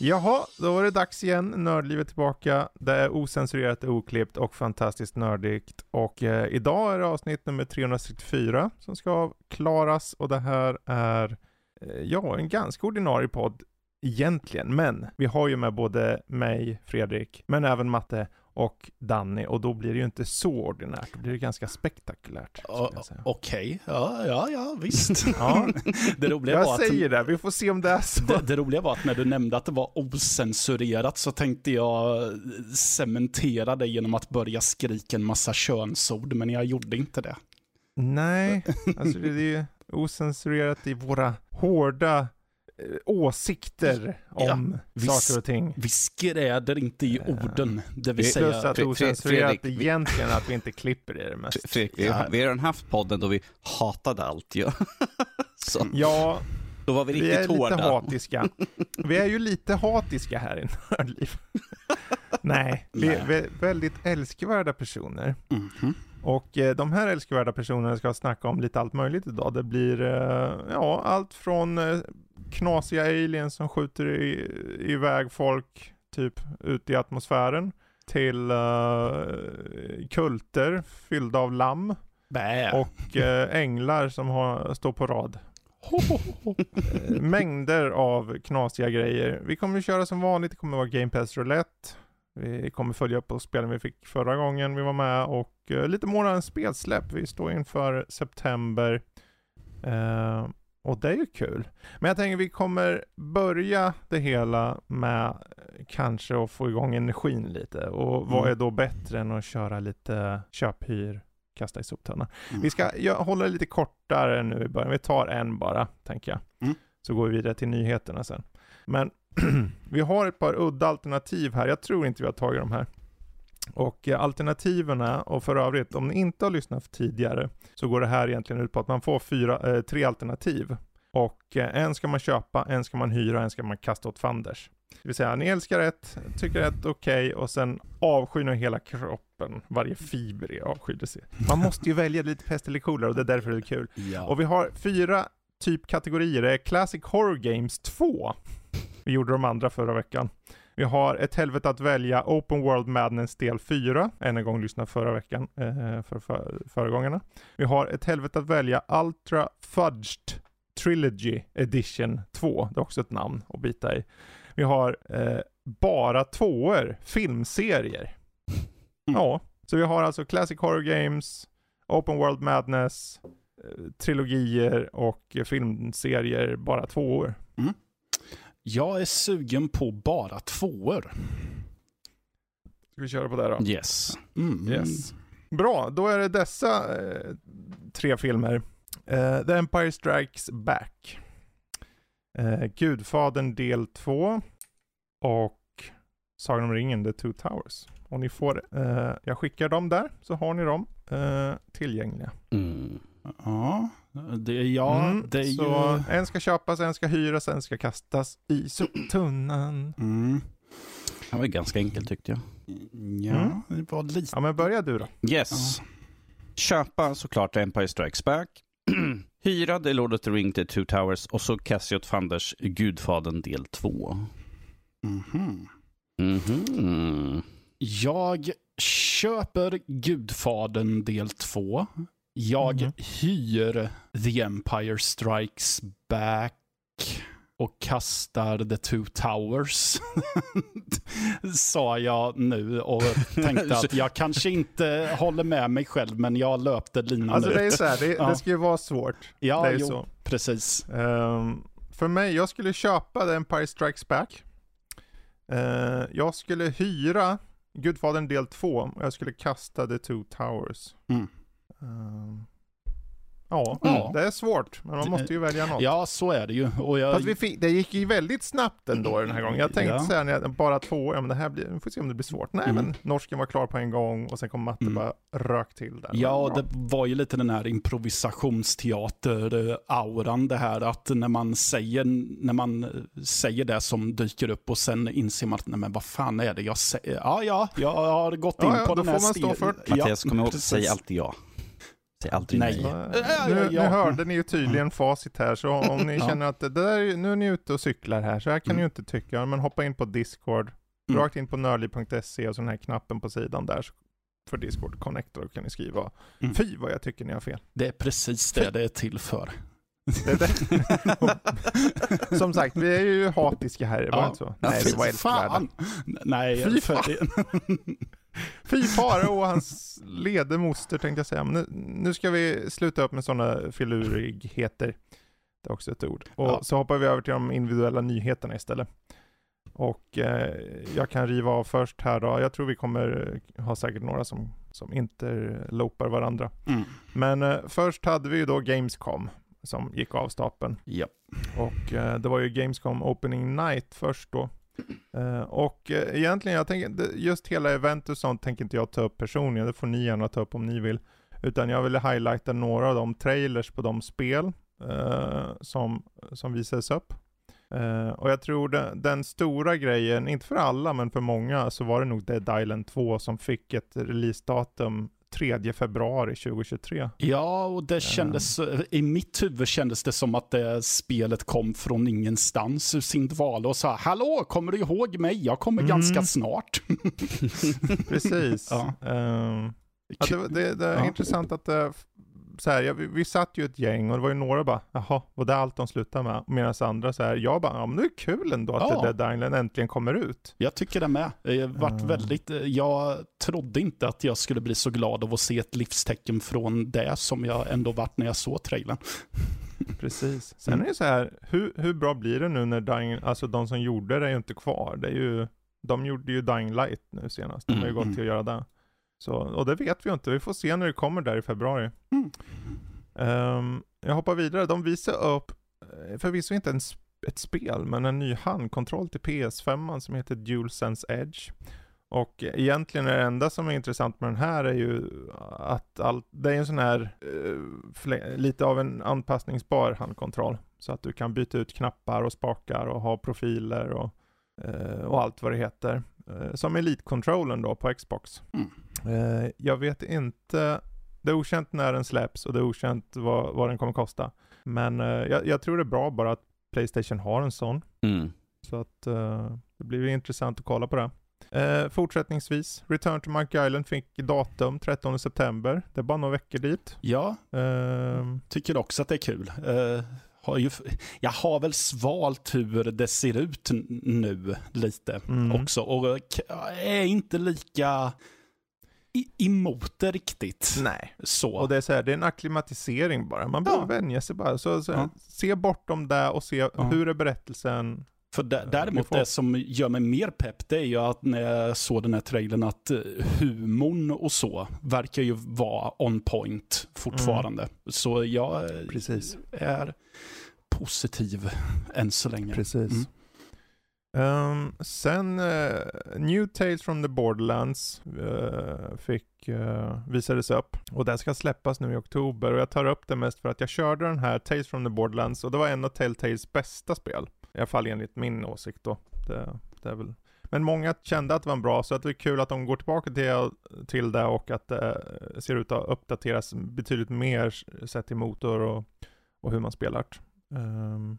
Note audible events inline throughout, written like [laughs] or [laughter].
Jaha, då var det dags igen. Nördlivet tillbaka. Det är osensurerat, oklippt och fantastiskt nördigt. Och eh, idag är det avsnitt nummer 364 som ska klaras och det här är, eh, ja, en ganska ordinarie podd egentligen. Men vi har ju med både mig, Fredrik, men även Matte och Danny och då blir det ju inte så ordinärt, då blir det ganska spektakulärt. Okej, ja, ja, ja, visst. [laughs] Ja, [laughs] det, roliga jag var att, säger det, vi får se om det är så. det, det roliga var att när du nämnde att det var osensurerat så tänkte jag cementera det genom att börja skrika en massa könsord, men jag gjorde inte det. Nej, alltså det är ju osensurerat i våra hårda eh, åsikter om vi saker och ting. Vi skräder inte i Eh, orden, det vill Plus säga... att osensurerat Fredrik, vi- egentligen att vi inte klipper i det mest. Fre- Fredrik, vi, Ja. har, vi har redan haft podden då vi hatade allt ju. [laughs] Så, Ja, då var vi vi riktigt är lite hårda. hatiska. Vi är ju lite hatiska här i Nördliv. [laughs] Nej, vi är Nej. vä- väldigt älskvärda personer. Mhm. Och eh, de här älskvärda personerna ska snacka om lite allt möjligt idag. Det blir, eh, ja, allt från eh, knasiga aliens som skjuter i, iväg folk, typ ut i atmosfären, till eh, kulter fyllda av lamm Bä. och eh, änglar som har, står på rad. Eh, Mängder av knasiga grejer. Vi kommer köra som vanligt, det kommer vara Game Pass Roulette. Vi kommer följa upp på spelen vi fick förra gången vi var med och eh, lite månadens spelsläpp. Vi står inför september. Och det är ju kul. Men jag tänker vi kommer börja det hela med eh, kanske att få igång energin lite. Och vad Mm. är då bättre än att köra lite köphyr, kasta i soptunnan. Mm. Vi ska jag hålla det lite kortare nu i början. Vi tar en bara, tänker jag. Mm. Så går vi vidare till nyheterna sen. Men [clears throat] vi har ett par udda alternativ här. Jag tror inte vi har tagit de här. Och eh, alternativen, och för övrigt, om ni inte har lyssnat tidigare, så går det här egentligen ut på att man får fyra, eh, tre alternativ. Och eh, en ska man köpa, en ska man hyra, en ska man kasta åt fanders. Det vill säga, ni älskar ett, tycker ett okej, och sen avskyr ni hela kroppen, varje fiber i avskydelse. Man måste ju välja lite pest eller kolera och det är därför det är kul. Ja. Och vi har fyra typkategorier. Det är Classic Horror Games 2. Vi gjorde de andra förra veckan. Vi har Ett helvete att välja, Open World Madness del 4. Än en gång lyssna förra veckan, eh, för, för föregångarna. Vi har Ett helvete att välja, Ultra Fudged Trilogy Edition 2. Det är också ett namn att bita i. Vi har eh, bara tvåor, filmserier. Ja, så vi har alltså Classic Horror Games, Open World Madness, eh, trilogier och filmserier, bara tvåor. Jag är sugen på bara tvåor. Ska vi köra på det då? Yes. Mm. Yes. Bra, då är det dessa eh, tre filmer. Eh, The Empire Strikes Back. Eh, Gudfadern del 2. Och Sagan om ringen, The Two Towers. Och ni får, eh, jag skickar dem där, så har ni dem eh, tillgängliga. Mm. Ja, det är jag. Mm, det är så ju... en ska köpas, en ska hyras, en ska kastas i soptunnan. Mm. Det var ganska enkelt tyckte jag. Ja, Mm. det var lite... Ja men börja du då. Yes. Köpa såklart Empire Strikes Back. [clears throat] Hyra The Lord of the Ring till Two Towers och så Cassiot Fanders Gudfadern del 2. Mhm. Mhm. Jag köper Gudfadern del 2. Jag Mhm. hyr The Empire Strikes Back och kastar The Two Towers. [laughs] Sa jag nu och tänkte att jag kanske inte håller med mig själv, men jag löpte linan Alltså ut. det är så här, det, Ja. det ska ju vara svårt. ja, det är jo, så. precis. Ehm, för mig, jag skulle köpa The Empire Strikes Back. Eh, jag skulle hyra Gudfadern del 2 och jag skulle kasta The Two Towers. Mm. Ehm, Ja, Ja. det är svårt, men man måste ju välja något. Ja, så är det ju. Och jag, Fast vi fick, det gick ju väldigt snabbt ändå den här gången. Jag tänkte Ja. säga när jag, bara två, ja men det här blir, vi får se om det blir svårt. Nej Mm. men norsken var klar på en gång och sen kom matte Mm. bara rök till där. Ja, det var ju lite den här improvisationsteater-auran det här att när man säger, när man säger det som dyker upp och sen inser man att nej men vad fan är det jag säger? Ja, ja, jag har gått Ja, in ja, på då den här får man stå stilen. för det. Mattias, kom ihåg, säg alltid ja. Säg aldrig nej. Nej. Ja, nu, nu hörde ni ju tydligen facit här, så om ni Ja. känner att det där, är- nu är ni ute och cyklar här, så här kan Mm. ni ju inte tycka, men hoppa in på Discord, Mm. rakt in på nörli.se och så den här knappen på sidan där för Discord Connector kan ni skriva, Mm. fy vad jag tycker ni har fel. Det är precis det det är till för. Det är det. [laughs] Som sagt, vi är ju hatiska här, det var Ja. inte så? Nej, det var älskvärda. fan. Nej, Fy för fan. [laughs] Fy fara och hans ledemoster tänkte jag säga. Men nu, nu ska vi sluta upp med sådana filurigheter. Det är också ett ord. Och Ja. så hoppar vi över till de individuella nyheterna istället. Och eh, jag kan riva av först här då. Jag tror vi kommer ha säkert några som, som interlopar varandra. Mm. Men eh, först hade vi ju då Gamescom som gick av stapeln. Ja. Och eh, det var ju Gamescom Opening Night först då. Eh, och eh, egentligen, jag tänker, just hela event och sånt tänker inte jag ta upp personligen, det får ni gärna ta upp om ni vill. Utan jag ville highlighta några av de trailers på de spel eh, som, som visades upp. Eh, och jag tror den, den stora grejen, inte för alla men för många, så var det nog Dead Island 2 som fick ett releasedatum 3 februari 2023. Ja, och det kändes, i mitt huvud kändes det som att det spelet kom från ingenstans ur sin dvala och sa Hallå, kommer du ihåg mig? Jag kommer Mm. ganska snart. [laughs] Precis. Ja. Ehm, Ja, det, det, det är Ja. intressant att det, så här, ja, vi, vi satt ju ett gäng och det var ju några bara, jaha, var det allt de slutade med? Medan andra så här, jag bara, ja men det är kul ändå att Ja. det Dead Island äntligen kommer ut. Jag tycker det med. Jag, vart Ja. väldigt, jag trodde inte att jag skulle bli så glad av att se ett livstecken från det som jag ändå vart när jag såg trailern. [laughs] Precis. Sen Mm. är det så här, hur, hur bra blir det nu när Dying, alltså de som gjorde det är ju inte kvar. Det är ju, de gjorde ju Dying Light nu senast, de har ju Mm, gått mm. till att göra det. Så, och det vet vi ju inte, vi får se när det kommer där i februari. Mm. Ehm, jag hoppar vidare, de visar upp, eh, förvisso inte en, ett spel, men en ny handkontroll till PS5 som heter DualSense Edge. Och egentligen är det enda som är intressant med den här är ju att all, det är en sån här, fle- lite av en anpassningsbar handkontroll. Så att du kan byta ut knappar och spakar och ha profiler och, eh, och allt vad det heter. Eh, som Elite-controllen då på Xbox. Mm. Eh, jag vet inte, det är okänt när den släpps och det är okänt vad, vad den kommer kosta. Men eh, jag, jag tror det är bra bara att Playstation har en sån. Mm. Så att eh, det blir intressant att kolla på det. Eh, fortsättningsvis, Return to Monkey Island fick datum 13 september. Det är bara några veckor dit. Ja, Ehm, tycker också att det är kul. Eh, har ju, jag har väl svalt hur det ser ut nu lite Mm. också. Och är inte lika emot det riktigt. nej. Så. Och det är så här, det är en akklimatisering bara. Man behöver Ja. vänja sig bara. Så, så här, Ja. Se bortom det och se Ja. hur är berättelsen. För dä- däremot det som gör mig mer pepp, det är ju att när jag såg den här trailern att eh, humorn och så verkar ju vara on point fortfarande. Så jag eh, Precis. är positiv [laughs] än så länge. Precis. Mm. Ehm, sen eh, New Tales from the Borderlands eh, fick, uh, visades upp och det ska släppas nu i oktober och jag tar upp det mest för att jag körde den här Tales from the Borderlands och det var en av Telltales bästa spel. I alla fall enligt min åsikt då. Det, det är väl. Men många kände att det var bra så att det är kul att de går tillbaka till, till det och att det ser ut att uppdateras betydligt mer sett till motor och, och hur man spelar. Um,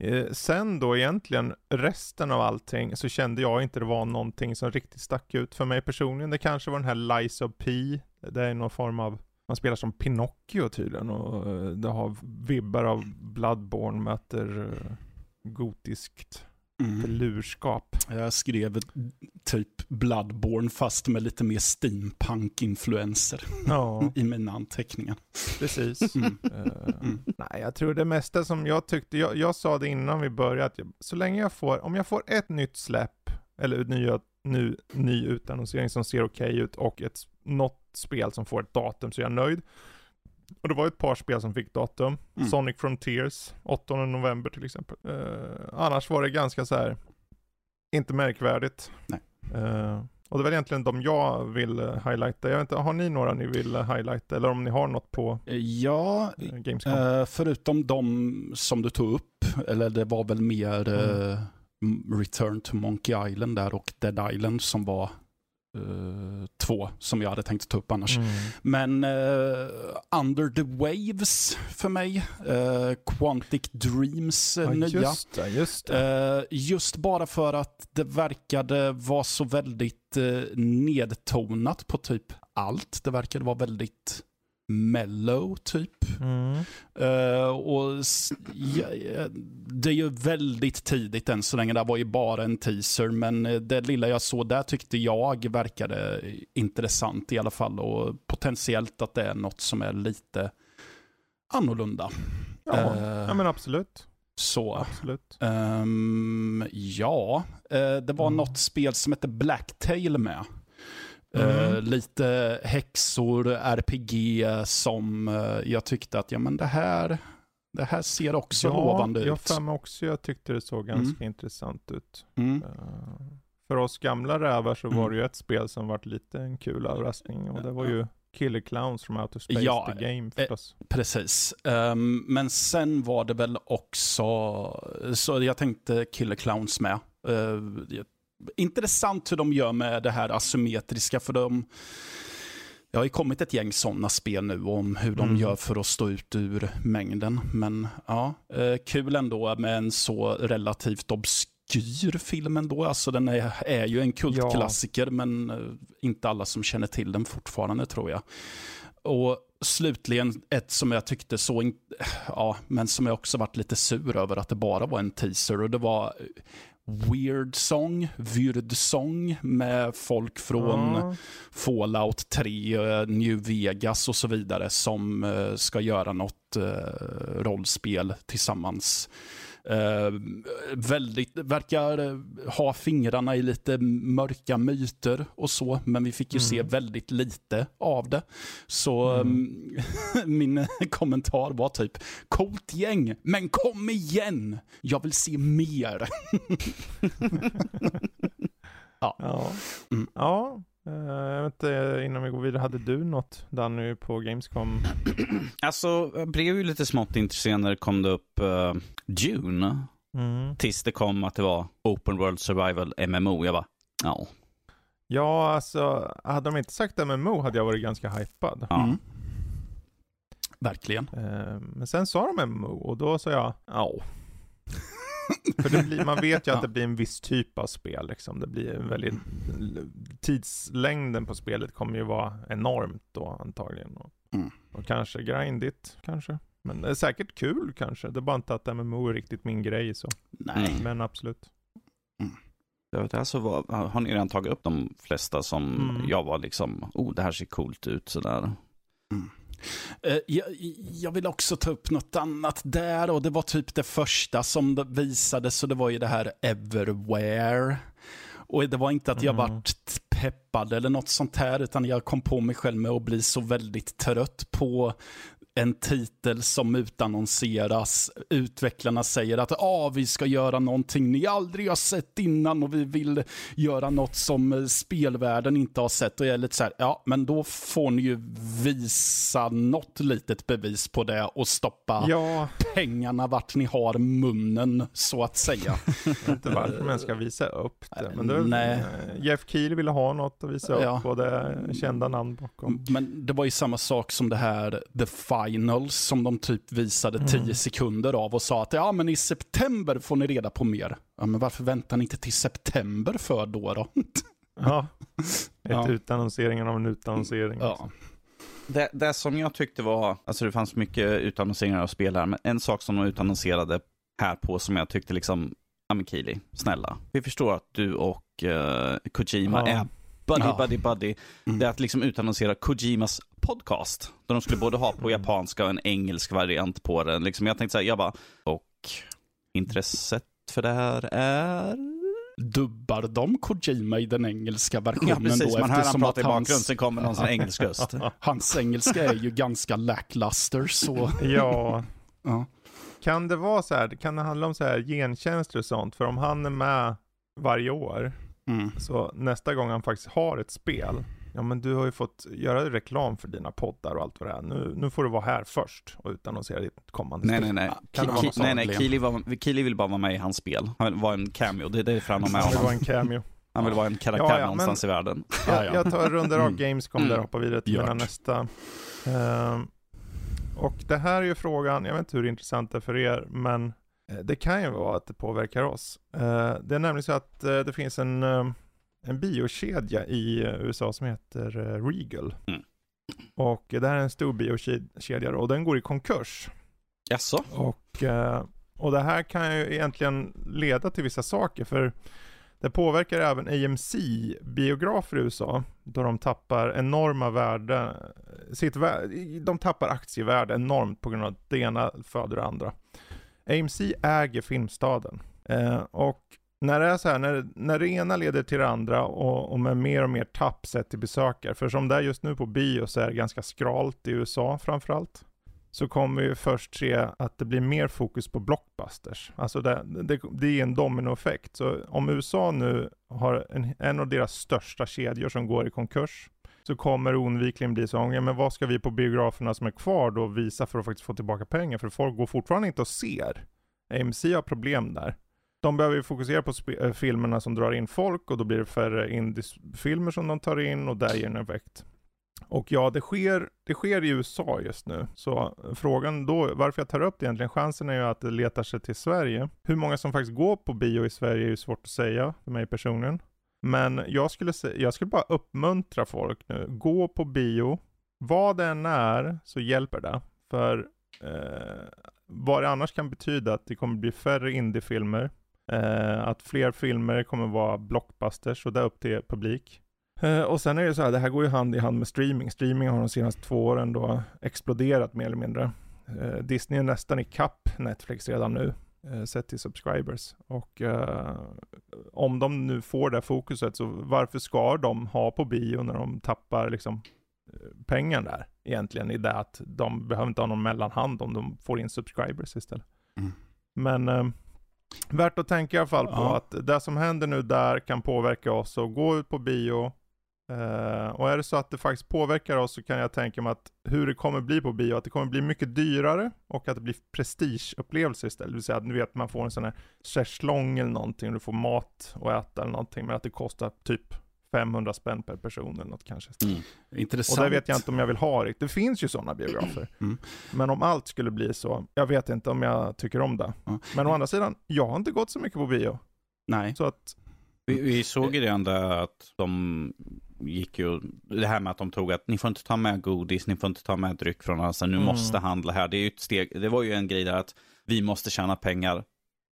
Eh, sen då egentligen resten av allting så kände jag inte det var någonting som riktigt stack ut för mig personligen. Det kanske var den här Lies of P. Det är någon form av, man spelar som Pinocchio tydligen och eh, det har vibbar av Bloodborne möter eh, gotiskt Mm. lurskap. Jag skrev typ Bloodborne fast med lite mer steampunk-influenser Ja, [laughs] i mina anteckningar. precis. Mm. Eh, Mm. Nej, jag tror det mesta som jag tyckte, jag, jag sa det innan vi började, att jag, så länge jag får, om jag får ett nytt släpp, eller nya, ny, ny utannonsering som ser okej ut och ett, något spel som får ett datum så är jag nöjd. Och det var ett par spel som fick datum. Mm. Sonic Frontiers, 8 november till exempel. Eh, annars var det ganska så här, inte märkvärdigt. Eh, och det väl egentligen de jag vill eh, highlighta. Jag vet inte, har ni några ni vill eh, highlighta? Eller om ni har något på Ja, eh, Gamescom? eh, förutom de som du tog upp, eller det var väl mer Mm. Return to Monkey Island där och Dead Island som var eh, två som jag hade tänkt ta upp annars. Mm. Men eh, Under the Waves för mig, eh, Quantic Dreams Ja, nya. just det, just det. Just bara för att det verkade vara så väldigt nedtonat på typ allt. Det verkade vara väldigt mellow typ. Mm. Eh, och ja, Det är ju väldigt tidigt än så länge. Det var ju bara en teaser. Men eh, det lilla jag såg där tyckte jag verkade intressant i alla fall. Och potentiellt att det är något som är lite annorlunda. Ja, eh, ja, men absolut. Så. absolut. Ehm, ja, eh, det var Mm. något spel som hette Blacktail med. Eh, Mm. lite häxor, RPG som eh, jag tyckte att ja, men det, här, det här ser också lovande jag ut. för mig också. Jag tyckte det såg ganska intressant ut. Mm. Eh, för oss gamla rävar så Mm. var det ju ett spel som var lite en kul överraskning och det var ju Killer Clowns from Outer Space, Ja, the game eh, förstås. Precis. Ehm, men sen var det väl också, så jag tänkte Killer Clowns med. Uh, intressant hur de gör med det här asymmetriska, för de det har ju kommit ett gäng sådana spel nu om hur de Mm. gör för att stå ut ur mängden. Men ja, eh, kul ändå med en så relativt obskyr film ändå. Alltså den är, är ju en kultklassiker, men eh, inte alla som känner till den fortfarande tror jag. Och slutligen ett som jag tyckte så, in, ja, men som jag också varit lite sur över att det bara var en teaser och det var Weird Song, Vyrd Song med folk från Ja. Fallout 3, eh, New Vegas och så vidare som eh, ska göra något eh, rollspel tillsammans. Eh, väldigt, verkar eh, ha fingrarna i lite mörka myter och så, men vi fick ju se Mm. väldigt lite av det. Så Mm. mm, [laughs] min kommentar var typ, coolt gäng, men kom igen! Jag vill se mer. [laughs] [laughs] Ja, Mm. ja. Eh, jag vet inte, innan vi går vidare, hade du något Danny på Gamescom? [clears throat] Alltså, jag blev ju lite smått intresserad när det kom det upp uh, Dune. Mm. Tills det kom att det var Open World Survival MMO. Jag bara, ja. Ja, alltså, hade de inte sagt MMO hade jag varit ganska hypad. ja. Mm. Verkligen. Eh, Men sen sa de MMO och då sa jag ja. [laughs] [laughs] För det blir, man vet ju att Ja. det blir en viss typ av spel liksom. Det blir en väldigt, tidslängden på spelet kommer ju vara enormt då antagligen. Och, Mm. och kanske grindigt kanske. Men det är säkert kul kanske. Det är bara inte att MMO är riktigt min grej så. Nej. Men absolut. Jag vet, alltså, vad, har ni redan tagit upp de flesta som Mm. jag var liksom, oh det här ser coolt ut sådär. Eh, Jag, jag vill också ta upp något annat där och det var typ det första som visades så det var ju det här Everwhere. Och det var inte att jag Mm. vart peppad eller något sånt här utan jag kom på mig själv med att bli så väldigt trött på en titel som utannonseras. Utvecklarna säger att ah, vi ska göra någonting ni aldrig har sett innan och vi vill göra något som eh, spelvärlden inte har sett. Och jag är lite så här, ja, men då får ni ju visa något litet bevis på det och stoppa Ja, pengarna vart ni har munnen, så att säga. [laughs] inte varför man ska visa upp det. Men det Nej. Jeff Keel ville ha något att visa upp Ja. och det kända namn bakom. Men det var ju samma sak som det här The Finals som de typ visade Mm. 10 sekunder av och sa att ja men i september får ni reda på mer. Ja men varför väntar ni inte till september för då då? [laughs] Ja, ett Ja. utannonseringen av en utannonsering. Ja. Det, det som jag tyckte var, alltså det fanns mycket utannonseringar av spel här, men en sak som de utannonserade här på som jag tyckte liksom, ja men Kili, snälla. Vi förstår att du och eh, Kojima Ja. är buddy, Ja. buddy, buddy. Mm. Det är att liksom utannonsera Kojimas podcast. Där de skulle både ha på japanska och en engelsk variant på den. Liksom jag tänkte så här, jag bara, och intresset för det här är dubbar de Kojima i den engelska versionen Ja, precis. då? Man hör han prata i bakgrunden, hans, sen kommer någon sån engelsk röst. [laughs] hans engelska är ju ganska lackluster så... [laughs] Ja, Ja. kan det vara så här, kan det handla om så här gentjänster och sånt? För om han är med varje år, Mm. så nästa gång han faktiskt har ett spel, ja men du har ju fått göra reklam för dina poddar och allt vad det är. Nu, nu får du vara här först och utannonsera ditt kommande Nej, spel. nej, nej. Vara nej? Keely, var, Keely vill bara vara med i hans spel. Han vill vara en cameo, det är därför han har med Det var honom. en cameo. Han vill vara en karaktär Ja, ja, någonstans i världen. [laughs] Ja, Jag, ja. jag tar runder av Mm. Gamescom där och Mm. hoppar vidare till mina nästa. Ehm, och det här är ju frågan, jag vet inte hur intressant det är för er, men eh, det kan ju vara att det påverkar oss. Eh, det är nämligen så att eh, det finns en, eh, en biokedja i eh, USA som heter eh, Regal. Mm. Och det här är en stor biokedja och den går i konkurs. Jaså? Och, eh, och det här kan ju egentligen leda till vissa saker, för det påverkar även AMC-biografer i USA, då de tappar enorma värden, sitt vä- de tappar aktievärde enormt på grund av att det ena föder det andra. AMC äger Filmstaden. Eh, och när det är så här, när, när det ena leder till det andra och, och med mer och mer tapp sett till besökare, för som det är just nu på bio så är det ganska skralt i USA framförallt så kommer vi först se att det blir mer fokus på blockbusters. Alltså det, det, det är en dominoeffekt. Så om USA nu har en, en av deras största kedjor som går i konkurs, så kommer det oundvikligen bli så, ja, men vad ska vi på biograferna som är kvar då visa för att faktiskt få tillbaka pengar? För folk går fortfarande inte och ser. AMC har problem där. De behöver ju fokusera på sp- eh, filmerna som drar in folk och då blir det färre indiefilmer som de tar in och där ger en effekt. Och ja, det sker, det sker i USA just nu. Så frågan då, varför jag tar upp det egentligen, chansen är ju att det letar sig till Sverige. Hur många som faktiskt går på bio i Sverige är ju svårt att säga för mig personligen. Men jag skulle, jag skulle bara uppmuntra folk nu, gå på bio. Vad det än är så hjälper det. För eh, vad det annars kan betyda att det kommer bli färre indiefilmer. Eh, att fler filmer kommer vara blockbusters och det är upp till publik. Eh, och sen är det så här, det här går ju hand i hand med streaming. Streaming har de senaste två åren då exploderat mer eller mindre. Eh, Disney är nästan i kapp Netflix redan nu, eh, sett till subscribers. Och eh, om de nu får det fokuset, så varför ska de ha på bio när de tappar liksom eh, pengar där egentligen i det att de behöver inte ha någon mellanhand om de får in subscribers istället. Mm. Men värt att tänka i alla fall på Ja. att det som händer nu där kan påverka oss och gå ut på bio. Eh, och är det så att det faktiskt påverkar oss så kan jag tänka mig att hur det kommer bli på bio, att det kommer bli mycket dyrare och att det blir prestigeupplevelser istället. Det vill säga att du vet man får en sån här schäslong eller någonting och du får mat och äta eller någonting men att det kostar typ 500 spänn per person eller något kanske. Mm. Intressant. Och det vet jag inte om jag vill ha riktigt. Det finns ju sådana biografer. Mm. Men om allt skulle bli så, jag vet inte om jag tycker om det. Ja. Men å andra sidan, jag har inte gått så mycket på bio. Nej. Så att, Vi, vi såg ju redan där att de gick ju, det här med att de tog att ni får inte ta med godis, ni får inte ta med dryck från oss, nu Mm. måste handla här. Det är ju ett steg, det var ju en grej där att vi måste tjäna pengar,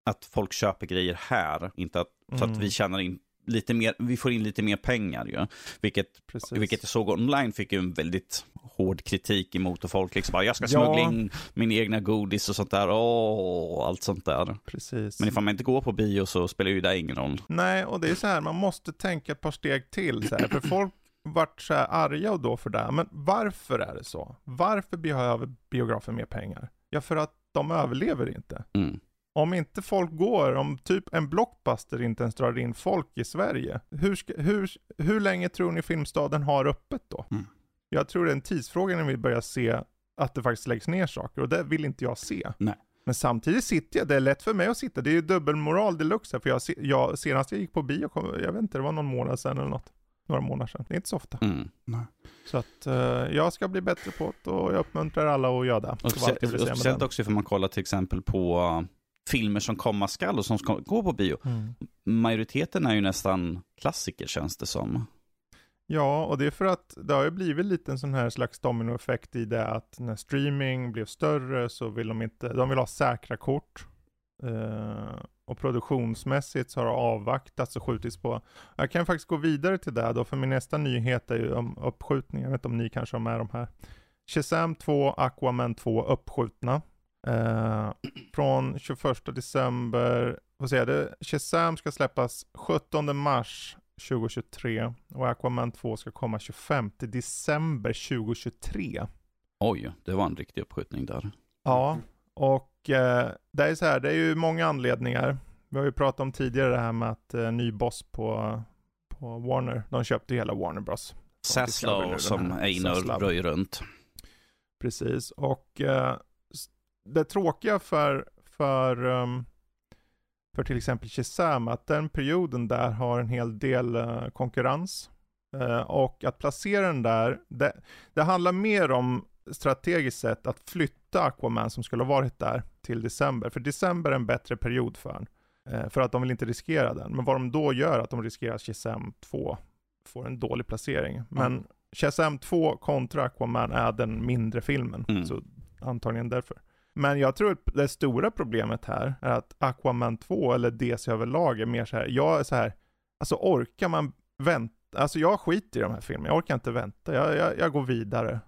att folk köper grejer här, inte att, så att Mm. vi tjänar in lite mer, vi får in lite mer pengar ju. Vilket, precis. vilket jag såg online fick ju en väldigt hård kritik emot och folk liksom bara, jag ska Ja. smuggla in min egna godis och sånt där, åh, allt sånt där. Precis. Men ifall man inte går på bio så spelar ju det ingen roll. Nej, och det är så här, man måste tänka ett par steg till. Så här, för folk vart så här arga och då för det. Men varför är det så? Varför behöver biografen mer pengar? Ja, för att de överlever inte. Mm. Om inte folk går, om typ en blockbuster inte ens drar in folk i Sverige, hur, ska, hur, hur länge tror ni Filmstaden har öppet då? Mm. Jag tror det är en tidsfråga när vi börjar se att det faktiskt läggs ner saker och det vill inte jag se. Nej. Men samtidigt sitter jag, det är lätt för mig att sitta, det är ju dubbelmoral deluxe här, för jag, jag, senast jag gick på bio, kom, jag vet inte, det var någon månad sedan eller något. Några månader sedan, det är inte så ofta. Mm. Så att eh, jag ska bli bättre på det och jag uppmuntrar alla att göra det. Och speciellt, också för man kollar till exempel på uh, filmer som komma skall och som ska gå på bio. Mm. Majoriteten är ju nästan klassiker känns det som. Ja, och det är för att det har ju blivit lite en sån här slags dominoeffekt i det att när streaming blev större så vill de inte, de vill ha säkra kort. Eh, och produktionsmässigt så har det avvaktats och skjutits på. Jag kan faktiskt gå vidare till det då, för min nästa nyhet är ju om uppskjutning. Jag vet inte om ni kanske har med de här. Shazam 2, Aquaman 2 uppskjutna. Eh, från 21 december, får säga det, Shazam ska släppas 17 mars 2023 och Aquaman 2 ska komma 25 december 2023. Oj, det var en riktig uppskjutning där. Ja, och eh, det är så här, det är ju många anledningar. Vi har ju pratat om tidigare det här med att eh, ny boss på, på Warner, de köpte ju hela Warner Bros. Zaslow som och röjer runt. Precis, och det tråkiga för, för, um, för till exempel Shazam, att den perioden där har en hel del uh, konkurrens. Uh, och att placera den där, det, det handlar mer om strategiskt sett att flytta Aquaman som skulle ha varit där till december. För december är en bättre period för den. Uh, för att de vill inte riskera den. Men vad de då gör, att de riskerar att Shazam 2 får en dålig placering. Men mm. Shazam 2 kontra Aquaman är den mindre filmen. Mm. Så antagligen därför. Men jag tror att det stora problemet här är att Aquaman 2 eller DC överlag är mer så här, jag är så här, alltså orkar man vänta, alltså jag skiter i de här filmerna, jag orkar inte vänta, jag, jag, jag går vidare.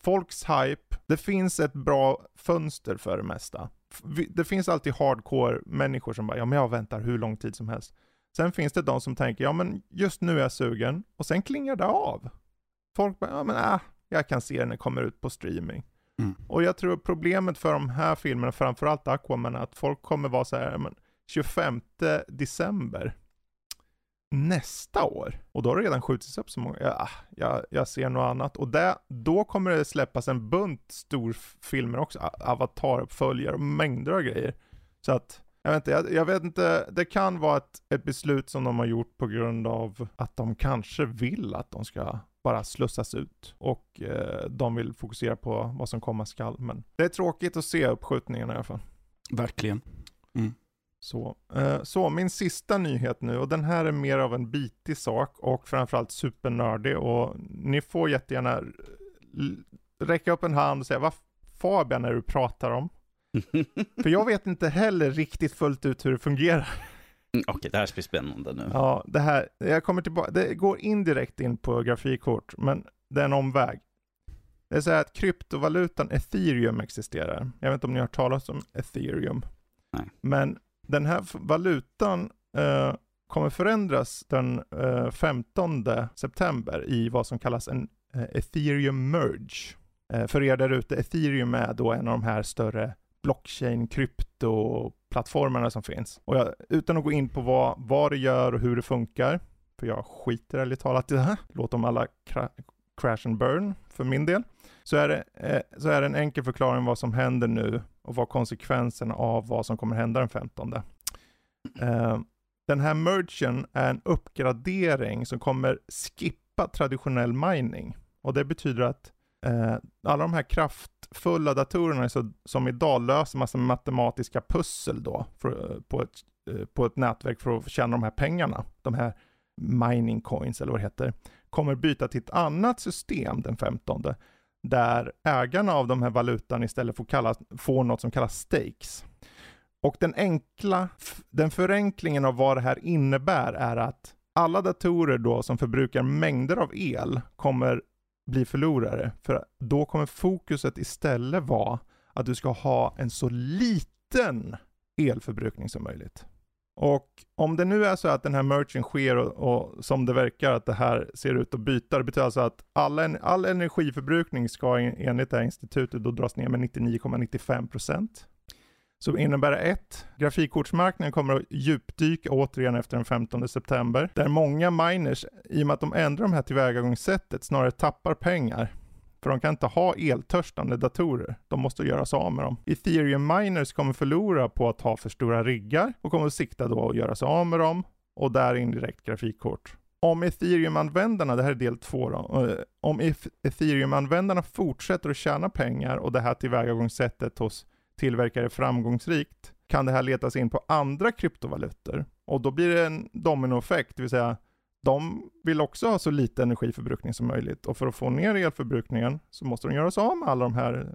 Folks hype, det finns ett bra fönster för det mesta. Det finns alltid hardcore människor som bara, ja men jag väntar hur lång tid som helst. Sen finns det de som tänker, ja men just nu är jag sugen, och sen klingar det av. Folk bara, ja men äh, jag kan se när det kommer ut på streaming. Mm. Och jag tror problemet för de här filmerna, framförallt Aquaman, är att folk kommer vara så här, men 25 december nästa år. Och då har det redan skjutits upp så många, ja, jag, jag ser något annat. Och det, då kommer det släppas en bunt storfilmer också, Avatar-uppföljare och mängder av grejer. Så att, jag vet inte, jag, jag, vet inte, det kan vara ett, ett beslut som de har gjort på grund av att de kanske vill att de ska bara slussas ut och eh, de vill fokusera på vad som komma skall. Men det är tråkigt att se uppskjutningarna i alla fall. Verkligen. Mm. Så, eh, så min sista nyhet nu och den här är mer av en bitig sak och framförallt supernördig och ni får jättegärna räcka upp en hand och säga vad Fabian är du pratar om? [laughs] För jag vet inte heller riktigt fullt ut hur det fungerar. Mm, okej, okay, det här ska bli spännande nu. Ja, det här, jag kommer tillbaka, det går indirekt in på grafikkort, men det är en omväg. Det är så här att kryptovalutan ethereum existerar. Jag vet inte om ni har hört talas om ethereum. Nej. Men den här valutan eh, kommer förändras den eh, 15 september i vad som kallas en eh, ethereum merge. Eh, för er där ute, ethereum är då en av de här större blockchain, krypto, plattformarna som finns. Och jag, utan att gå in på vad, vad det gör och hur det funkar, för jag skiter ärligt talat i det här, låt dem alla crash and burn för min del, så är, det, eh, så är det en enkel förklaring vad som händer nu och vad konsekvenserna av vad som kommer hända den 15. Eh, den här mergen är en uppgradering som kommer skippa traditionell mining och det betyder att eh, alla de här kraftfulla datorerna så, som idag löser massa matematiska pussel då för, eh, på, ett, eh, på ett nätverk för att tjäna de här pengarna, de här mining coins eller vad det heter, kommer byta till ett annat system den 15 där ägarna av de här valutan istället får, kalla, får något som kallas stakes. Och den enkla, den förenklingen av vad det här innebär är att alla datorer då som förbrukar mängder av el kommer bli förlorare. För då kommer fokuset istället vara att du ska ha en så liten elförbrukning som möjligt. Och om det nu är så att den här merchen sker och, och, som det verkar att det här ser ut att byta, det betyder alltså att all, all energiförbrukning ska enligt det här institutet då dras ner med 99,95 så innebär det ett, grafikkortsmarknaden kommer att djupdyka återigen efter den 15 september, där många miners, i och med att de ändrar de här tillvägagångssättet, snarare tappar pengar. För de kan inte ha eltörstande datorer. De måste göra sig av med dem. Ethereum miners kommer förlora på att ha för stora riggar och kommer att sikta då att göra sig av med dem och där indirekt grafikkort. Om ethereum-användarna, det här är del två då, eh, om ethereum-användarna fortsätter att tjäna pengar och det här tillvägagångssättet hos tillverkare framgångsrikt kan det här letas in på andra kryptovalutor. Och då blir det en dominoeffekt, det vill säga de vill också ha så lite energiförbrukning som möjligt och för att få ner elförbrukningen så måste de göra sig av med alla de här,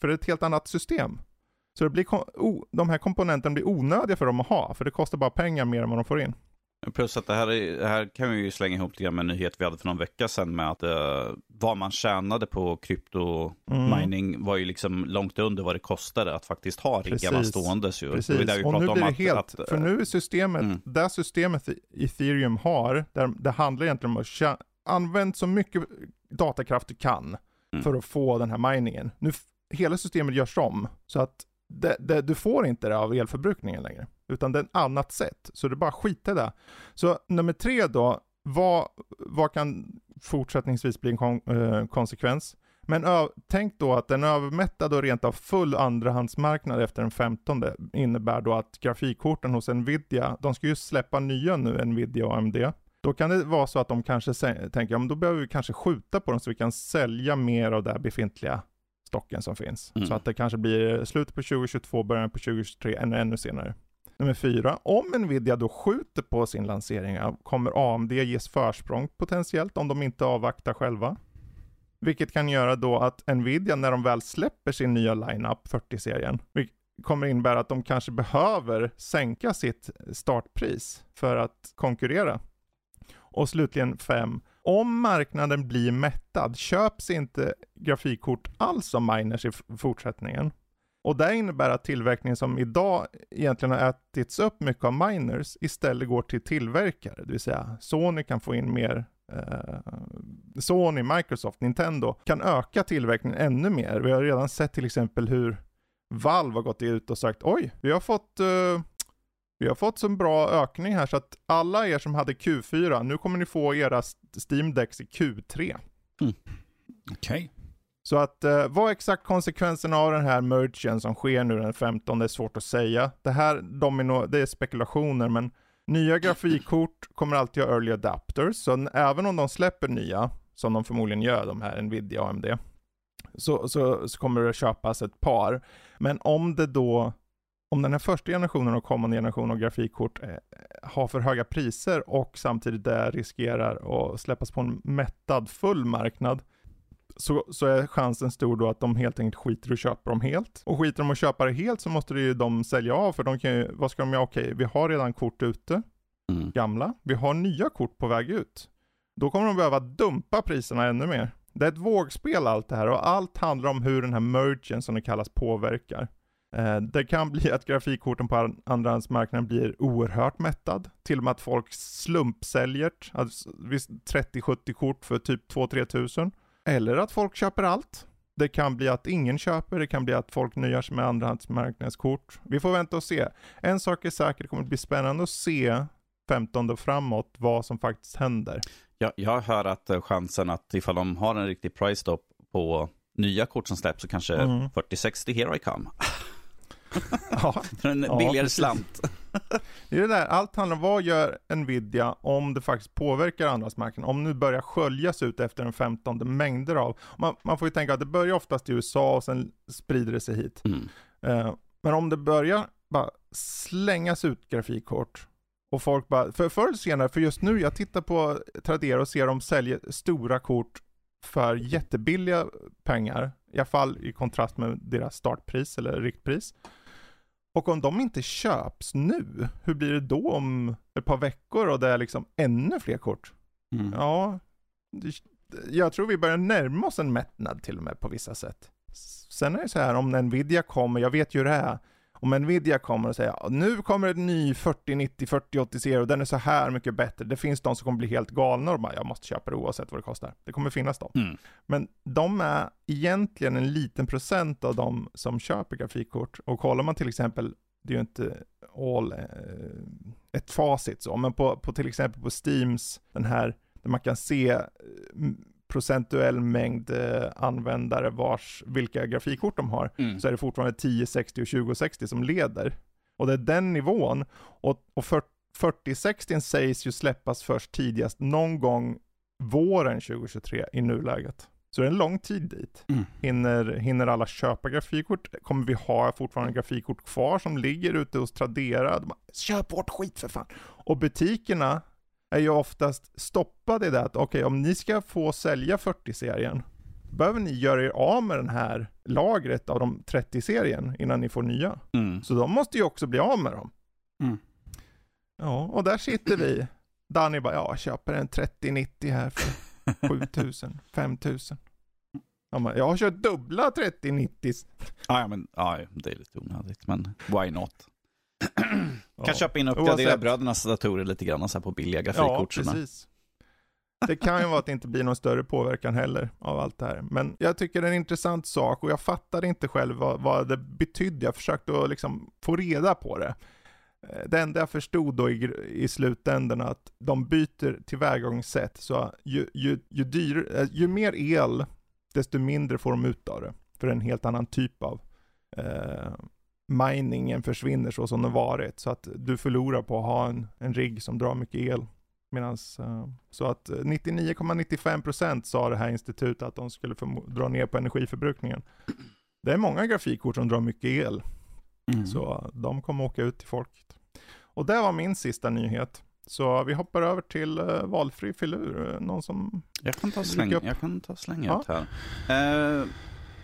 för det är ett helt annat system. Så det blir, de här komponenterna blir onödiga för dem att ha, för det kostar bara pengar mer än vad de får in. Plus att det här, är, det här kan vi ju slänga ihop lite med en nyhet vi hade för någon vecka sedan med att uh, vad man tjänade på krypto-mining mm. var ju liksom långt under vad det kostade att faktiskt ha riggarna ståendes. Ju. Precis, det och nu blir det att, helt, att, för nu är systemet, mm. det systemet ethereum har, där, det handlar egentligen om att använda så mycket datakraft du kan mm. för att få den här miningen. Nu, hela systemet görs om, så att det, det, du får inte det av elförbrukningen längre, utan det är ett annat sätt. Så det är bara skita i det. Så nummer tre då, vad, vad kan fortsättningsvis bli en kon, eh, konsekvens? Men tänk då att en övermättad och rent av full andrahandsmarknad efter den 15 innebär då att grafikkorten hos Nvidia, de ska ju släppa nya nu, Nvidia och AMD. Då kan det vara så att de kanske tänker, ja men då behöver vi kanske skjuta på dem så vi kan sälja mer av det befintliga stocken som finns. Mm. Så att det kanske blir slutet på 2022, början på 2023, eller ännu senare. Nummer fyra, om Nvidia då skjuter på sin lansering, kommer AMD ges försprång potentiellt om de inte avvaktar själva? Vilket kan göra då att Nvidia, när de väl släpper sin nya lineup, 40-serien, kommer innebära att de kanske behöver sänka sitt startpris för att konkurrera. Och slutligen fem, om marknaden blir mättad köps inte grafikkort alls av miners i fortsättningen. Och det innebär att tillverkningen som idag egentligen har ätits upp mycket av miners istället går till tillverkare, det vill säga Sony kan få in mer eh, Sony, Microsoft, Nintendo kan öka tillverkningen ännu mer. Vi har redan sett till exempel hur Valve har gått ut och sagt oj, vi har fått eh, vi har fått så bra ökning här så att alla er som hade Q4, nu kommer ni få era Steam Decks i Q3. Mm. Okej. Okay. Så att eh, vad exakt konsekvenserna av den här mergen som sker nu den 15 det är svårt att säga. Det här domino, det är spekulationer men nya grafikkort kommer alltid ha early adapters. Så även om de släpper nya, som de förmodligen gör, de här Nvidia och AMD, så, så, så kommer det köpas ett par. Men om det då om den här första generationen och kommande generation av grafikkort eh, har för höga priser och samtidigt det riskerar att släppas på en mättad full marknad så, så är chansen stor då att de helt enkelt skiter och köper dem helt. Och skiter de att köpa det helt så måste det ju de sälja av för de kan ju, vad ska de göra? Okej, vi har redan kort ute, mm. gamla, vi har nya kort på väg ut. Då kommer de behöva dumpa priserna ännu mer. Det är ett vågspel allt det här och allt handlar om hur den här mergen som det kallas påverkar. Eh, det kan [laughs] bli att grafikkorten på andrahandsmarknaden blir oerhört mättad. Till och med att folk slumpsäljer alltså 30-70 kort för typ 2-3 tusen. Eller att folk köper allt. Det kan bli att ingen köper, det kan bli att folk nöjer sig med andrahandsmarknadskort. Vi får vänta och se. En sak är säker, det kommer bli spännande att se 15 och framåt vad som faktiskt händer. Ja, jag hör att eh, chansen att ifall de har en riktig price stop på nya kort som släpps så kanske mm. 4060 Here I come. [laughs] [laughs] ja. För en billigare ja, slant. det är det där, allt handlar om vad gör Nvidia om det faktiskt påverkar andrahandsmarknaden. Om nu börjar sköljas ut efter den 15 mängder av, man, man, får ju tänka att det börjar oftast i USA och sen sprider det sig hit. Mm. Uh, men om det börjar bara slängas ut grafikkort och folk bara, för förr eller senare, för just nu, jag tittar på Tradera och ser dem sälja stora kort för jättebilliga pengar, i alla fall i kontrast med deras startpris eller riktpris. Och om de inte köps nu, hur blir det då om ett par veckor och det är liksom ännu fler kort? Mm. Ja, jag tror vi börjar närma oss en mättnad till och med på vissa sätt. Sen är det så här, om Nvidia kommer, jag vet ju hur det är, om Nvidia kommer och säger nu kommer en ny 4090, 4080 serie och den är så här mycket bättre. Det finns de som kommer bli helt galna och bara, jag måste köpa det oavsett vad det kostar. Det kommer finnas dem. Mm. Men de är egentligen en liten procent av de som köper grafikkort. Och kollar man till exempel, det är ju inte all eh, ett facit så, men på, på till exempel på Steams, den här, där man kan se eh, procentuell mängd eh, användare vars, vilka grafikkort de har, mm. så är det fortfarande 1060 och 2060 som leder. Och det är den nivån, och, och 4060 sägs ju släppas först tidigast någon gång våren 2023 i nuläget. Så det är en lång tid dit. Mm. Hinner, hinner alla köpa grafikkort? Kommer vi ha fortfarande grafikkort kvar som ligger ute hos Tradera? De bara, Köp vårt skit för fan! Och butikerna är ju oftast stoppade i det att okej, okay, om ni ska få sälja 40-serien, behöver ni göra er av med den här lagret av de 30-serien innan ni får nya. Mm. Så de måste ju också bli av med dem. Mm. Ja, och där sitter vi. Danny bara, ja, jag köper en 3090 här för 7000, 5000. Ja, jag har kört dubbla 3090. Ja, men ja, det är lite onödigt, men why not? Kan köpa in och uppgradera Oavsett. brödernas datorer lite grann så här på billiga grafikkort. Ja, precis. Det kan ju vara att det inte blir någon större påverkan heller av allt det här. Men jag tycker det är en intressant sak och jag fattade inte själv vad, vad det betydde. Jag försökte att liksom få reda på det. Eh, det enda jag förstod då i, i slutändan att de byter tillvägagångssätt. Så ju, ju, ju, dyr, eh, ju mer el, desto mindre får de ut av det. För en helt annan typ av eh, miningen försvinner så som det varit. Så att du förlorar på att ha en, en rigg som drar mycket el. Medans, uh, så att 99,95% sa det här institutet att de skulle dra ner på energiförbrukningen. Det är många grafikkort som drar mycket el. Mm. Så de kommer åka ut till folket. Och det var min sista nyhet. Så vi hoppar över till uh, valfri filur. Någon som Jag kan ta släng, jag kan ta slänga ja. här. Uh,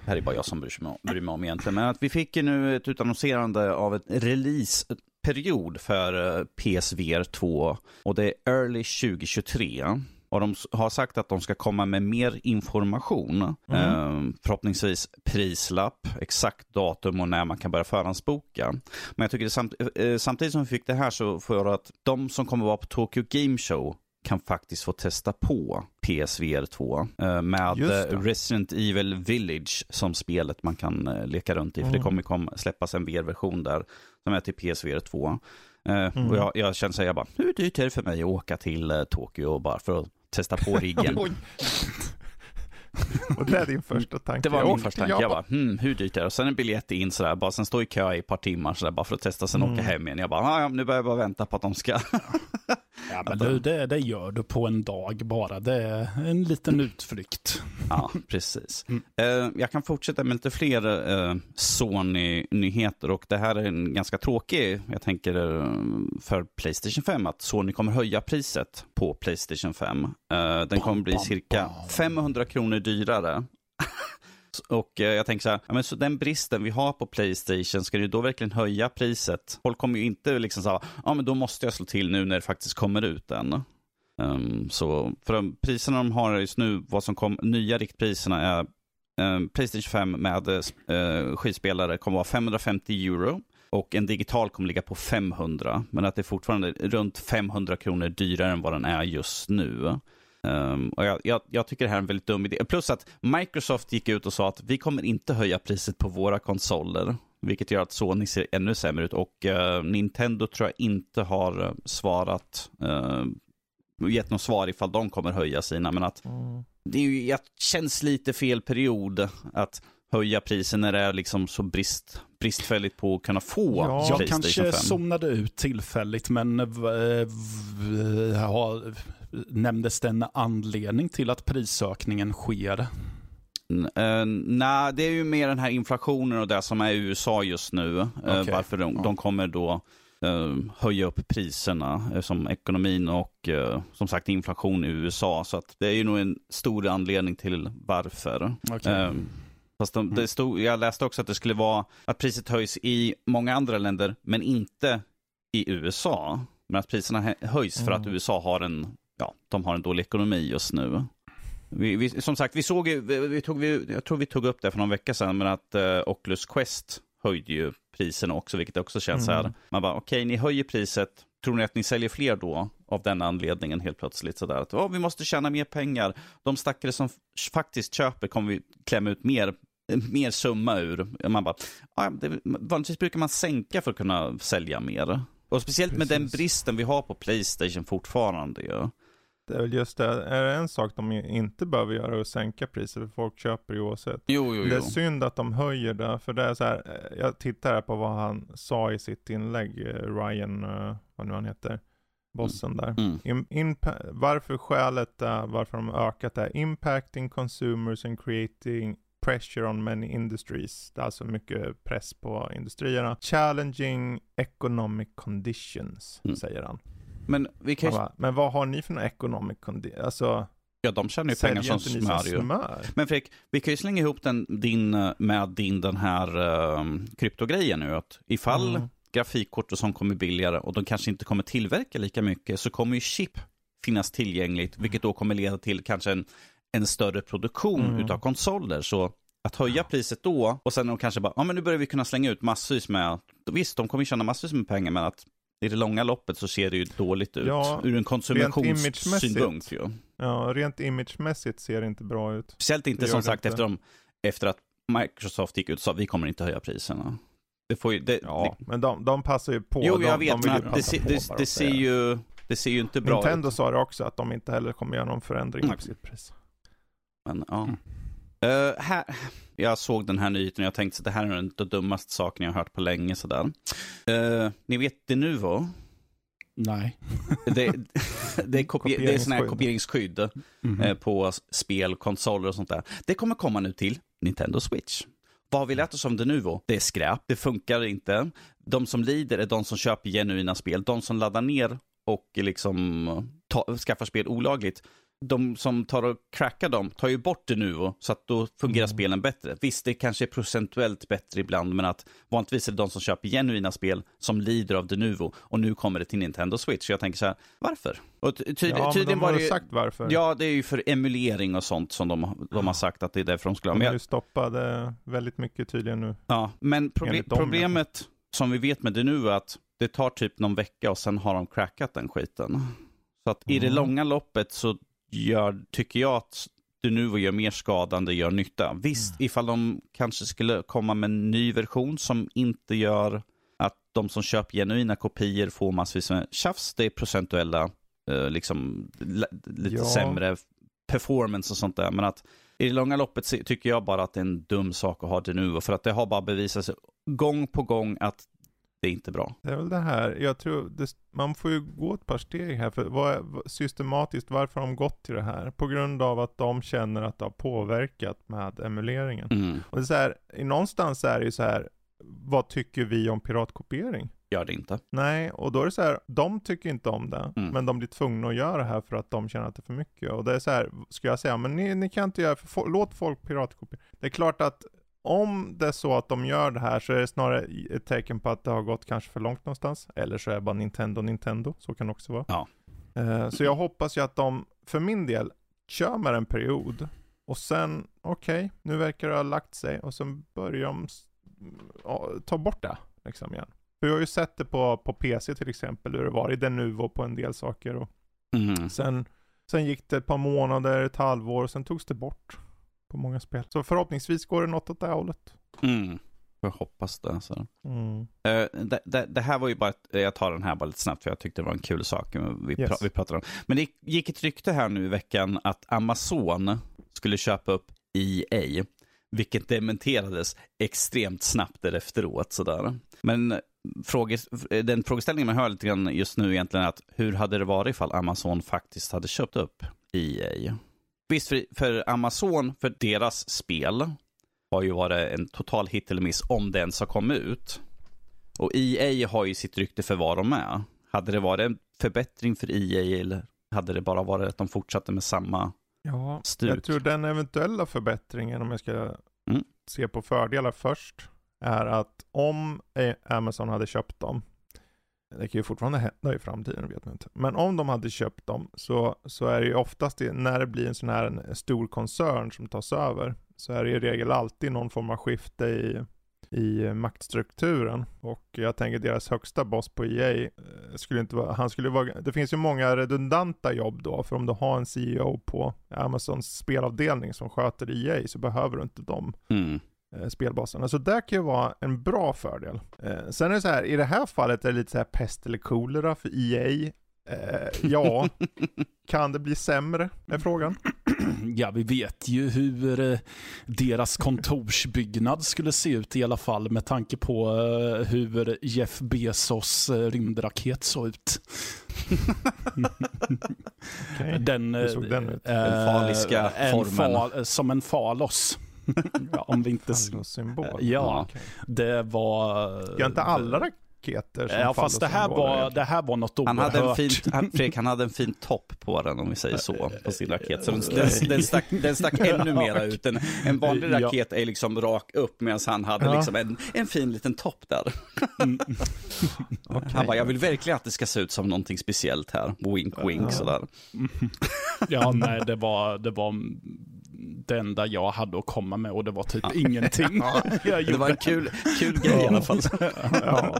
det här är bara jag som bryr, sig om, bryr mig om egentligen. Men att vi fick ju nu ett utannonserande av ett releaseperiod för eh, PSVR 2 och det är early 2023. Och de har sagt att de ska komma med mer information. Mm. Eh, förhoppningsvis prislapp, exakt datum och när man kan börja förhandsboka. Men jag tycker samt, eh, samtidigt som vi fick det här så för att de som kommer vara på Tokyo Game Show kan faktiskt få testa på PSVR 2 eh, med Resident Evil Village som spelet man kan eh, leka runt i. Mm. För det mm. kommer släppas en VR-version där som är till PSVR 2. Eh, mm. Och jag, jag känner så här, jag bara, hur dyrt är det för mig att åka till Tokyo bara för att testa på riggen? [laughs] och det är din första tanke? Det var min första tanke. Jag bara, hmm, hur dyrt är det? Och sen en biljett in sådär, bara sen stå i kö i ett par timmar sådär, bara för att testa, sen mm. åka hem igen. Jag bara, ja, nu börjar jag bara vänta på att de ska [laughs] Ja, men du, det, det gör du på en dag bara. Det är en liten utflykt. Ja, precis. Mm. Uh, jag kan fortsätta med lite fler uh, Sony-nyheter och det här är en ganska tråkig, jag tänker uh, för Playstation 5, att Sony kommer höja priset på Playstation 5. den kommer bli cirka 500 kronor dyrare och eh, jag tänker så här, ja, men så den bristen vi har på Playstation, ska du då verkligen höja priset? Folk kommer ju inte liksom säga, ja men då måste jag slå till nu när det faktiskt kommer ut än. Um, så för de priserna de har just nu, vad som kom, nya riktpriserna är um, Playstation 5 med uh, skivspelare kommer vara 550 euro och en digital kommer ligga på 500. Men att det är fortfarande runt 500 kronor dyrare än vad den är just nu. Um, och jag, jag, jag, tycker det här är en väldigt dum idé. Plus att Microsoft gick ut och sa att vi kommer inte höja priset på våra konsoler. Vilket gör att Sony ser ännu sämre ut. Och uh, Nintendo tror jag inte har uh, svarat, uh, gett något svar ifall de kommer höja sina. Men att mm. det är ju, känns lite fel period att höja priset när det är liksom så brist, bristfälligt på att kunna få ja, Jag kanske somnade ut tillfälligt, men Nämndes det en anledning till att prisökningen sker? Uh, Nej, det är ju mer den här inflationen och det som är i USA just nu. Uh, varför de, ja. de, kommer då uh, höja upp priserna som ekonomin och som sagt inflation i USA. Så att det är ju nog en stor anledning till varför. Okay. Fast de, det stod, jag läste också att det skulle vara att priset höjs i många andra länder, men inte i USA. Men att priserna höjs för att mm. USA har en ja, de har en dålig ekonomi just nu. Vi, vi, som sagt, vi såg vi, vi tog, jag tror vi tog upp det för någon vecka sedan, men att uh, Oculus Quest höjde ju priserna också, vilket också känns mm. här. Man bara, okej, okay, ni höjer priset, tror ni att ni säljer fler då? Av den anledningen helt plötsligt sådär att, oh, vi måste tjäna mer pengar. De stackare som faktiskt köper kommer vi klämma ut mer mer summa ur. Man bara, ah, det, vanligtvis brukar man sänka för att kunna sälja mer. Och speciellt Precis. med den bristen vi har på Playstation fortfarande. Ja. Det är väl just det, är det en sak de inte behöver göra att sänka priset, för folk köper ju oavsett. Jo, jo, jo. Det är synd att de höjer det, för det är så här, eh, jag tittar här på vad han sa i sitt inlägg, eh, Ryan, uh, vad nu han heter, bossen där. Mm. In, in, varför skälet är, varför de har ökat det, impacting consumers and creating pressure on many industries. Det är alltså mycket press på industrierna. Challenging economic conditions, mm. säger han. Men, vi kan bara, men vad har ni för några economic conditions? Alltså, Ja, de tjänar ju pengar som smör, ju. smör Men Fredrik, vi kan ju slänga ihop den, din, med din den här uh, kryptogrejen nu. Att ifall mm. grafikkort och som kommer billigare och de kanske inte kommer tillverka lika mycket så kommer ju chip finnas tillgängligt, vilket då kommer leda till kanske en, en större produktion mm. utav konsoler. Så att höja priset då och sen de kanske bara, ja men nu börjar vi kunna slänga ut massvis med, visst de kommer tjäna massvis med pengar men att i det långa loppet så ser det ju dåligt ut ja, ur en konsumentionssynpunkt. Ju. Ja, rent imagemässigt ser det inte bra ut. Speciellt inte som sagt inte. Efter, de, efter att Microsoft gick ut och sa vi kommer inte höja priserna. Det får ju, det, ja, det... men de, de passar ju på. Jo, jag de, vet, de men det, det, det ser ju, det ser ju inte bra Nintendo ut. Nintendo sa det också, att de inte heller kommer göra någon förändring mm. på sitt pris. Men ja. Mm. Uh, här, jag såg den här nyheten och jag tänkte att det här är den dummaste saken jag har hört på länge. Sådär. Uh, ni vet Denuvo? Nej. det, [laughs] det, är kopi det är sån här kopieringsskydd mm -hmm. eh, på spel, konsoler och sånt där. Det kommer komma nu till Nintendo Switch. Vad har vi lärt oss om det nu då? Det är skräp, det funkar inte. De som lider är de som köper genuina spel. De som laddar ner och liksom ta, skaffar spel olagligt de som tar och crackar dem tar ju bort det nu så att då fungerar mm. spelen bättre. Visst, det kanske är procentuellt bättre ibland, men att vanligtvis är det de som köper genuina spel som lider av det nu och nu kommer det till Nintendo Switch. Så jag tänker så här, varför? Och ty ja, tydligen de har var det ju, sagt varför. Ja, det är ju för emulering och sånt som de, de har sagt att det är därför de skulle ha. De har ju stoppat väldigt mycket tydligen nu. Ja, men proble problemet som vi vet med det nu är att det tar typ någon vecka och sen har de crackat den skiten. Så att mm. i det mm. långa loppet så gör, tycker jag att du nu gör mer skada än det gör nytta. Visst, mm. ifall de kanske skulle komma med en ny version som inte gör att de som köper genuina kopior får massvis med tjafs, det är procentuella, eh, liksom lite ja. sämre performance och sånt där. Men att i det långa loppet tycker jag bara att det är en dum sak att ha det nu. För att det har bara bevisat sig gång på gång att det är inte bra. Det är väl det här, jag tror, det, man får ju gå ett par steg här, för vad systematiskt, varför har de gått till det här? På grund av att de känner att det har påverkat med emuleringen. Mm. Och det är så här, i någonstans är det ju så här, vad tycker vi om piratkopiering? Gör det inte. Nej, och då är det så här, de tycker inte om det, mm. men de blir tvungna att göra det här för att de känner att det är för mycket. Och det är så här, ska jag säga, men ni, ni kan inte göra, för, låt folk piratkopiera. Det är klart att om det är så att de gör det här så är det snarare ett tecken på att det har gått kanske för långt någonstans. Eller så är det bara Nintendo Nintendo, så kan det också vara. Ja. Uh, så jag hoppas ju att de, för min del, kör med en period. Och sen, okej, okay, nu verkar det ha lagt sig och sen börjar de ta bort det liksom igen. För jag har ju sett det på, på PC till exempel, hur det var i Denuvo på en del saker. Och mm. sen, sen gick det ett par månader, ett halvår och sen togs det bort på många spel. Så förhoppningsvis går det något åt det hållet. Mm. Jag hoppas det. Så. Mm. Uh, det, det, det, här var ju bara, ett, jag tar den här bara lite snabbt för jag tyckte det var en kul sak vi, yes. pra, vi pratade om. Men det gick ett rykte här nu i veckan att Amazon skulle köpa upp EA, vilket dementerades extremt snabbt. Sådär. Men fråge, den frågeställningen man hör lite grann just nu egentligen är att hur hade det varit ifall Amazon faktiskt hade köpt upp EA? Visst, för, för Amazon, för deras spel har ju varit en total hit eller miss om det ens har kommit ut. Och EA har ju sitt rykte för vad de är. Hade det varit en förbättring för EA eller hade det bara varit att de fortsatte med samma ja, stuk? Jag tror den eventuella förbättringen, om jag ska mm. se på fördelar först, är att om Amazon hade köpt dem, det kan ju fortfarande hända i framtiden, vet man inte. Men om de hade köpt dem så, så är det ju oftast det, när det blir en sån här en stor koncern som tas över, så är det i regel alltid någon form av skifte i, i maktstrukturen. Och jag tänker deras högsta boss på EA, eh, skulle inte vara, han skulle vara, det finns ju många redundanta jobb då, för om du har en CEO på Amazons spelavdelning som sköter EA så behöver du inte dem. Mm eh, spelbasen. Alltså det kan ju vara en bra fördel. Eh, sen är det så här, i det här fallet är det lite så här pest eller kolera för EA. Eh, ja, [laughs] kan det bli sämre? Är frågan. [clears throat] Ja, vi vet ju hur eh, deras kontorsbyggnad skulle se ut i alla fall med tanke på eh, hur Jeff Bezos eh, rymdraket såg ut. [laughs] okay. Den, hur såg den ut? Den faliska formen. Fal, som en falos. Ja, om vi inte... symbol. Ja, okay. det var... Gör inte alla raketer som Ja, fast det här, var, det här var något Han hade, en oerhört. fin, han, [laughs] Fredrik, han hade en fin topp på den om vi säger så, på sin raket. Så den, den, den, stack, den stack ännu mera ut. En, en vanlig Ja. raket är liksom rak upp medan han hade Ja. liksom en, en fin liten topp där. [laughs] Han bara, jag vill verkligen att det ska se ut som någonting speciellt här. Wink, wink sådär. [laughs] Ja, nej, det var, det var det enda jag hade att komma med och det var typ ingenting. [laughs] [laughs] jag Det var en kul, kul grej i alla fall. [laughs] ja.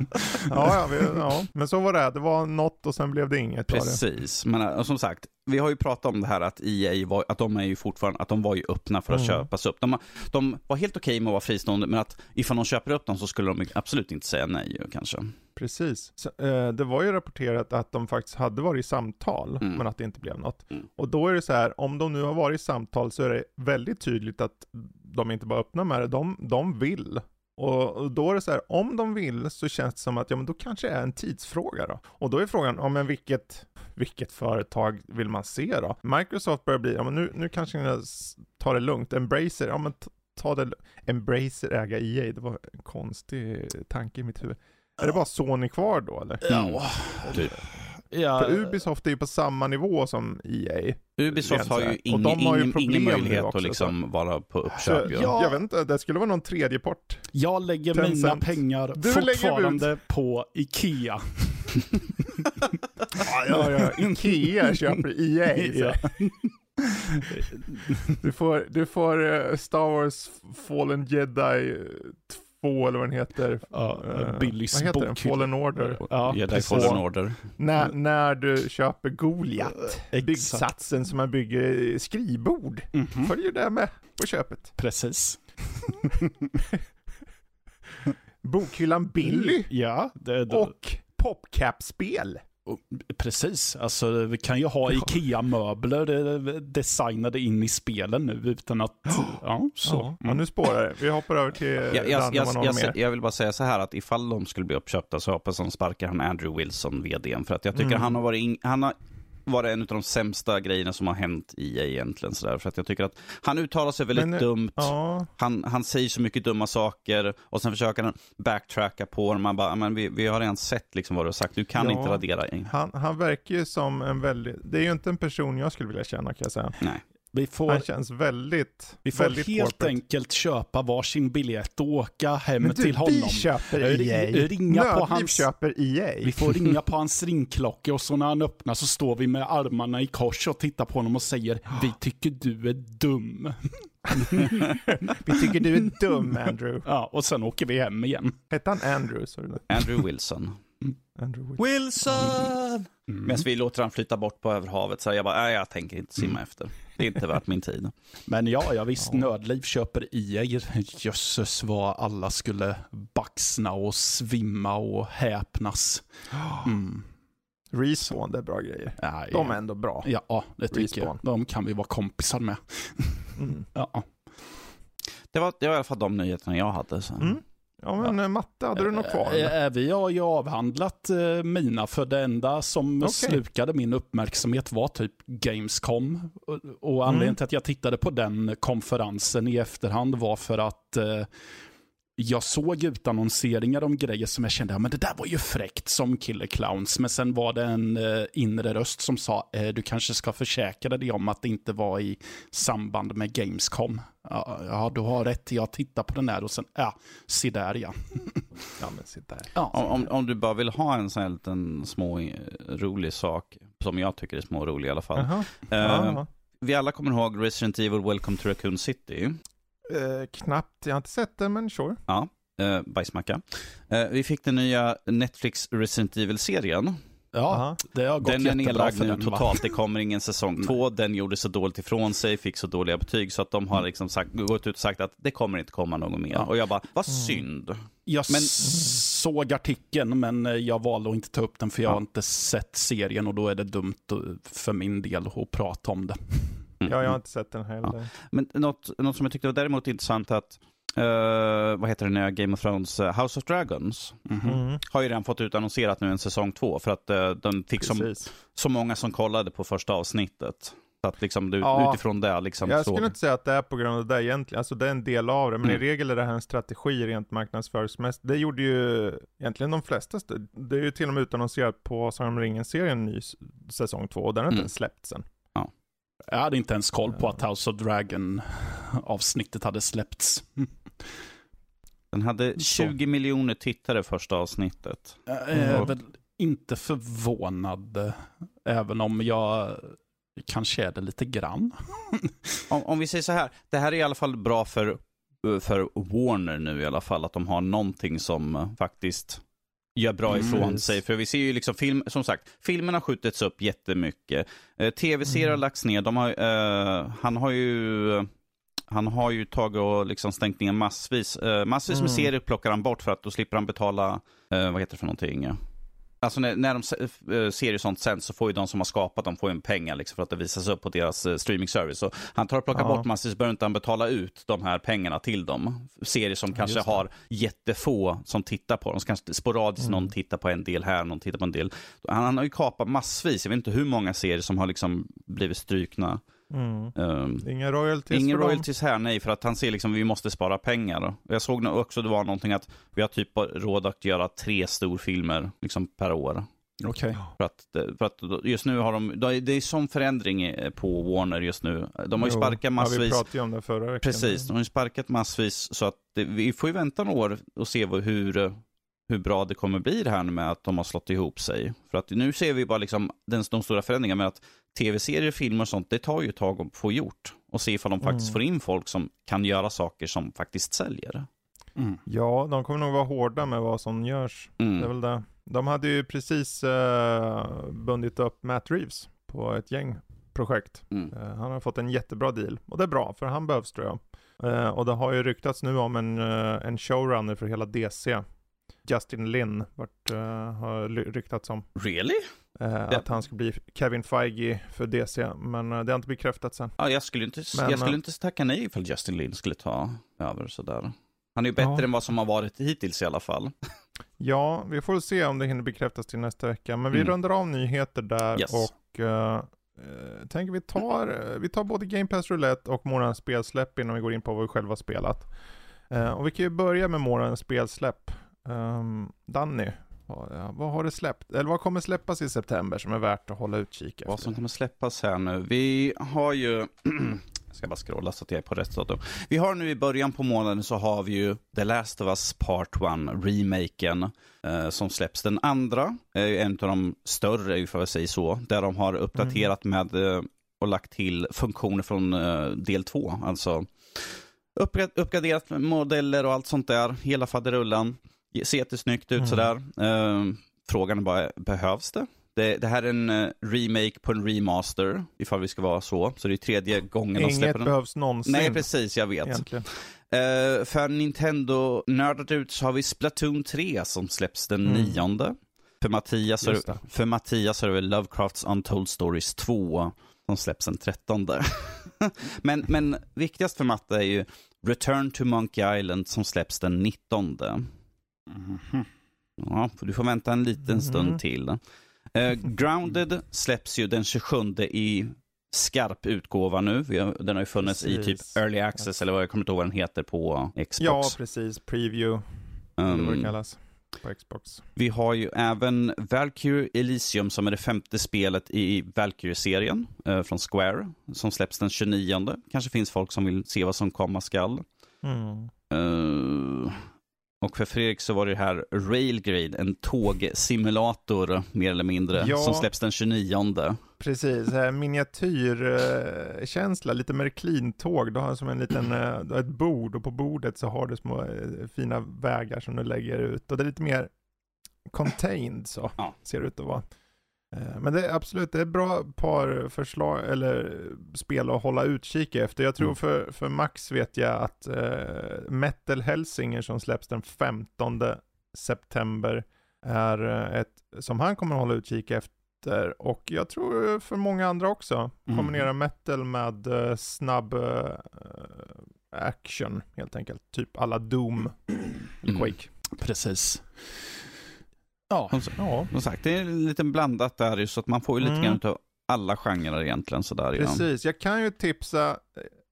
Ja, ja, vi, ja, men så var det. Det var något och sen blev det inget. Precis, men äh, som sagt, vi har ju pratat om det här att EA var, att de är ju fortfarande, att de var ju öppna för att Mm. köpas upp. De, de var helt okej med att vara fristående, men att ifall de köper upp dem så skulle de absolut inte säga nej ju, kanske. Precis. Så, eh, det var ju rapporterat att de faktiskt hade varit i samtal, Mm. men att det inte blev något. Mm. Och då är det så här, om de nu har varit i samtal så är det väldigt tydligt att de inte bara öppnar med det, de, de vill. Och och då är det så här, om de vill så känns det som att, ja men då kanske det är en tidsfråga då. Och då är frågan, ja men vilket, vilket företag vill man se då? Microsoft börjar bli, ja men nu, nu kanske ni tar det lugnt. Embracer, ja men ta det, Embracer äga EA, det var en konstig tanke i mitt huvud. Är det bara Sony kvar då eller? Ja, Typ. ja, För Ubisoft är ju på samma nivå som EA. Ubisoft har ju de har ju ingen, ingen möjlighet också, att liksom vara på Så, uppköp. ju. ja. Jag vet inte, det skulle vara någon tredje port. jag lägger Tencent. mina pengar Du lägger fortfarande på Ikea. [laughs] Ja, ja, ja. Ikea köper EA. [laughs] Ja. så. Du får, du får eh, Star Wars Fallen Jedi 2 eller vad den heter. Ja, Eh, Billys Vad heter den? Fallen Order. Ja, Jedi precis. Fallen Order. När, när du köper Goliat. Exakt. Byggsatsen som man bygger skrivbord. Mhm, Följer det med på köpet. Precis. [laughs] Bokhyllan Billy. Ja, det, det, Och PopCap-spel. Precis. Alltså vi kan ju ha Ikea-möbler eh, designade in i spelen nu utan att... [gasps] Ja, så. Ja, ja, Mm. nu spårar det. Vi hoppar över till Jag, jag, jag, jag, jag vill bara säga så här att ifall de skulle bli uppköpta så hoppas de sparkar han Andrew Wilson, vdn. För att jag tycker Mm. han har varit, in, han har varit en av de sämsta grejerna som har hänt i EA egentligen. Så där. För att jag tycker att han uttalar sig väldigt Men, eh, dumt. Ja, Han, han säger så mycket dumma saker och sen försöker han backtracka på dem. Man bara, men vi, vi har redan sett liksom vad du har sagt. Du kan Ja. inte radera. han, han verkar ju som en väldigt, det är ju inte en person jag skulle vilja känna kan jag säga. Nej. Vi får, Han känns väldigt, vi får väldigt helt corporate. enkelt köpa varsin biljett och åka hem Men du, till honom. vi köper EA. ringa på Nödliv hans- köper EA. Vi får ringa på hans ringklocka och så när han öppnar så står vi med armarna i kors och tittar på honom och säger Vi tycker du är dum. [laughs] Vi tycker du är dum Andrew. Ja, och sen åker vi hem igen. Hette han Andrew? Sorry. Andrew Wilson. Andrew. Wilson! Mm. Medan vi låter han flytta bort på över havet. Så jag bara, nej jag tänker inte simma Mm. efter. Det är inte värt min tid. [laughs] Men ja, ja visst, Ja. Nödliv köper EA. [laughs] Jösses vad alla skulle baxna och svimma och häpnas. [gasps] Mm. Respawn, det är bra grejer. Ja, De är ändå bra. Ja, det tycker jag. Respawn. De kan vi vara kompisar med. Mm. [laughs] Ja. Det var, det var i alla fall de nyheterna jag hade. Så. Mm. Ja men eh, Matte, hade du något kvar? Eh, eller? eh, Vi har ju avhandlat mina, för det enda som Okej. slukade min uppmärksamhet var typ Gamescom. Och, och anledningen Mm. till att jag tittade på den konferensen i efterhand var för att jag såg utannonseringar om grejer som jag kände, ja men det där var ju fräckt som Killer Clowns. Men sen var det en eh, inre röst som sa, eh, du kanske ska försäkra dig om att det inte var i samband med Gamescom. Ja, ja du har rätt, jag tittar på den här och sen, ja, se där ja. [laughs] Ja men sitt där. ja. Om, om, om du bara vill ha en sån här liten små eh, rolig sak, som jag tycker är små och rolig i alla fall. Jaha. Eh, Ja. vi alla kommer ihåg Resident Evil Welcome to Raccoon City. Eh, knappt, jag har inte sett den men sure. Ja, eh, bajsmacka. Eh, vi fick den nya Netflix Resident Evil-serien. Ja, det har gått Den är jättebra nedlagd för nu den, totalt. Det kommer ingen säsong två. Den gjorde så dåligt ifrån sig, fick så dåliga betyg så att de har liksom sagt, gått ut och sagt att det kommer inte komma något mer. Ja. Och jag bara, vad Mm. synd. Jag Men- såg artikeln, men eh, jag valde att inte ta upp den för jag Ja. har inte sett serien och då är det dumt eh, för min del att prata om det. Mm. Ja, jag har inte sett den heller. Men något, något som jag tyckte var däremot intressant att, eh, vad heter det nya Game of Thrones, eh, House of Dragons, Mhm. Mm. har ju redan fått utannonserat nu en säsong två för att uh, den fick så, Precis. så många som kollade på första avsnittet. Så att liksom du, Ja. utifrån det liksom Jag såg- skulle inte säga att det är på grund av det egentligen, alltså det är en del av det, men Mm. i regel är det här en strategi rent marknadsföringsmässigt. Det gjorde ju egentligen de flesta, st- det är ju till och med utannonserat på Sagan om ringen-serien ny säsong två, och den har inte Mm. släppts än. Jag hade inte ens koll på att House of Dragon avsnittet hade släppts. Den hade 20 miljoner tittare första avsnittet. Jag är Mm. väl inte förvånad, även om jag kanske är det lite grann. Om, om vi säger så här, det här är i alla fall bra för, för Warner nu i alla fall, att de har någonting som faktiskt gör bra Mm. ifrån sig. För vi ser ju liksom film, som sagt, filmen har skjutits upp jättemycket. Eh, Tv-serier har Mm. lagts ner, de har, eh, han har ju han har ju tagit och liksom stängt ner massvis. Eh, massvis med Mm. serier plockar han bort för att då slipper han betala, eh, vad heter det för någonting? Alltså när, när de eh, och sånt sänds så får ju de som har skapat dem får en pengar liksom för att det visas upp på deras eh, streaming service. Så han tar och plockar Ja. bort massvis, behöver inte han betala ut de här pengarna till dem. Serier som Ja, kanske har jättefå som tittar på dem. Så kanske sporadiskt Mm. någon tittar på en del här, någon tittar på en del. Han, han har ju kapat massvis, jag vet inte hur många serier som har liksom blivit strukna. Mm. Um, Inga royalties Ingen för dem. royalties här, nej, för att han ser liksom vi måste spara pengar. Jag såg också det var någonting att vi har typ råd att göra tre storfilmer liksom per år. Okej. För att, för att just nu har de, det är sån förändring eh, på Warner just nu. De har ju sparkat Ja, vi massvis. pratade ju om det förra veckan. Precis, de har ju sparkat massvis. Så att det, vi får ju vänta några år och se hur, hur bra det kommer bli det här med att de har slått ihop sig. För att nu ser vi bara liksom den, de stora förändringarna med att tv-serier, filmer och sånt, det tar ju ett tag att få gjort. Och se ifall de faktiskt Mm. får in folk som kan göra saker som faktiskt säljer. Mm. Ja, de kommer nog vara hårda med vad som görs. Det är Mm. väl det. De hade ju precis uh, bundit upp Matt Reeves på ett gäng projekt. Mm. Eh, han har fått en jättebra deal. Och det är bra, för han behövs tror jag. Eh, och det har ju ryktats nu om en, eh, en showrunner för hela DC. Justin Lin vart, eh, har ryktats om. Really? Eh, Att han ska bli Kevin Feige för DC. Men eh, det har inte bekräftats än. Ja, jag skulle inte, Men, jag skulle inte tacka nej ifall Justin Lin skulle ta över sådär. Han är ju bättre Ja. än vad som har varit hittills i alla fall. [laughs] Ja, vi får se om det hinner bekräftas till nästa vecka. Men vi Mm. rundar av nyheter där Yes. och uh, uh, tänker vi tar, vi tar både Game Pass Roulette och morgonens spelsläpp innan vi går in på vad vi själva spelat. Eh, och vi kan ju börja med morgonens spelsläpp. Um, Danny, vad, har det släppt? Eller vad kommer släppas i september som är värt att hålla utkik efter? Vad som kommer släppas här nu. Vi har ju, [clears throat] jag ska bara scrolla så att jag är på rätt datum. Vi har nu i början på månaden så har vi ju The Last of Us Part 1, remaken, eh, som släpps. Den andra är ju en av de större, ifall jag säger så, där de har uppdaterat med eh, och lagt till funktioner från eh, del 2. Alltså uppgra- uppgraderat modeller och allt sånt där, hela faderullan ser jättesnyggt ut mm. sådär. Eh, frågan är bara, behövs det? det? Det, här är en eh, remake på en remaster, ifall vi ska vara så. Så det är tredje gången de släpper den. Inget behövs någonsin. Nej, precis, jag vet. Egentligen. Ehm, för Nintendo-nördat ut så har vi Splatoon 3 som släpps den mm. nionde. För Mattias, är, för Mattias är det Lovecrafts Untold Stories 2 som släpps den 13. [laughs] men, men viktigast för Matte är ju Return to Monkey Island som släpps den 19. Mm. Ja, du får vänta en liten mm. stund till. Eh, Grounded släpps ju den 27 i skarp utgåva nu. Den har ju funnits precis. i typ Early Access ja. eller vad jag kommer inte ihåg vad den heter på Xbox. Ja, precis. Preview. Um, det vad det um, kallas. På Xbox. Vi har ju även Valkyrie Elysium som är det femte spelet i Valkyrie-serien eh, från Square. Som släpps den 29. Kanske finns folk som vill se vad som komma skall. Mm. Eh, och för Fredrik så var det här Railgrade, en tågsimulator mer eller mindre, Ja. som släpps den 29. Precis, här miniatyrkänsla, lite Märklin-tåg. Du har som en liten, eh, du har ett bord och på bordet så har du små eh, fina vägar som du lägger ut. Och det är lite mer contained så, Ja. ser det ut att vara. Eh, Men det är absolut, det är ett bra par förslag, eller spel att hålla utkik efter. Jag tror Mm. för, för Max vet jag att eh, Metal Helsinger som släpps den 15 september är eh, ett som han kommer att hålla utkik efter. Och jag tror för många andra också. Mm. Kombinera metal med eh, snabb eh, action helt enkelt. Typ alla Doom Mm. Quake. Precis. Ja, Som, Ja, som sagt, det är lite blandat där ju, så att man får ju lite Mm. grann av alla genrer egentligen sådär. Precis, jag kan ju tipsa,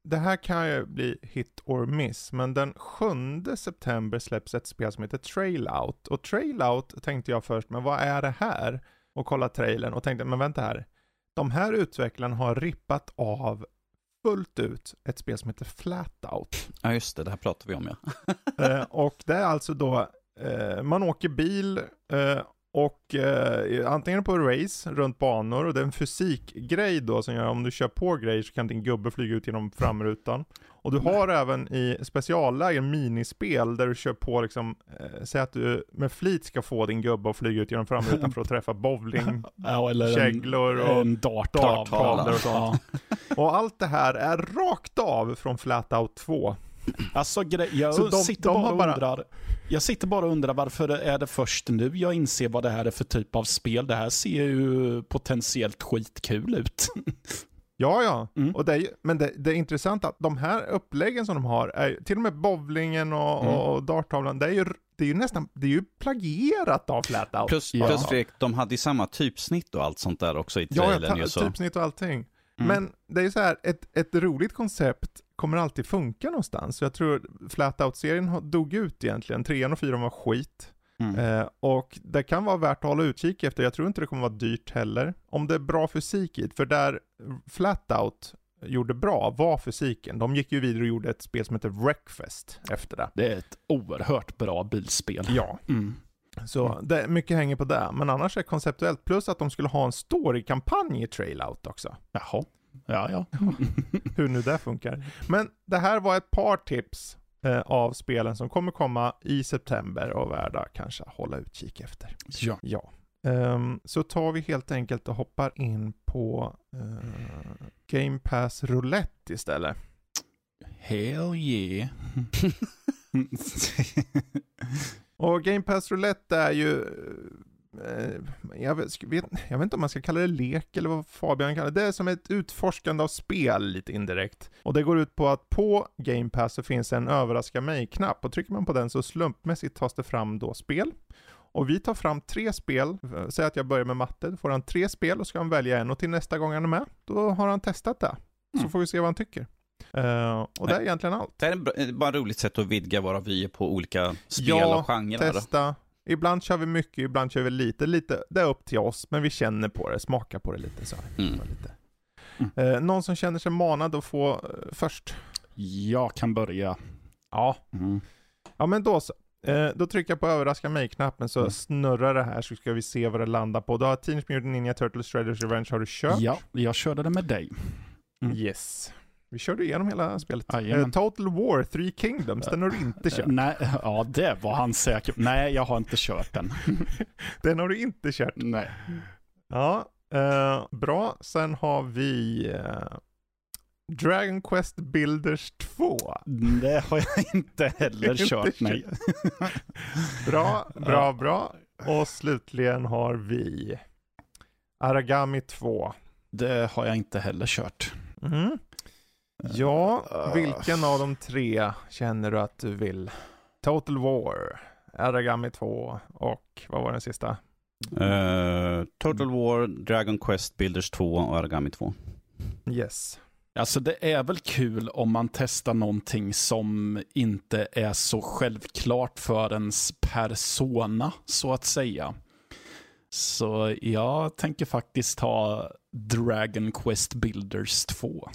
det här kan ju bli hit or miss, men den 7 september släpps ett spel som heter Trail Out. Och Trail Out tänkte jag först, men vad är det här? Och kolla trailern och tänkte, men vänta här. De här utvecklarna har rippat av fullt ut ett spel som heter Flatout. Ja, just det, det här pratar vi om ja. eh, och det är alltså då, eh, man åker bil eh, och eh, antingen på race runt banor och det är en fysikgrej då som gör om du kör på grejer så kan din gubbe flyga ut genom framrutan. Och du har även i speciallägen minispel där du kör på liksom, eh, säg att du med flit ska få din gubbe att flyga ut genom framrutan för att träffa bowling, [laughs] ja, eller käglor och en dart darttavlor och sånt. Ja. Och allt det här är rakt av från Flatout 2. Alltså jag de, sitter de bara och bara... undrar. Jag sitter bara och undrar varför är det först nu jag inser vad det här är för typ av spel. Det här ser ju potentiellt skitkul ut. [laughs] Ja, ja. Mm. Och det är, men det, det är intressant att de här uppläggen som de har, är, till och med bowlingen och, mm. och darttavlan, det är ju det är ju nästan, det är ju plagierat av Flatout. Plus, ja. plus Fredrik, de hade ju samma typsnitt och allt sånt där också i trailern. Ja, ta, typsnitt och allting. Mm. Men det är ju så här, ett, ett roligt koncept kommer alltid funka någonstans. Jag tror Flatout-serien dog ut egentligen. Trean och fyran var skit. Mm. Eh, och det kan vara värt att hålla utkik efter. Jag tror inte det kommer vara dyrt heller. Om det är bra fysik i För där Flatout gjorde bra var fysiken. De gick ju vidare och gjorde ett spel som heter Wreckfest efter det. Det är ett oerhört bra bilspel. Ja. Mm. Så det, mycket hänger på det. Men annars är det konceptuellt. Plus att de skulle ha en story-kampanj i Trailout också. Jaha. Ja, ja. [laughs] Hur nu det funkar. Men det här var ett par tips eh, av spelen som kommer komma i september och värda kanske hålla utkik efter. Ja. ja. Um, så tar vi helt enkelt och hoppar in på uh, Game Pass Roulette istället. Hell yeah. [laughs] [laughs] och Game Pass Roulette är ju Eh, jag vet, jag vet inte om man ska kalla det lek eller vad Fabian kallar det. Det är som ett utforskande av spel lite indirekt. Och det går ut på att på Game Pass så finns en överraska mig-knapp och trycker man på den så slumpmässigt tas det fram då spel. Och vi tar fram tre spel, säg att jag börjar med matte, då får han tre spel och ska han välja en och till nästa gång han är med, då har han testat det. Så mm. får vi se vad han tycker. Uh, och det är egentligen allt. Det är bara ett roligt sätt att vidga våra vyer på olika spel ja, och genrer. Ja, testa, Ibland kör vi mycket, ibland kör vi lite. lite. Det är upp till oss, men vi känner på det, smakar på det lite. Så mm. lite. Mm. Eh, någon som känner sig manad att få eh, först? Jag kan börja. Ja. Mm. Ja, men då så. Då trycker jag på överraska mig-knappen så mm. snurrar det här så ska vi se vad det landar på. Då har Teenage Mutant Ninja Turtles Shredders Revenge har du kört? Ja, jag körde det med dig. Mm. Yes. Vi körde igenom hela spelet. Uh, Total War, Three Kingdoms, den har du inte kört. Uh, nej, ja det var han säker Nej, jag har inte kört den. [laughs] den har du inte kört? Nej. Ja, uh, bra. Sen har vi Dragon Quest Builders 2. [laughs] [laughs] Det har jag inte heller kört, nej. bra, bra, bra. Och slutligen har vi Aragami 2. Det har jag inte heller kört. Mm. Ja, vilken av de tre känner du att du vill? Total War, Aragami 2 och vad var den sista? Uh, Total War, Dragon Quest Builders 2 och Aragami 2. Yes. Alltså det är väl kul om man testar någonting som inte är så självklart för ens persona, så att säga. Så jag tänker faktiskt ha Dragon Quest Builders 2.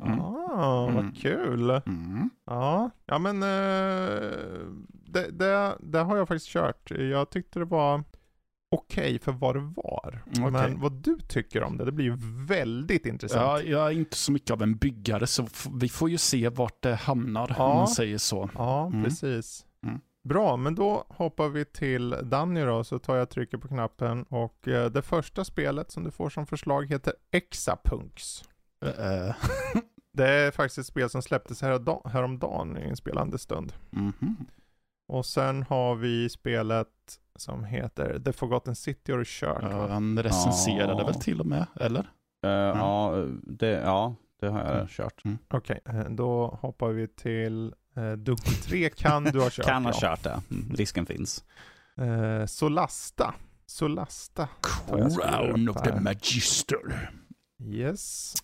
Mm. Ah, vad mm. kul. Mm. Ja, ja men uh, det, det, det, har jag faktiskt kört. Jag tyckte det var okej okay för vad det var. Okay. Men vad du tycker om det, det blir ju väldigt intressant. Ja, jag är inte så mycket av en byggare, så vi får ju se vart det hamnar, ja. om man säger så. Ja, mm. precis. Mm. Bra, men då hoppar vi till Danny då, så tar jag trycker på knappen och eh, det första spelet som du får som förslag heter Exapunks. Uh, [laughs] det är faktiskt ett spel som släpptes häromdagen i en spelande stund. Mm -hmm. Och sen har vi spelet som heter The Forgotten City har du kört uh, Han recenserade ja. väl till och med, eller? Uh, mm. ja, det, ja, det har jag mm. kört. Mm. Okej, okay, eh, då hoppar vi till uh, Dunk 3 kan du ha [laughs] kört. kan ha kört det, mm, risken finns. Uh, Solasta Solasta. Crown of the Magister. Yes.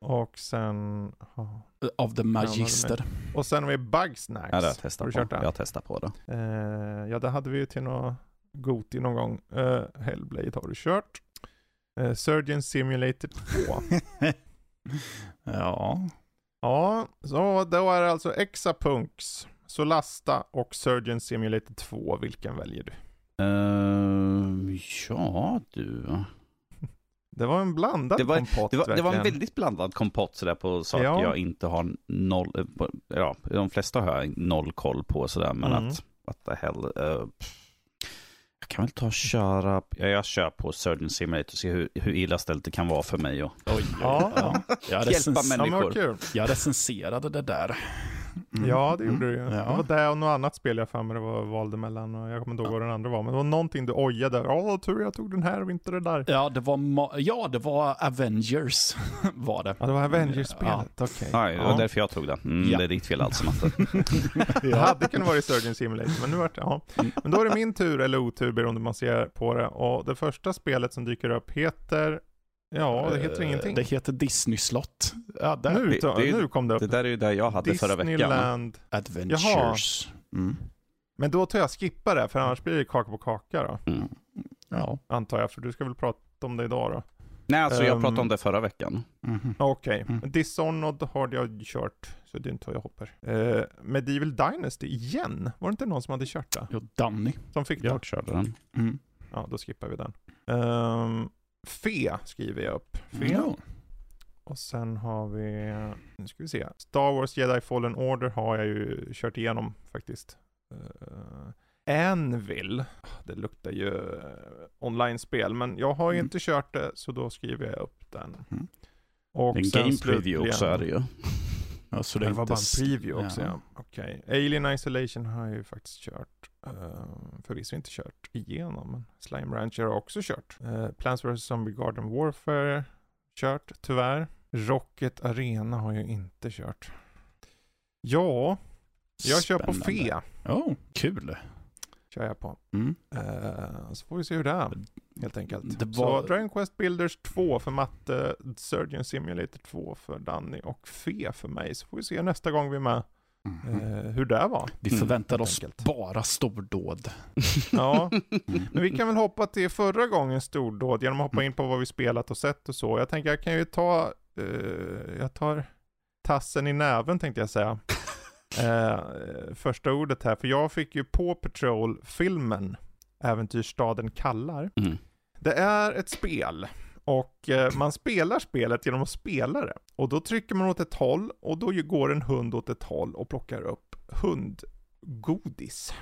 Och sen... ja. Of the Magister. Och sen har vi Bugsnacks. Ja, det har jag testat Har du på. kört det? Jag har testat på det. Eh, ja, det hade vi ju till något Goti någon gång. Eh, Hellblade har du kört. Eh, Surgeon Simulator 2. [laughs] Ja. ja, så då är det alltså Exapunks, Solasta och Surgeon Simulator 2. Vilken väljer du? Ehm, ja, du. Det var en blandad Det var- kompott Det var, det var en väldigt blandad kompott sådär på saker Ja. jag inte har noll, ja, de flesta har jag noll koll på sådär, men Mm. att, what the hell. pff. jag kan väl ta och köra, ja, jag kör på Surgeon Simulator och se hur, hur illa ställt det kan vara för mig. Och, Oj, Ja. ja. Jag, Hjälpa människor. jag recenserade det där. Mm. Ja, det gjorde du ju. Ja. Det var det och något annat spel jag för mig det var valde mellan. Och jag kommer inte ihåg vad den andra var. Men det var någonting du ojade. Ja, tur jag tog den här och inte det där. Ja, det var, ja, det var Avengers [laughs] var det. Ja, det var Avengers-spelet. Okej. Nej, det var Ja. därför jag tog den. Mm, Ja. Det är ditt fel alltså, Matte. [laughs] [laughs] Det hade kunnat vara i Surgeon Simulator, men nu vart det, ja. Men då är det min tur, eller otur beroende på hur man ser på det. Och det första spelet som dyker upp heter, ja, det heter Eh, ingenting. Det heter Disney-slott. Ja, där. nu, det- det nu kom det upp. Det där är ju det jag hade förra veckan. Disneyland. Adventures. Mm. Men då tar jag skippa det, för annars blir det kaka på kaka då. Mm. Ja. Antar jag, för du ska väl prata om det idag då? Nej, alltså jag Ehm, pratade om det förra veckan. Mhm. Okej, Mm. Dishonored har jag kört, så det är inte vad jag hoppar. Uh, Medieval Dynasty igen, var det inte någon som hade kört det? Jo, Danny. Som fick det? Jag körde den. Mm. Ja, då skippar vi den. Um, Fe skriver jag upp. Fe. Ja. Och sen har vi, nu ska vi se. Star Wars Jedi Fallen Order har jag ju kört igenom faktiskt. Uh, Anvil, det luktar ju uh, online-spel, men jag har ju Mm. inte kört det, så då skriver jag upp den. Mm. Och Det är en game preview också är det ju. Ja, så det, det var bara en preview också Ja. ja. Okej. Alien Isolation har jag ju faktiskt kört. Uh, förvisso inte kört igenom, men Slime Rancher har också kört. Uh, Plants vs Zombie Garden Warfare kört, tyvärr. Rocket Arena har jag inte kört. Ja, jag kör på Spännande. Fe. Oh, kul. Kör jag på. Mm. Uh, så får vi se hur det är, helt enkelt. Det var- Så Dragon Quest Builders 2 för Matte, Surgeon Simulator 2 för Danny och Fe för mig. Så får vi se nästa gång vi är med Eh, hur det var. Vi Mm, förväntar helt oss enkelt. bara stordåd. [laughs] Ja, Mm. men vi kan väl hoppa till förra gångens stordåd genom att hoppa Mm. in på vad vi spelat och sett och så. Jag tänker jag kan ju ta, eh, jag tar tassen i näven tänkte jag säga. [laughs] Eh, första ordet här, för jag fick ju på Patrol-filmen Äventyrsstaden kallar. Mm. Det är ett spel och eh, man spelar spelet genom att spela det. Och då trycker man åt ett håll och då går en hund åt ett håll och plockar upp hundgodis.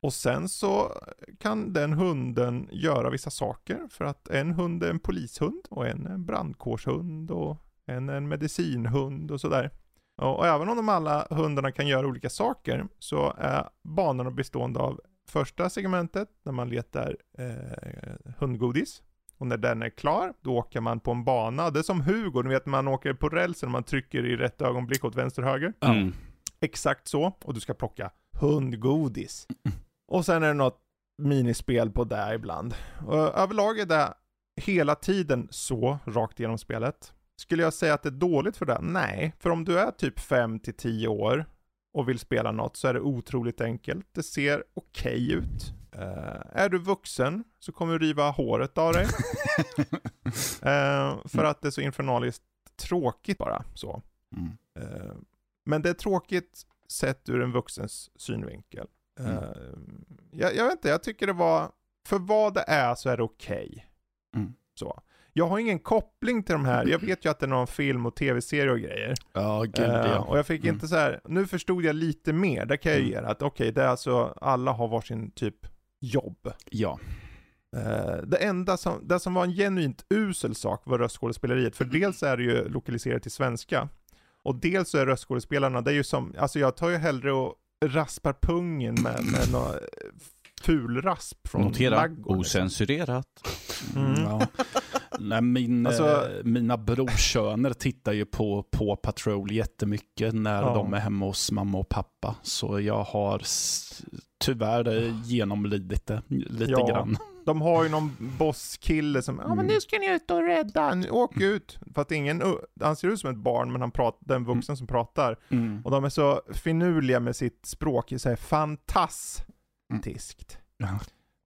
Och sen så kan den hunden göra vissa saker för att en hund är en polishund och en är en brandkårshund och en är en medicinhund och sådär. Och, och även om de alla hundarna kan göra olika saker så är banorna bestående av första segmentet när man letar eh, hundgodis. Och när den är klar, då åker man på en bana. Det är som Hugo, ni vet man åker på rälsen och man trycker i rätt ögonblick åt vänster höger. Mm. Exakt så. Och du ska plocka hundgodis. Och sen är det något minispel på det ibland. Och överlag är det hela tiden så, rakt igenom spelet. Skulle jag säga att det är dåligt för det? Nej, för om du är typ 5 till 10 år och vill spela något så är det otroligt enkelt. Det ser okej ut. Eh, är du vuxen så kommer du riva håret av dig. [laughs] Eh, för att det är så infernaliskt tråkigt bara så. Mm. Eh, men det är tråkigt sett ur en vuxens synvinkel. Mm. jag, jag vet inte, jag tycker det var, för vad det är så är det okej. Mm. Så. Jag har ingen koppling till de här, jag vet ju att det är någon film och tv-serie och grejer. Ja, gud ja. och jag fick Mm. inte så här, nu förstod jag lite mer, det kan jag Mm. ge att okej, det är alltså, alla har varsin typ jobb. Ja. Eh, det enda som, det som var en genuint usel sak var röstskådespeleriet, för dels är det ju lokaliserat till svenska, och dels så är röstskådespelarna, det är ju som, alltså jag tar ju hellre och raspar pungen med, med någon fulrasp från Notera, ladugården, liksom. osensurerat. Mm. Ja. Nej, min, Alltså- eh, mina brorsöner tittar ju på, på Patrol jättemycket när Ja. de är hemma hos mamma och pappa. Så jag har tyvärr genomlidit det lite Ja. grann. de har ju någon bosskille som, ja men Mm. nu ska ni ut och rädda, åk ut. För att ingen, han ser ut som ett barn men han pratar, den vuxen som pratar. Mm. Och de är så finurliga med sitt språk, så här fantastiskt. Ja.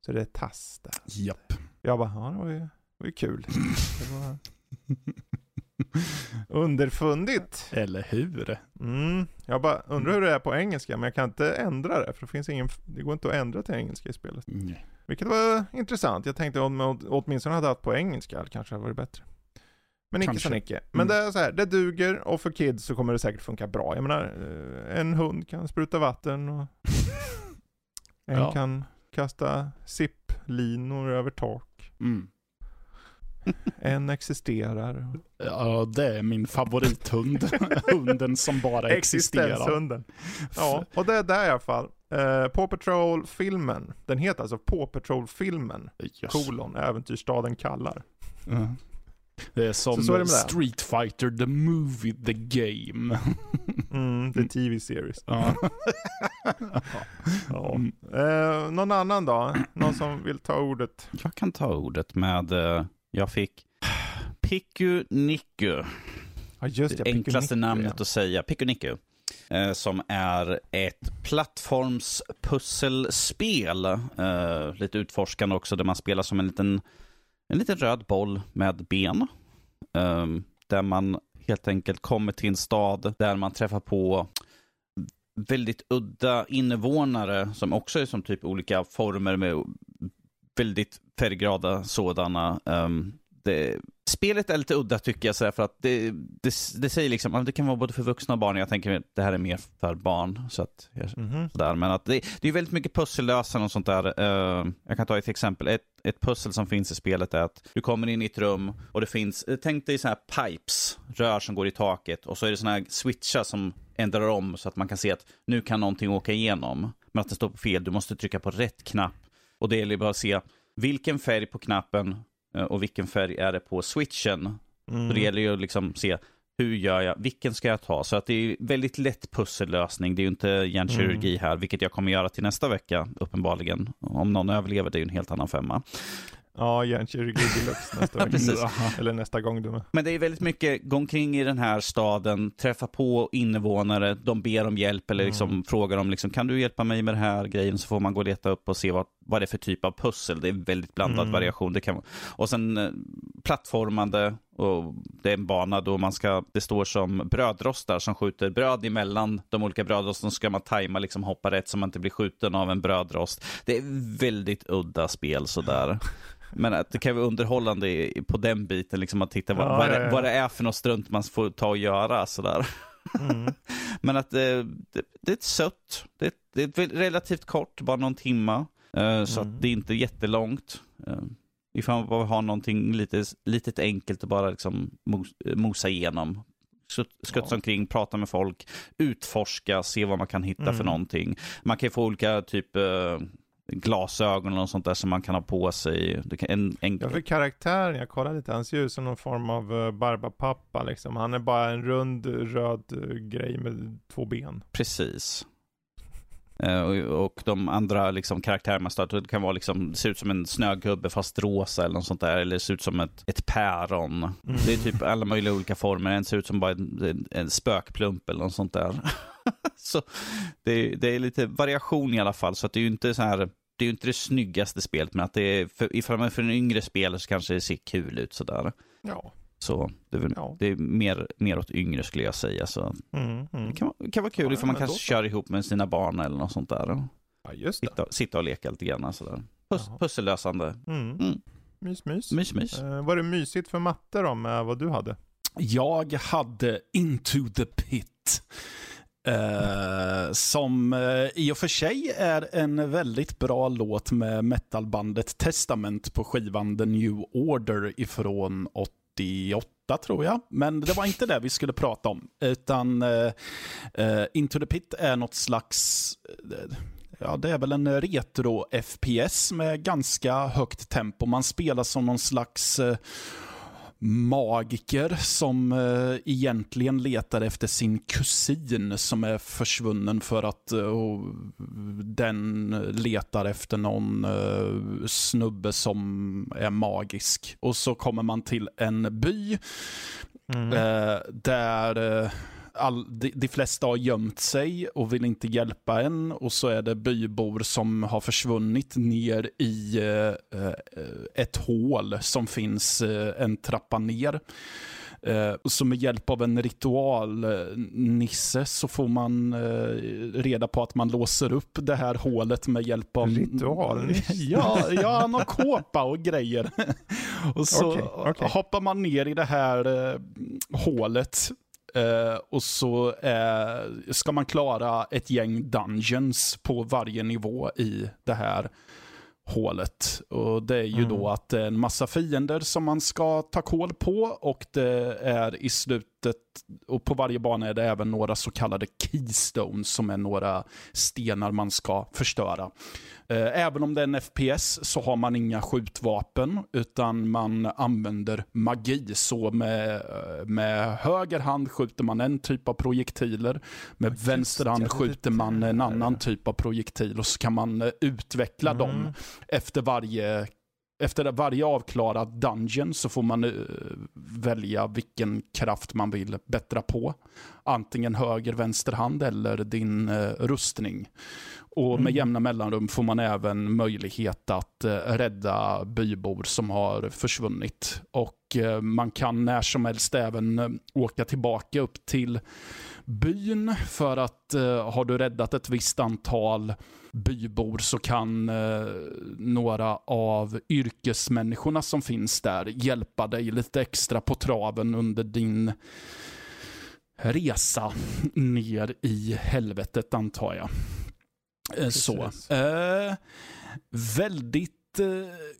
Så det är tass där. Japp. Jag bara, ja det var ju, det var ju kul. [laughs] Det var [laughs] underfundigt. Eller hur? Mm. Jag bara undrar hur det är på engelska, men jag kan inte ändra det, för det finns ingen, det går inte att ändra till engelska i spelet. Mm. Vilket var intressant. Jag tänkte om jag åtminstone hade haft på engelska, det kanske hade varit bättre. Men icke Kanske. som icke. Men Mm. det är så här, det duger och för kids så kommer det säkert funka bra. Jag menar, eh, en hund kan spruta vatten och [laughs] en Ja. kan kasta zipplinor över tak. Mm. [laughs] En existerar. Ja, det är min favorithund. [laughs] Hunden som bara existerar. Existenshunden. Ja, och det är där i alla fall. Uh, Paw Patrol-filmen, den heter alltså Paw Patrol-filmen, Yes. kolon, Äventyrsstaden kallar. Ja. Det är som Så så är det. Street Fighter, the movie, the game. Mm, the [laughs] TV series. Ja. Ja. Mm. Eh, någon annan då? Någon som vill ta ordet? Jag kan ta ordet med, eh, jag fick Piku Niku. Ja just det det, enklaste Pickunick, namnet att säga. Piku Niku. Eh, som är ett plattformspusselspel. Eh, lite utforskande också, där man spelar som en liten, en liten röd boll med ben. Eh, där man helt enkelt kommer till en stad där man träffar på väldigt udda invånare som också är som typ olika former med väldigt färgglada sådana. Um, det, spelet är lite udda tycker jag, så här, för att det, det, det säger liksom att det kan vara både för vuxna och barn. Jag tänker att det här är mer för barn. Så att Mhm. sådär. Men att det, det är väldigt mycket pussellösande och sånt där. Uh, jag kan ta ett exempel. Ett, ett pussel som finns i spelet är att du kommer in i ett rum och det finns, tänk dig så här pipes, rör som går i taket och så är det såna här switchar som ändrar om så att man kan se att nu kan någonting åka igenom. Men att det står på fel, du måste trycka på rätt knapp. Och det gäller bara att se vilken färg på knappen eh, och vilken färg är det på switchen. Mm. Så det gäller ju att liksom se hur gör jag, vilken ska jag ta? Så att det är väldigt lätt pussellösning. Det är ju inte hjärnkirurgi här, vilket jag kommer göra till nästa vecka, uppenbarligen. Om någon överlever, det är ju en helt annan femma. Ja, hjärnkirurgi deluxe nästa [laughs] vecka. precis. Eller nästa gång du med. Men det är väldigt mycket, gå omkring i den här staden, träffa på invånare, de ber om hjälp eller liksom frågar om, liksom, kan du hjälpa mig med den här grejen? Så får man gå och leta upp och se vad, vad det är för typ av pussel. Det är väldigt blandad Mm. variation. Det kan, och sen eh, plattformande, och det är en bana då man ska, det står som brödrostar som skjuter bröd emellan de olika brödrosten. Så ska man tajma, liksom hoppa rätt så man inte blir skjuten av en brödrost. Det är väldigt udda spel sådär. Men att det kan vara underhållande på den biten, liksom att titta vad, Ja, vad, ja, det, ja. vad det är för något strunt man får ta och göra sådär. Mm. [laughs] Men att det, det, det är ett sött, det, det är relativt kort, bara någon timma. Eh, Så Mm. att det är inte jättelångt. Uh, ifall man bara har någonting lite, litet enkelt att bara liksom mos, mosa igenom. Skut- Skutsa Ja. omkring, prata med folk, utforska, se vad man kan hitta för Mm. någonting. Man kan få olika typ eh, glasögon och sånt där som man kan ha på sig. En, en, Ja, för karaktären, jag kollade lite, han ser ut som någon form av barbapappa liksom. Han är bara en rund röd eh, grej med två ben. Precis. Eh, och, de andra liksom, karaktärerna man stöter, det kan vara liksom, ser ut som en snögubbe fast rosa eller något sånt där. Eller ser ut som ett, ett päron. Mm. Det är typ alla möjliga olika former. En ser ut som bara en, en, en spökplump eller något sånt där. [laughs] så det, är- det är lite variation i alla fall. Så att det är ju inte så här det är ju inte det snyggaste spelet, men att det är, för, ifall man är för en yngre spelare så kanske det ser kul ut sådär. Ja. Så det är, väl, Ja. det är mer, mer åt yngre skulle jag säga. Så Mm, mm. det kan, vara- kan vara kul Ja, ifall man kanske kör ihop med sina barn eller något sånt där. ja, just det. Sitta, sitta och leka lite grann sådär. Pus, Jaha. pussellösande. Mm. Mm. Mys, mys. Mys, mys. Eh, var det mysigt för matte då med vad du hade? Jag hade Into the Pit. Eh, som eh, i och för sig är en väldigt bra låt med metalbandet Testament på skivan The New Order ifrån 88 tror jag. Men det var inte det vi skulle prata om. Utan uh, Into the Pit är något slags... Uh, Ja, det är väl en retro-FPS med ganska högt tempo. Man spelar som någon slags eh, magiker som eh, egentligen letar efter sin kusin som är försvunnen för att eh, den letar efter någon eh, snubbe som är magisk. Och så kommer man till en by mm. Eh, där eh, all, de, de, flesta har gömt sig och vill inte hjälpa en och så är det bybor som har försvunnit ner i eh, eh ett hål som finns eh, en trappa ner. Eh, så med hjälp av en ritualnisse så får man eh, reda på att man låser upp det här hålet med hjälp av... Ritualnisse? [laughs] ja, ja, han har kåpa och grejer. [laughs] och så okay, okay. hoppar man ner i det här eh, hålet Uh, och så uh, ska man klara ett gäng dungeons på varje nivå i det här hålet. Och Det är ju mm. då att det är en massa fiender som man ska ta koll på och det är i slutet, och på varje bana är det även några så kallade keystones som är några stenar man ska förstöra. Eh, även om det är en FPS så har man inga skjutvapen utan man använder magi. Så med, eh, med höger hand skjuter man en typ av projektiler. Med oh, vänster hand skjuter man en annan typ av projektil och så kan man eh, utveckla mm. dem efter varje efter varje avklarad dungeon så får man uh, välja vilken kraft man vill bättra på. Antingen höger, vänster hand eller din uh, rustning. Och med mm. jämna mellanrum får man även möjlighet att uh, rädda bybor som har försvunnit. Och man kan när som helst även åka tillbaka upp till byn för att har du räddat ett visst antal bybor så kan eh, några av yrkesmänniskorna som finns där hjälpa dig lite extra på traven under din resa ner i helvetet antar jag. Eh, så. Eh, väldigt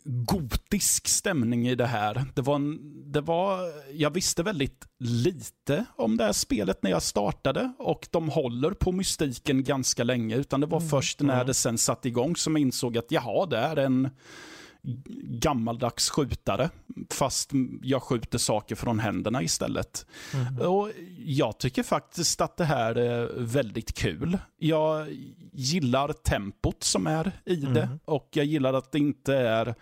gotisk stämning i det här. Det var, en, det var, jag visste väldigt lite om det här spelet när jag startade och de håller på mystiken ganska länge. Utan det var mm. först när det sen satte igång som jag insåg att jaha, det är en gammaldags skjutare. Fast jag skjuter saker från händerna istället. Mm. Och Jag tycker faktiskt att det här är väldigt kul. Jag gillar tempot som är i mm. det. Och jag gillar att det inte är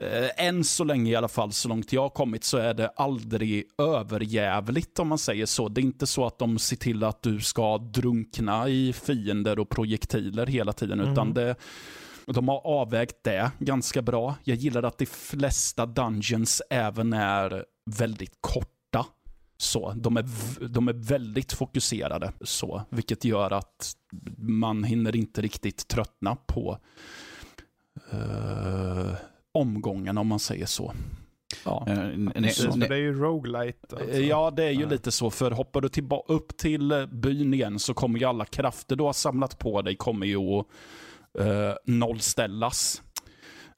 Eh, än så länge i alla fall, så långt jag har kommit, så är det aldrig överjävligt om man säger så. Det är inte så att de ser till att du ska drunkna i fiender och projektiler hela tiden, mm. utan det de har avvägt det ganska bra. Jag gillar att de flesta dungeons även är väldigt korta. Så, de, är, de är väldigt fokuserade, så, vilket gör att man hinner inte riktigt tröttna på uh, omgången om man säger så. Ja. Uh, ne, så det är ju roguelite. Alltså. Ja, det är ju ja. lite så. För hoppar du upp till byn igen så kommer ju alla krafter du har samlat på dig kommer ju att uh, nollställas.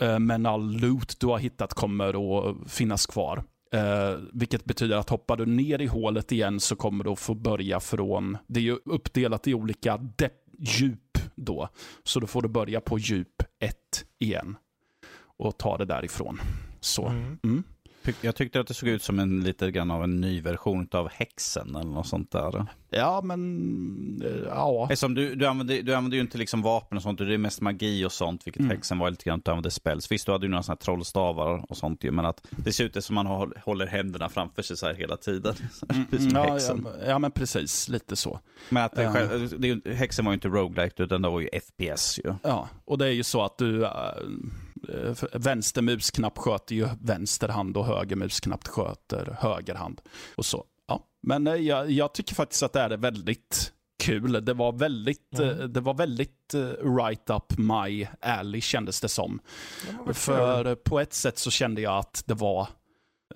Uh, men all loot du har hittat kommer att finnas kvar. Uh, vilket betyder att hoppar du ner i hålet igen så kommer du att få börja från, det är ju uppdelat i olika djup då. Så då får du börja på djup 1 igen och ta det därifrån. Så. Mm. Mm. Jag tyckte att det såg ut som en lite grann av en ny version av häxen eller något sånt där. Ja, men eh, ja. Eftersom du, du, använder, du använder ju inte liksom vapen och sånt, det är mest magi och sånt, vilket mm. häxen var lite grann du använde spells. Visst, du hade ju några sådana här trollstavar och sånt ju, men att det ser ut som man håller händerna framför sig så här hela tiden. [laughs] Mm, ja, ja, ja, men precis, lite så. Men att det, uh. det, häxen var ju inte roguelike, utan det var ju FPS ju. Ja, och det är ju så att du uh, vänster musknapp sköter ju vänster hand och höger musknapp sköter höger hand. Och så. Ja. Men eh, jag, jag tycker faktiskt att det är väldigt kul. Det var väldigt, mm. det var väldigt right up my alley kändes det som. Det För på ett sätt så kände jag att det var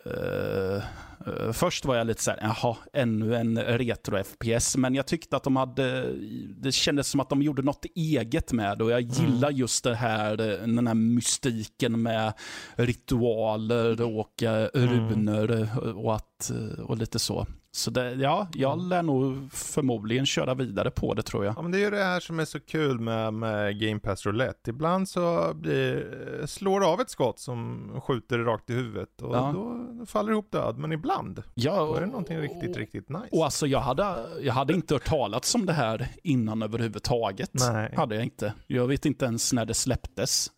uh, Uh, först var jag lite såhär, jaha, ännu en retro-FPS. Men jag tyckte att de hade, det kändes som att de gjorde något eget med det. Och jag gillar mm. just det här, den här mystiken med ritualer och uh, runor och, att, och lite så. Så det, ja, jag lär nog förmodligen köra vidare på det tror jag. Ja men det är ju det här som är så kul med, med Game Pass Roulette. Ibland så blir, slår det av ett skott som skjuter rakt i huvudet och Ja. då faller ihop död. Men ibland, Ja, då är det någonting riktigt, riktigt nice. Och alltså jag hade, jag hade inte hört talas om det här innan överhuvudtaget. Nej, Hade jag inte. Jag vet inte ens när det släpptes.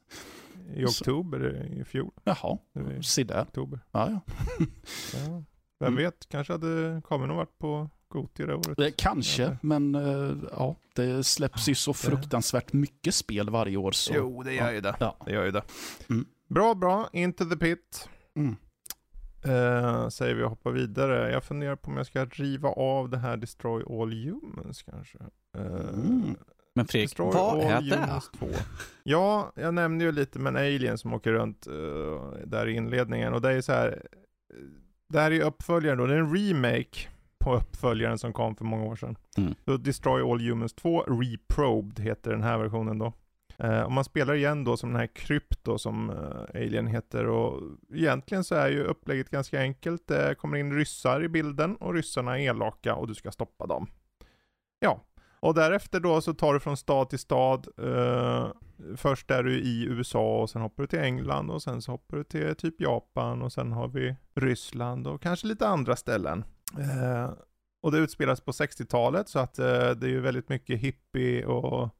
i oktober i fjol. Jaha, se där. oktober. Ja, ja. Ja. Vem Mm. vet, kanske hade kommit någon vart på Gothia det året. Eh, Kanske, Ja. men eh, ja, det släpps ju så fruktansvärt mycket spel varje år. Så. Jo, det gör ju det. Ja. Det gör ju det. Mm. Bra, bra. Into the pit. Mm. Eh, säger vi och hoppar vidare. Jag funderar på om jag ska riva av det här Destroy All Humans kanske. Eh, Mm. Men Fredrik, Destroy vad är det? Humans 2. Ja, jag nämnde ju lite med en alien som åker runt eh, där i inledningen och det är så här. Det här är ju uppföljaren då, det är en remake på uppföljaren som kom för många år sedan. Mm. Så Destroy All Humans 2, Reprobed heter den här versionen då. Eh, och man spelar igen då som den här Krypto som eh, Alien heter och egentligen så är ju upplägget ganska enkelt. Det kommer in ryssar i bilden och ryssarna är elaka och du ska stoppa dem. Ja, och därefter då så tar du från stad till stad. Eh, först är du i USA och sen hoppar du till England och sen så hoppar du till typ Japan och sen har vi Ryssland och kanske lite andra ställen. Eh, och det utspelas på 60-talet så att eh, det är ju väldigt mycket hippie och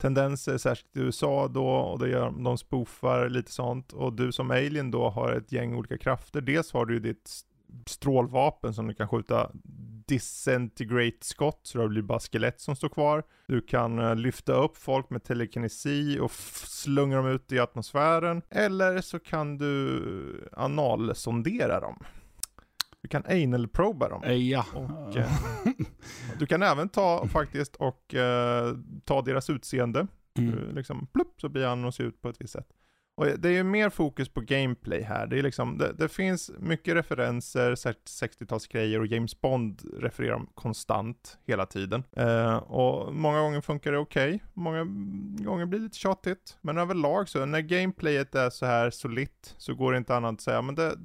tendenser, särskilt i USA då, och det gör, de spoofar lite sånt. Och du som alien då har ett gäng olika krafter. Dels har du ju ditt strålvapen som du kan skjuta disintegrate-skott, så det blir bara skelett som står kvar. Du kan eh, lyfta upp folk med telekinesi och slunga dem ut i atmosfären. Eller så kan du analsondera dem. Du kan anal-proba dem. Eh, Ja. Och, eh, [laughs] Du kan även ta faktiskt och eh, ta deras utseende. Mm. Du Liksom, plupp, så blir han och ser ut på ett visst sätt. Och det är ju mer fokus på gameplay här. Det, är liksom, det, det finns mycket referenser, 60-talsgrejer och James Bond refererar dem konstant hela tiden. Eh, och många gånger funkar det okej, många gånger blir det lite tjatigt. Men överlag så, när gameplayet är så här solitt så går det inte annat att säga, men det,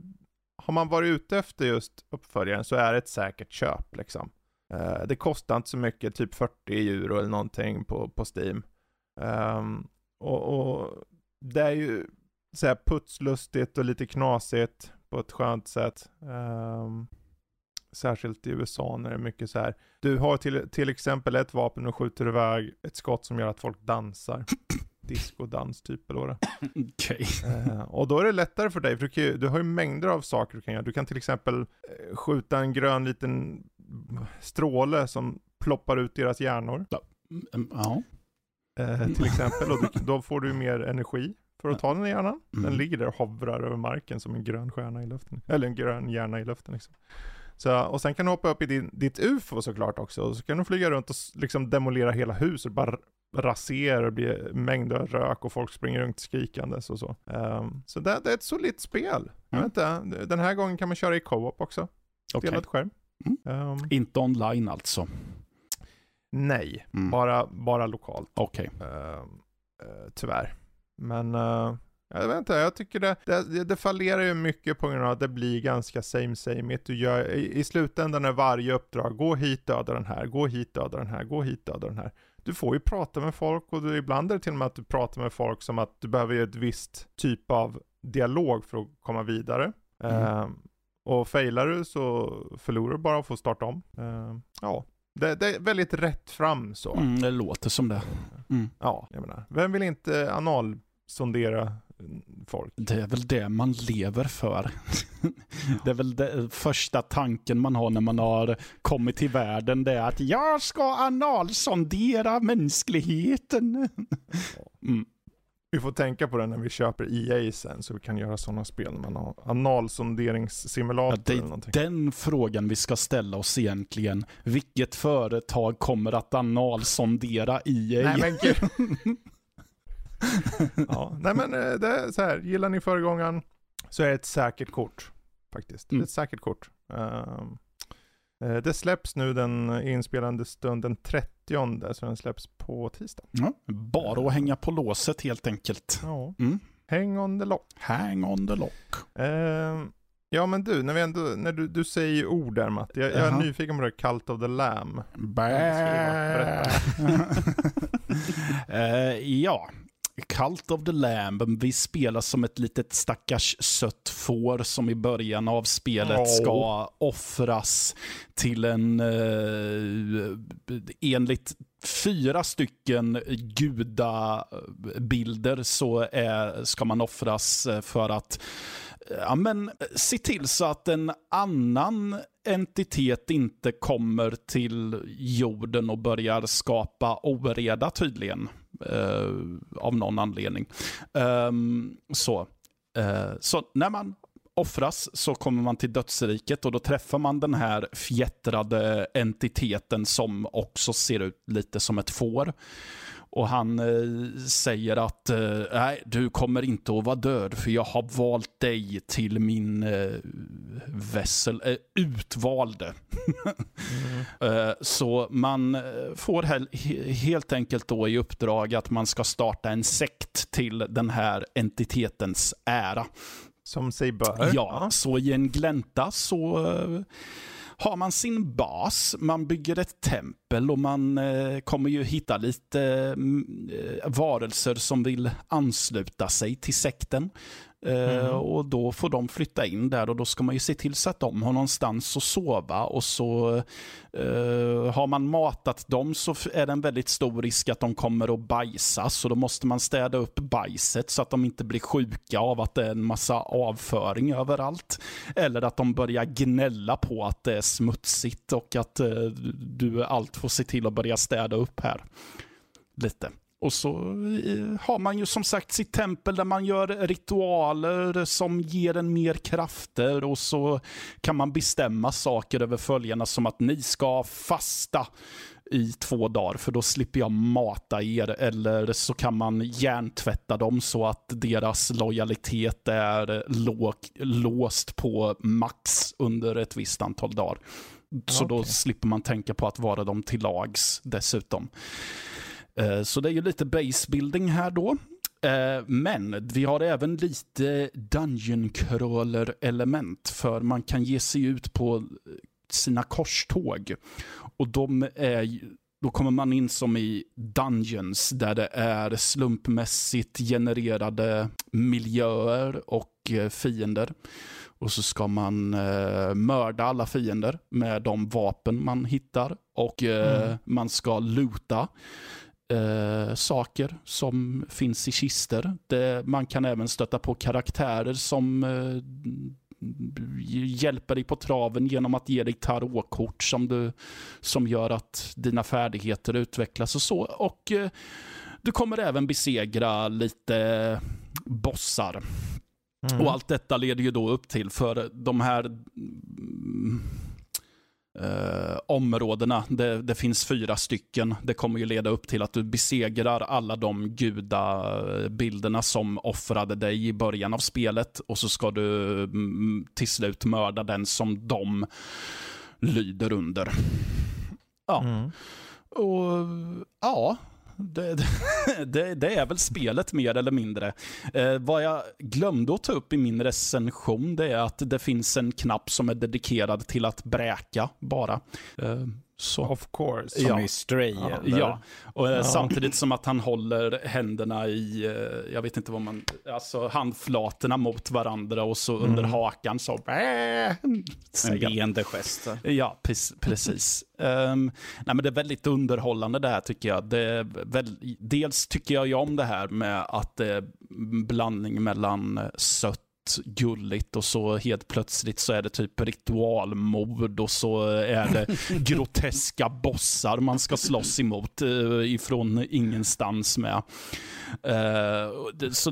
har man varit ute efter just uppföljaren så är det ett säkert köp liksom. Eh, det kostar inte så mycket, typ 40 euro eller någonting på, på Steam. Eh, och, och det är ju så här putslustigt och lite knasigt på ett skönt sätt. Ehm, särskilt i USA när det är mycket så här. Du har till, till exempel ett vapen och skjuter iväg ett skott som gör att folk dansar. [coughs] Discodans typ eller vad det är. Okej. Eh, och då är det lättare för dig, för du, kan ju, du har ju mängder av saker du kan göra. Du kan till exempel eh, skjuta en grön liten stråle som ploppar ut deras hjärnor. Mm, Ja. Eh, till [laughs] exempel, och du, då får du mer energi för att ta den i hjärnan. Den Mm. ligger där och hovrar över marken som en grön stjärna i luften. Eller en grön hjärna i luften liksom. Så, och sen kan du hoppa upp i din, ditt ufo såklart också. Och så kan du flyga runt och liksom demolera hela huset. Bara rasera och bli mängder av rök och folk springer runt skrikandes och så. Ehm, så det, det är ett solitt spel. Mm. inte, den här gången kan man köra i co-op också. Okej. Delad skärm. Mm. Ehm, Inte online alltså. Nej, Mm. bara, bara lokalt. Okej. Ehm, eh, tyvärr. Men eh, jag vet inte, jag tycker det, det, det fallerar ju mycket på grund av att det blir ganska same same Du gör, i, I slutändan är varje uppdrag, gå hit döda den här, gå hit döda den här, gå hit döda den här. Du får ju prata med folk och du, ibland är det till och med att du pratar med folk som att du behöver ju ett visst typ av dialog för att komma vidare. Mm. Ehm, och failar du så förlorar du bara och får starta om. Ehm, ja, det, det är väldigt rätt fram så. Mm, det låter som det. Mm. Ja, jag menar, vem vill inte analsondera mm, folk? Det är väl det man lever för. [laughs] Det är väl det första tanken man har när man har kommit till världen. Det är att jag ska analsondera mänskligheten. [laughs] Mm. Vi får tänka på det när vi köper EA sen så vi kan göra sådana spel när man har analsonderingssimulator Ja, det- eller någonting. Den frågan vi ska ställa oss egentligen. Vilket företag kommer att analsondera EA? Nej men gud. [laughs] ja, nej men eh, det är så här, gillar ni föregångaren så är det ett säkert kort. Faktiskt. Det är Mm. ett säkert kort. Eh, det släpps nu den inspelande stunden 30 så den släpps på tisdag. Ja, bara att hänga på låset helt enkelt. Ja. Mm. Hang on the lock. Hang on the lock. Ehm, Ja men du, när, vi ändå, när du, du säger ord där Matti, jag, jag är nyfiken på det Cult of the Lamb. Bä. [laughs] [laughs] Eh, ja, Cult of the Lamb. Vi spelar som ett litet stackars sött får som i början av spelet Åh. ska offras till en, eh, enligt fyra stycken gudabilder så är, ska man offras eh, för att ja, men, se till så att en annan entitet inte kommer till jorden och börjar skapa oreda tydligen. Eh, av någon anledning. Ehm, så. Eh, så när man offras så kommer man till dödsriket och då träffar man den här fjättrade entiteten som också ser ut lite som ett får. Och han eh, säger att eh, nej, du kommer inte att vara död för jag har valt dig till min eh, vässel, eh, utvalde. [laughs] Eh, så man eh, får he- helt enkelt då i uppdrag att man ska starta en sekt till den här entitetens ära. Som sig bör. Ja, så i en glänta så har man sin bas, man bygger ett tempel och man eh, kommer ju hitta lite mm, eh, varelser som vill ansluta sig till sekten. Mm. Eh, och då får de flytta in där och då ska man ju se till så att de har någonstans att sova och så uh, har man matat dem så är det en väldigt stor risk att de kommer att bajsa så då måste man städa upp bajset så att de inte blir sjuka av att det är en massa avföring överallt. Eller att de börjar gnälla på att det är smutsigt och att uh, du allt får se till att börja städa upp här. Lite. Och så eh, har man ju som sagt sitt tempel där man gör ritualer som ger en mer krafter och så kan man bestämma saker över följarna som att ni ska fasta i två dagar för då slipper jag mata er eller så kan man hjärntvätta dem så att deras lojalitet är lå- låst på max under ett visst antal dagar. Så då Okej. slipper man tänka på att vara dem till lags dessutom. Eh, Så det är ju lite basebuilding här då. Eh, Men vi har även lite dungeon crawler element för man kan ge sig ut på sina korståg. Och de är då kommer man in som i dungeons där det är slumpmässigt genererade miljöer och eh, fiender. Och så ska man eh, mörda alla fiender med de vapen man hittar. Och eh, Mm. man ska luta eh, saker som finns i kister. Det, man kan även stöta på karaktärer som eh, hjälper dig på traven genom att ge dig tarotkort som, du, som gör att dina färdigheter utvecklas och så. Och eh, du kommer även besegra lite bossar. Mm. Och allt detta leder ju då upp till, för de här eh, områdena, det, det finns fyra stycken, det kommer ju leda upp till att du besegrar alla de gudabilderna som offrade dig i början av spelet och så ska du mm, till slut mörda den som de lyder under. Ja, Mm. och ja, det, det, det är väl spelet mer eller mindre. Eh, vad jag glömde att ta upp i min recension det är att det finns en knapp som är dedikerad till att bräka bara. Eh, så. Of course. Som Ja. i Stray. Ja. Ja, och eh, Ja. samtidigt som att han håller händerna i, eh, jag vet inte vad man, alltså handflatorna mot varandra och så under Mm. hakan så. En säger han. leende gest. Ja, pre- precis. Ehm, nej, men det är väldigt underhållande det här tycker jag. Det väl, dels tycker jag ju om det här med att det är en blandning mellan sött gulligt och så helt plötsligt så är det typ ritualmord och så är det [laughs] groteska bossar man ska slåss emot eh, ifrån ingenstans med. Eh, så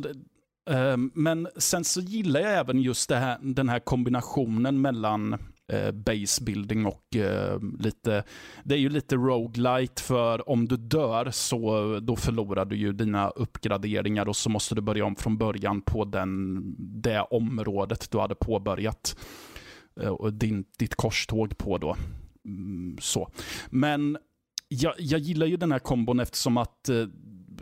eh, men sen så gillar jag även just här, den här kombinationen mellan eh, basebuilding och eh, lite, det är ju lite roguelite för om du dör så då förlorar du ju dina uppgraderingar och så måste du börja om från början på den, det området du hade påbörjat eh, och din, ditt korståg på då. Mm, så. Men jag, jag gillar ju den här kombon eftersom att eh,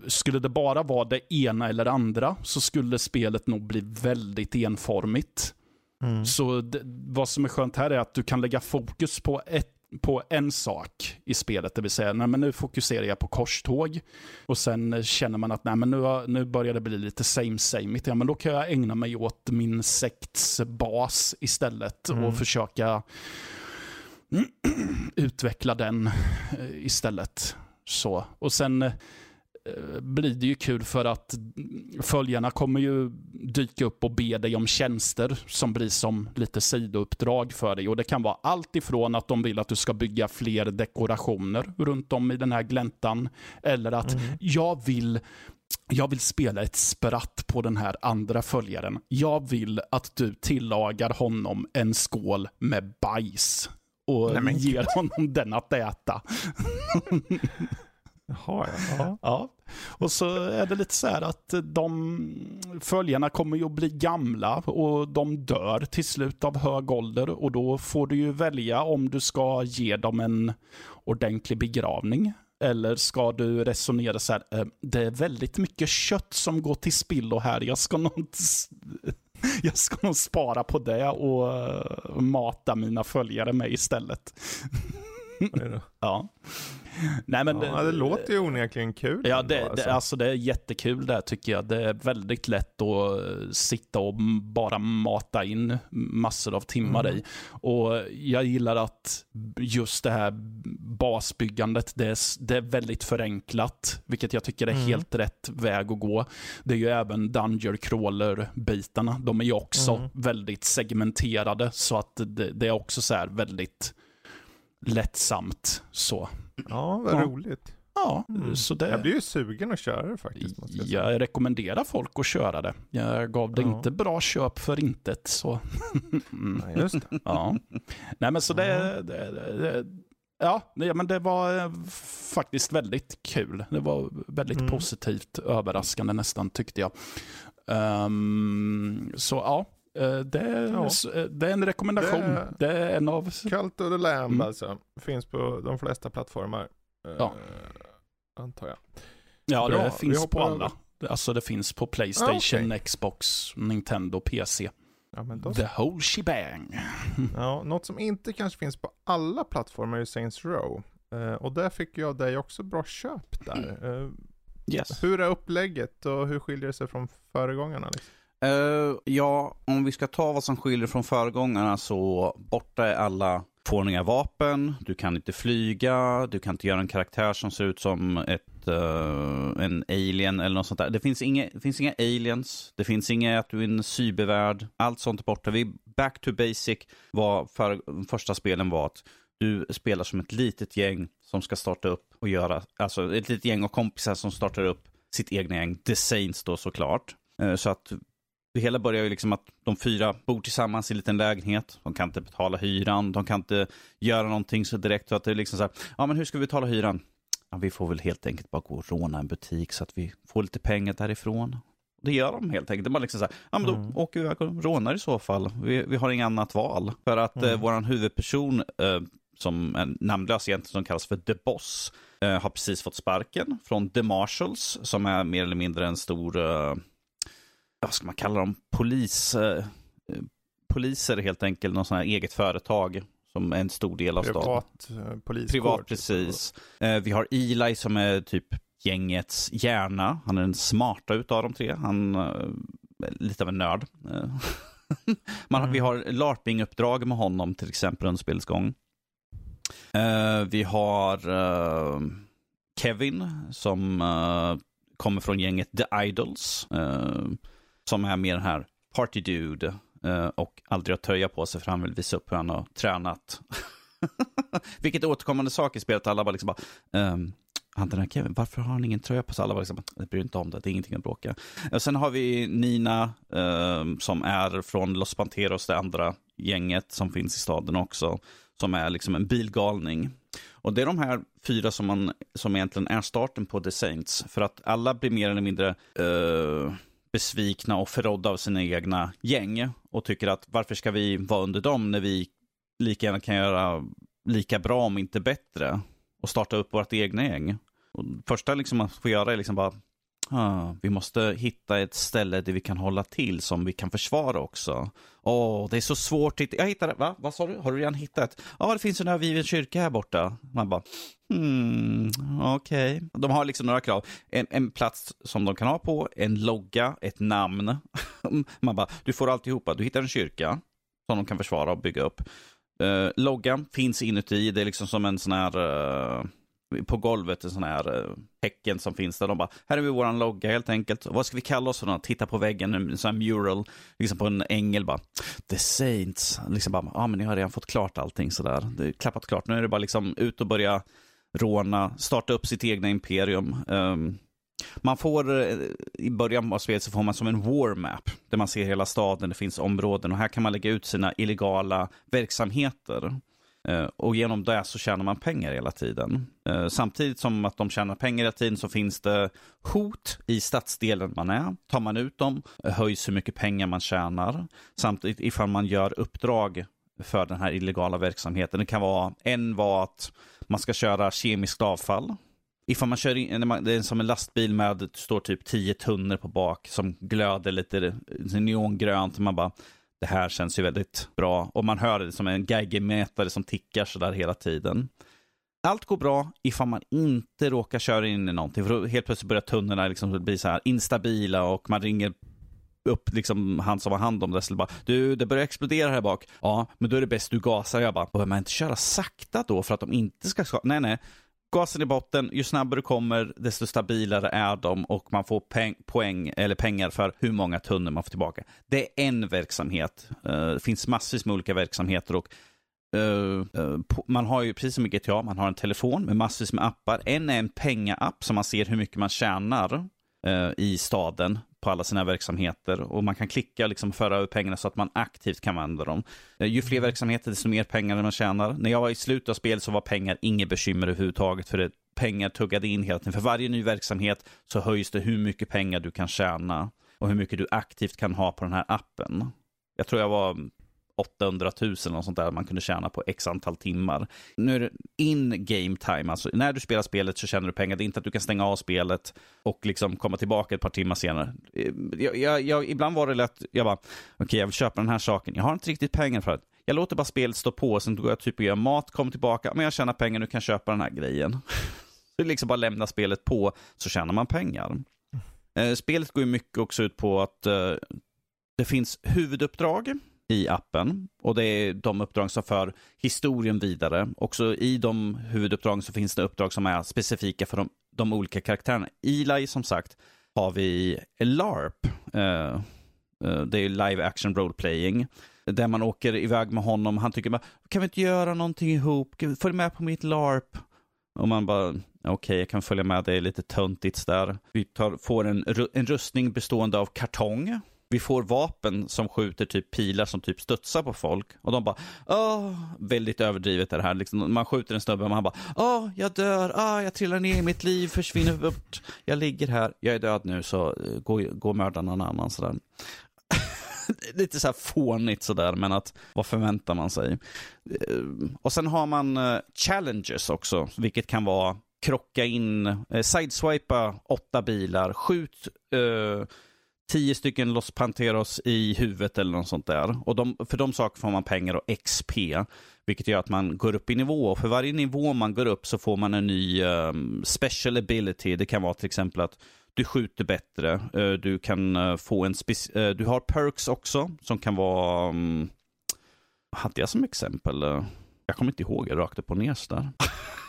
skulle det bara vara det ena eller andra så skulle spelet nog bli väldigt enformigt. Mm. Så det, vad som är skönt här är att du kan lägga fokus på ett på en sak i spelet, det vill säga nej, men nu fokuserar jag på korståg och sen känner man att nej, men nu, nu börjar det bli lite same same. Ja, men då kan jag ägna mig åt min sekts bas istället mm. och försöka [clears throat] utveckla den eh, istället. Så. Och sen blir det ju kul för att följarna kommer ju dyka upp och be dig om tjänster som blir som lite sidouppdrag för dig. Och Det kan vara allt ifrån att de vill att du ska bygga fler dekorationer runt om i den här gläntan. Eller att mm. jag vill jag vill spela ett spratt på den här andra följaren. Jag vill att du tillagar honom en skål med bajs och Nej, men... ger honom den att äta. [laughs] Jaha, ja. ja. Och så är det lite så här att de följarna kommer ju att bli gamla och de dör till slut av hög ålder och då får du ju välja om du ska ge dem en ordentlig begravning eller ska du resonera så här, eh, det är väldigt mycket kött som går till spillo här, jag ska nog, [laughs] jag ska nog spara på det och eh, mata mina följare med istället. [laughs] [laughs] ja. Nej, men ja, det, det låter ju onekligen kul. Ja, det, ändå, alltså. Det, alltså det är jättekul där tycker jag. Det är väldigt lätt att eh, sitta och bara mata in massor av timmar mm. i. Och jag gillar att just det här basbyggandet, det är, det är väldigt förenklat, vilket jag tycker är mm. helt rätt väg att gå. Det är ju även Dungeon Crawler-bitarna. De är ju också mm. väldigt segmenterade, så att det, det är också så här väldigt lättsamt. Så. Ja, vad ja. roligt. Ja, mm. så det... Jag blir ju sugen att köra det faktiskt. Jag, jag, rekommenderar folk att köra det. Jag gav det ja. inte bra köp för intet. Så. [laughs] ja, just det. Ja. Nej, men så det, det, det, Ja, men det var eh, faktiskt väldigt kul. Det var väldigt mm. positivt överraskande nästan tyckte jag. Um, så ja, Eh, det, ja. Eh, det, är en rekommendation. Det, det är en av... Cult of the Lamb mm. alltså. Finns på de flesta plattformar. Eh, ja. Uh, antar jag. Ja, Bra. det finns på alla. Alltså det finns på Playstation, ah, okay. Xbox, Nintendo, PC. Ja, då... The whole shebang. [laughs] ja, något som inte kanske finns på alla plattformar är Saints Row. Uh, och där fick jag dig också bra köp där. Uh, yes. Hur är upplägget och hur skiljer det sig från föregångarna? Liksom? Uh, ja, om vi ska ta vad som skiljer från föregångarna så borta är alla fåniga vapen, du kan inte flyga, du kan inte göra en karaktär som ser ut som ett, uh, en alien eller något sånt där. Det finns, inga, det finns inga aliens, det finns inga att du är en cybervärld, allt sånt är borta. Vi back to basic var för, första spelen var att du spelar som ett litet gäng som ska starta upp och göra, alltså ett litet gäng av kompisar som startar upp sitt egna gäng, The Saints då såklart. Eh, så att det hela börjar ju liksom att de fyra bor tillsammans i en liten lägenhet. De kan inte betala hyran, de kan inte göra någonting så direkt. Så att det är liksom så här, ja men hur ska vi betala hyran? Ja, vi får väl helt enkelt bara gå och råna en butik så att vi får lite pengar därifrån. Det gör de helt enkelt. Det bara liksom så här, ja men då mm. åker vi iväg och rånar i så fall. Vi, vi har inget annat val. För att eh, mm. eh, våran huvudperson, eh, som är namnlös egentligen, som kallas för The Boss, eh, har precis fått sparken från The Marshalls, som är mer eller mindre en stor eh, vad ska man kalla dem, polis, eh, poliser helt enkelt, någon sån här eget företag som är en stor del av Privat, staden. Eh, Privat Privat, typ. precis. Eh, vi har Eli som är typ gängets hjärna. Han är den smarta utav de tre. Han är lite av en nörd. [laughs] Man, mm. Vi har LARPing-uppdrag med honom till exempel under spelets gång. vi har Kevin som kommer från gänget The Idols. Som är mer den här party dude eh, och aldrig har tröja på sig för han vill visa upp hur han har tränat. [laughs] Vilket är återkommande sak i spelet. Alla bara liksom bara, um, han den här Kevin, varför har han ingen tröja på sig? Alla bara liksom, jag bryr inte om det, det är ingenting att bråka. Och sen har vi Nina um, som är från Los Panteros, det andra gänget som finns i staden också. Som är liksom en bilgalning. Och det är de här fyra som, man, som egentligen är starten på The Saints. För att alla blir mer eller mindre uh, besvikna och förrådda av sina egna gäng och tycker att varför ska vi vara under dem när vi lika gärna kan göra lika bra om inte bättre och starta upp vårt egna gäng. Och första liksom man får göra är liksom bara ah, vi måste hitta ett ställe där vi kan hålla till som vi kan försvara också. Åh, oh, det är så svårt. Jag hittade, va? Vad sa du? Har du redan hittat? Ja, ah, det finns en övergiven kyrka här borta. Man bara, hmm, okej. Okay. De har liksom några krav. En, en plats som de kan ha på, en logga, ett namn. [laughs] Man bara, du får alltihopa. Du hittar en kyrka som de kan försvara och bygga upp. Uh, loggan finns inuti. Det är liksom som en sån här... Uh, på golvet, en sån här eh, häcken som finns där. De bara, här är vi våran logga helt enkelt. Vad ska vi kalla oss för något? Titta på väggen, en sån här mural, liksom på en ängel bara. The Saints. Liksom bara, ja ah, men ni har redan fått klart allting sådär. Det är klappat klart. Nu är det bara liksom ut och börja råna, starta upp sitt egna imperium. Um, man får, eh, i början av spelet så får man som en war map, där man ser hela staden, det finns områden och här kan man lägga ut sina illegala verksamheter. Eh, och genom det så tjänar man pengar hela tiden. Eh, samtidigt som att de tjänar pengar hela tiden så finns det hot i stadsdelen man är. Tar man ut dem eh, höjs hur mycket pengar man tjänar. Samtidigt ifall man gör uppdrag för den här illegala verksamheten. Det kan vara, en var att man ska köra kemiskt avfall. Ifall man kör in, det är som en lastbil med, det står typ 10 tunnor på bak som glöder lite neongrönt. Man bara, det här känns ju väldigt bra. Och man hör det som en geigermätare som tickar sådär hela tiden. Allt går bra ifall man inte råkar köra in i någonting. För helt plötsligt börjar tunnorna liksom bli så här instabila och man ringer upp liksom han som har hand om det. Så bara, du, det börjar explodera här bak. Ja, men då är det bäst du gasar. Jag bara, behöver man inte köra sakta då för att de inte ska skada? Nej, nej. Gasen i botten, ju snabbare du kommer, desto stabilare är de och man får peng, poäng, eller pengar för hur många tunnor man får tillbaka. Det är en verksamhet. Eh, det finns massvis med olika verksamheter och eh, eh, man har ju precis som i GTA, man har en telefon med massvis med appar. En är en penga-app som man ser hur mycket man tjänar i staden på alla sina verksamheter och man kan klicka och liksom föra över pengarna så att man aktivt kan använda dem. Eh, ju fler mm. verksamheter, desto mer pengar man tjänar. När jag var i slutet av spelet så var pengar inget bekymmer överhuvudtaget för det, pengar tuggade in hela tiden. För varje ny verksamhet så höjs det hur mycket pengar du kan tjäna och hur mycket du aktivt kan ha på den här appen. Jag tror jag var 800 000 och sånt där man kunde tjäna på x antal timmar. Nu är det in game time, alltså när du spelar spelet så tjänar du pengar. Det är inte att du kan stänga av spelet och liksom komma tillbaka ett par timmar senare. Jag, jag, jag, ibland var det lätt, jag bara, okej okay, jag vill köpa den här saken. Jag har inte riktigt pengar för det. Jag låter bara spelet stå på, sen går jag typ och gör mat, kommer tillbaka, men jag tjänar pengar, nu kan jag köpa den här grejen. [laughs] Så liksom bara lämna spelet på, så tjänar man pengar. Eh, spelet går ju mycket också ut på att uh, det finns huvuduppdrag i appen. Och det är de uppdrag som för historien vidare. Också i de huvuduppdragen så finns det uppdrag som är specifika för de, de olika karaktärerna. Eli som sagt har vi LARP. Uh, uh, det är live action role playing. Där man åker iväg med honom. Han tycker bara, kan vi inte göra någonting ihop? Följ med på mitt LARP. Och man bara, okej, okay, jag kan följa med, det är lite töntigt där. Vi tar, får en, en rustning bestående av kartong vi får vapen som skjuter typ pilar som typ studsar på folk. Och de bara, åh, väldigt överdrivet är det här. Liksom, man skjuter en snubbe och man bara, åh, jag dör, ah, jag trillar ner i mitt liv, försvinner bort. Jag ligger här, jag är död nu så eh, gå, gå och mörda någon annan sådär. [laughs] Lite så här fånigt sådär, men att vad förväntar man sig? Eh, och sen har man eh, challenges också, vilket kan vara krocka in, sideswipa åtta bilar, skjut uh, tio stycken Los Panteros i huvudet eller något sånt där. Och de, för de sakerna får man pengar och XP. Vilket gör att man går upp i nivå. Och för varje nivå man går upp så får man en ny um, special ability. Det kan vara till exempel att du skjuter bättre. Uh, du kan uh, få en uh, Du har perks också som kan vara... Um, hade jag som exempel? Jag kommer inte ihåg, jag rakt upp och ner sådär.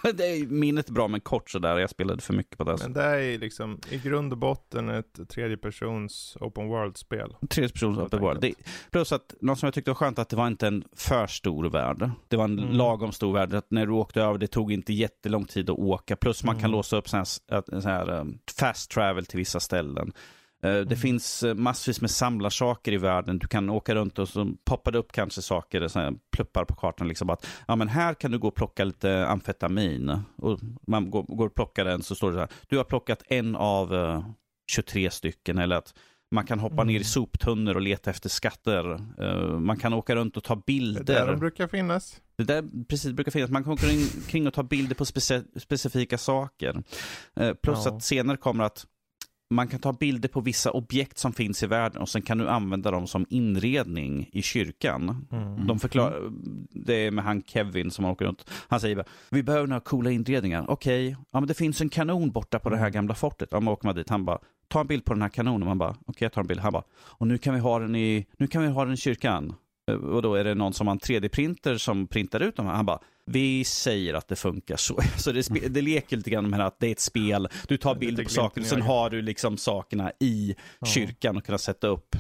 [laughs] det är, minnet bra men kort sådär, jag spelade för mycket på det. Men det är liksom i grund och botten ett tredjepersons open world-spel. Tredjepersons open world. Det, plus att, något som jag tyckte var skönt att det var inte en för stor värld. Det var en mm. lagom stor värld. Att när du åkte över, det tog inte jättelång tid att åka. Plus man mm. kan låsa upp sån här, sån här um, fast travel till vissa ställen. Eh, det mm. finns eh, massvis med samlarsaker i världen. Du kan åka runt och så poppar det upp kanske saker, så här, pluppar på kartan. Liksom att, ja, men här kan du gå och plocka lite amfetamin. Och man går, går och plockar den så står det så här. Du har plockat en av uh, eh, 23 stycken. Eller att man kan hoppa mm. ner i soptunnor och leta efter skatter. Uh, man kan åka runt och ta bilder. Det där de brukar finnas. Det där precis brukar finnas. Man kan åka kring och ta bilder på speci specifika saker. Uh, plus ja. att senare kommer att man kan ta bilder på vissa objekt som finns i världen och sen kan du använda dem som inredning i kyrkan. Mm. De förklarar, det är med han Kevin som åker runt. Han säger vi behöver några coola inredningar. Okej, okay. ja men det finns en kanon borta på det här gamla fortet. Ja, man åker man dit. Han bara, ta en bild på den här kanonen. Man bara, okej okay, jag tar en bild. Han bara, och nu kan vi ha den i, nu kan vi ha den i kyrkan. Eh, och då är det någon som har en 3D-printer som printar ut dem. Han bara, vi säger att det funkar så. [laughs] Så det, det leker lite grann med att det är ett spel. Du tar bild på saker och sen har du liksom sakerna i ja. kyrkan och kan sätta upp.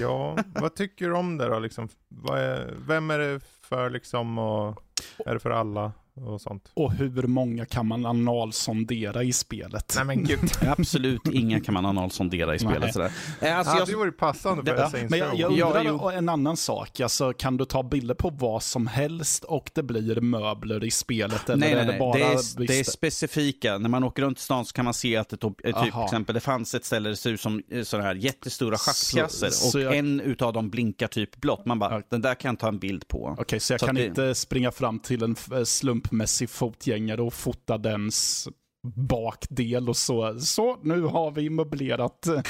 Ja, vad tycker du om det då? Liksom, är, vem är det för liksom och är det för alla? Och sånt. Och hur många kan man analsondera i spelet? Nej men gud. [laughs] Absolut inga kan man analsondera i spelet. Sådär. Alltså, ja, jag... det vore passande för det, ja, Men jag, jag undrar ja, en annan sak. Alltså, kan du ta bilder på vad som helst och det blir möbler i spelet? Eller nej, nej, nej. Det, bara det, är, det är specifika. När man åker runt i stan så kan man se att det typ, exempel, det fanns ett ställe där det ser ut som eh, sådana här jättestora schackpjäser och jag... en utav dem blinkar typ blått. Man bara, den där kan jag ta en bild på. Okej, okay, så jag så kan det... inte springa fram till en slump slumpmässig fotgängare och fota dens bakdel och så. Så, nu har vi möblerat eh,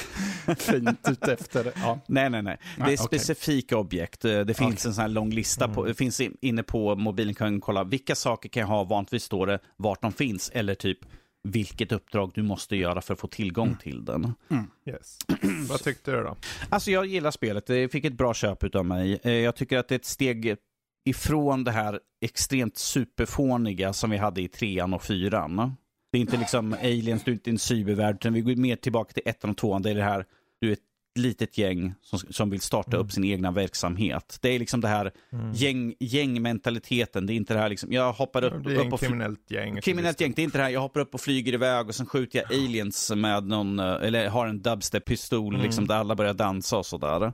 fint utefter. [laughs] Ja. Nej, nej, nej. Det är specifika okay. objekt. Eh, det finns okay. en sån här lång lista. Mm. På, det finns inne på mobilen kan du kolla vilka saker kan jag ha. Vanligtvis står det vart de finns eller typ vilket uppdrag du måste göra för att få tillgång mm. till den. Mm. Yes. Vad tyckte du då? Alltså jag gillar spelet. Det fick ett bra köp av mig. Eh, jag tycker att det är ett steg ifrån det här extremt superfåniga som vi hade i trean och fyran. Det är inte liksom aliens, du är inte en cybervärld, utan vi går mer tillbaka till ettan och tvåan. Det är det här, du är ett litet gäng som, som vill starta mm. upp sin egna verksamhet. Det är liksom det här mm. gäng, gängmentaliteten. Det är inte det här liksom, jag hoppar upp, det är upp och kriminellt gäng. Kriminellt gäng, det är inte det här, jag hoppar upp och flyger iväg och sen skjuter jag aliens med någon, eller har en dubstep-pistol mm. liksom, där alla börjar dansa och sådär.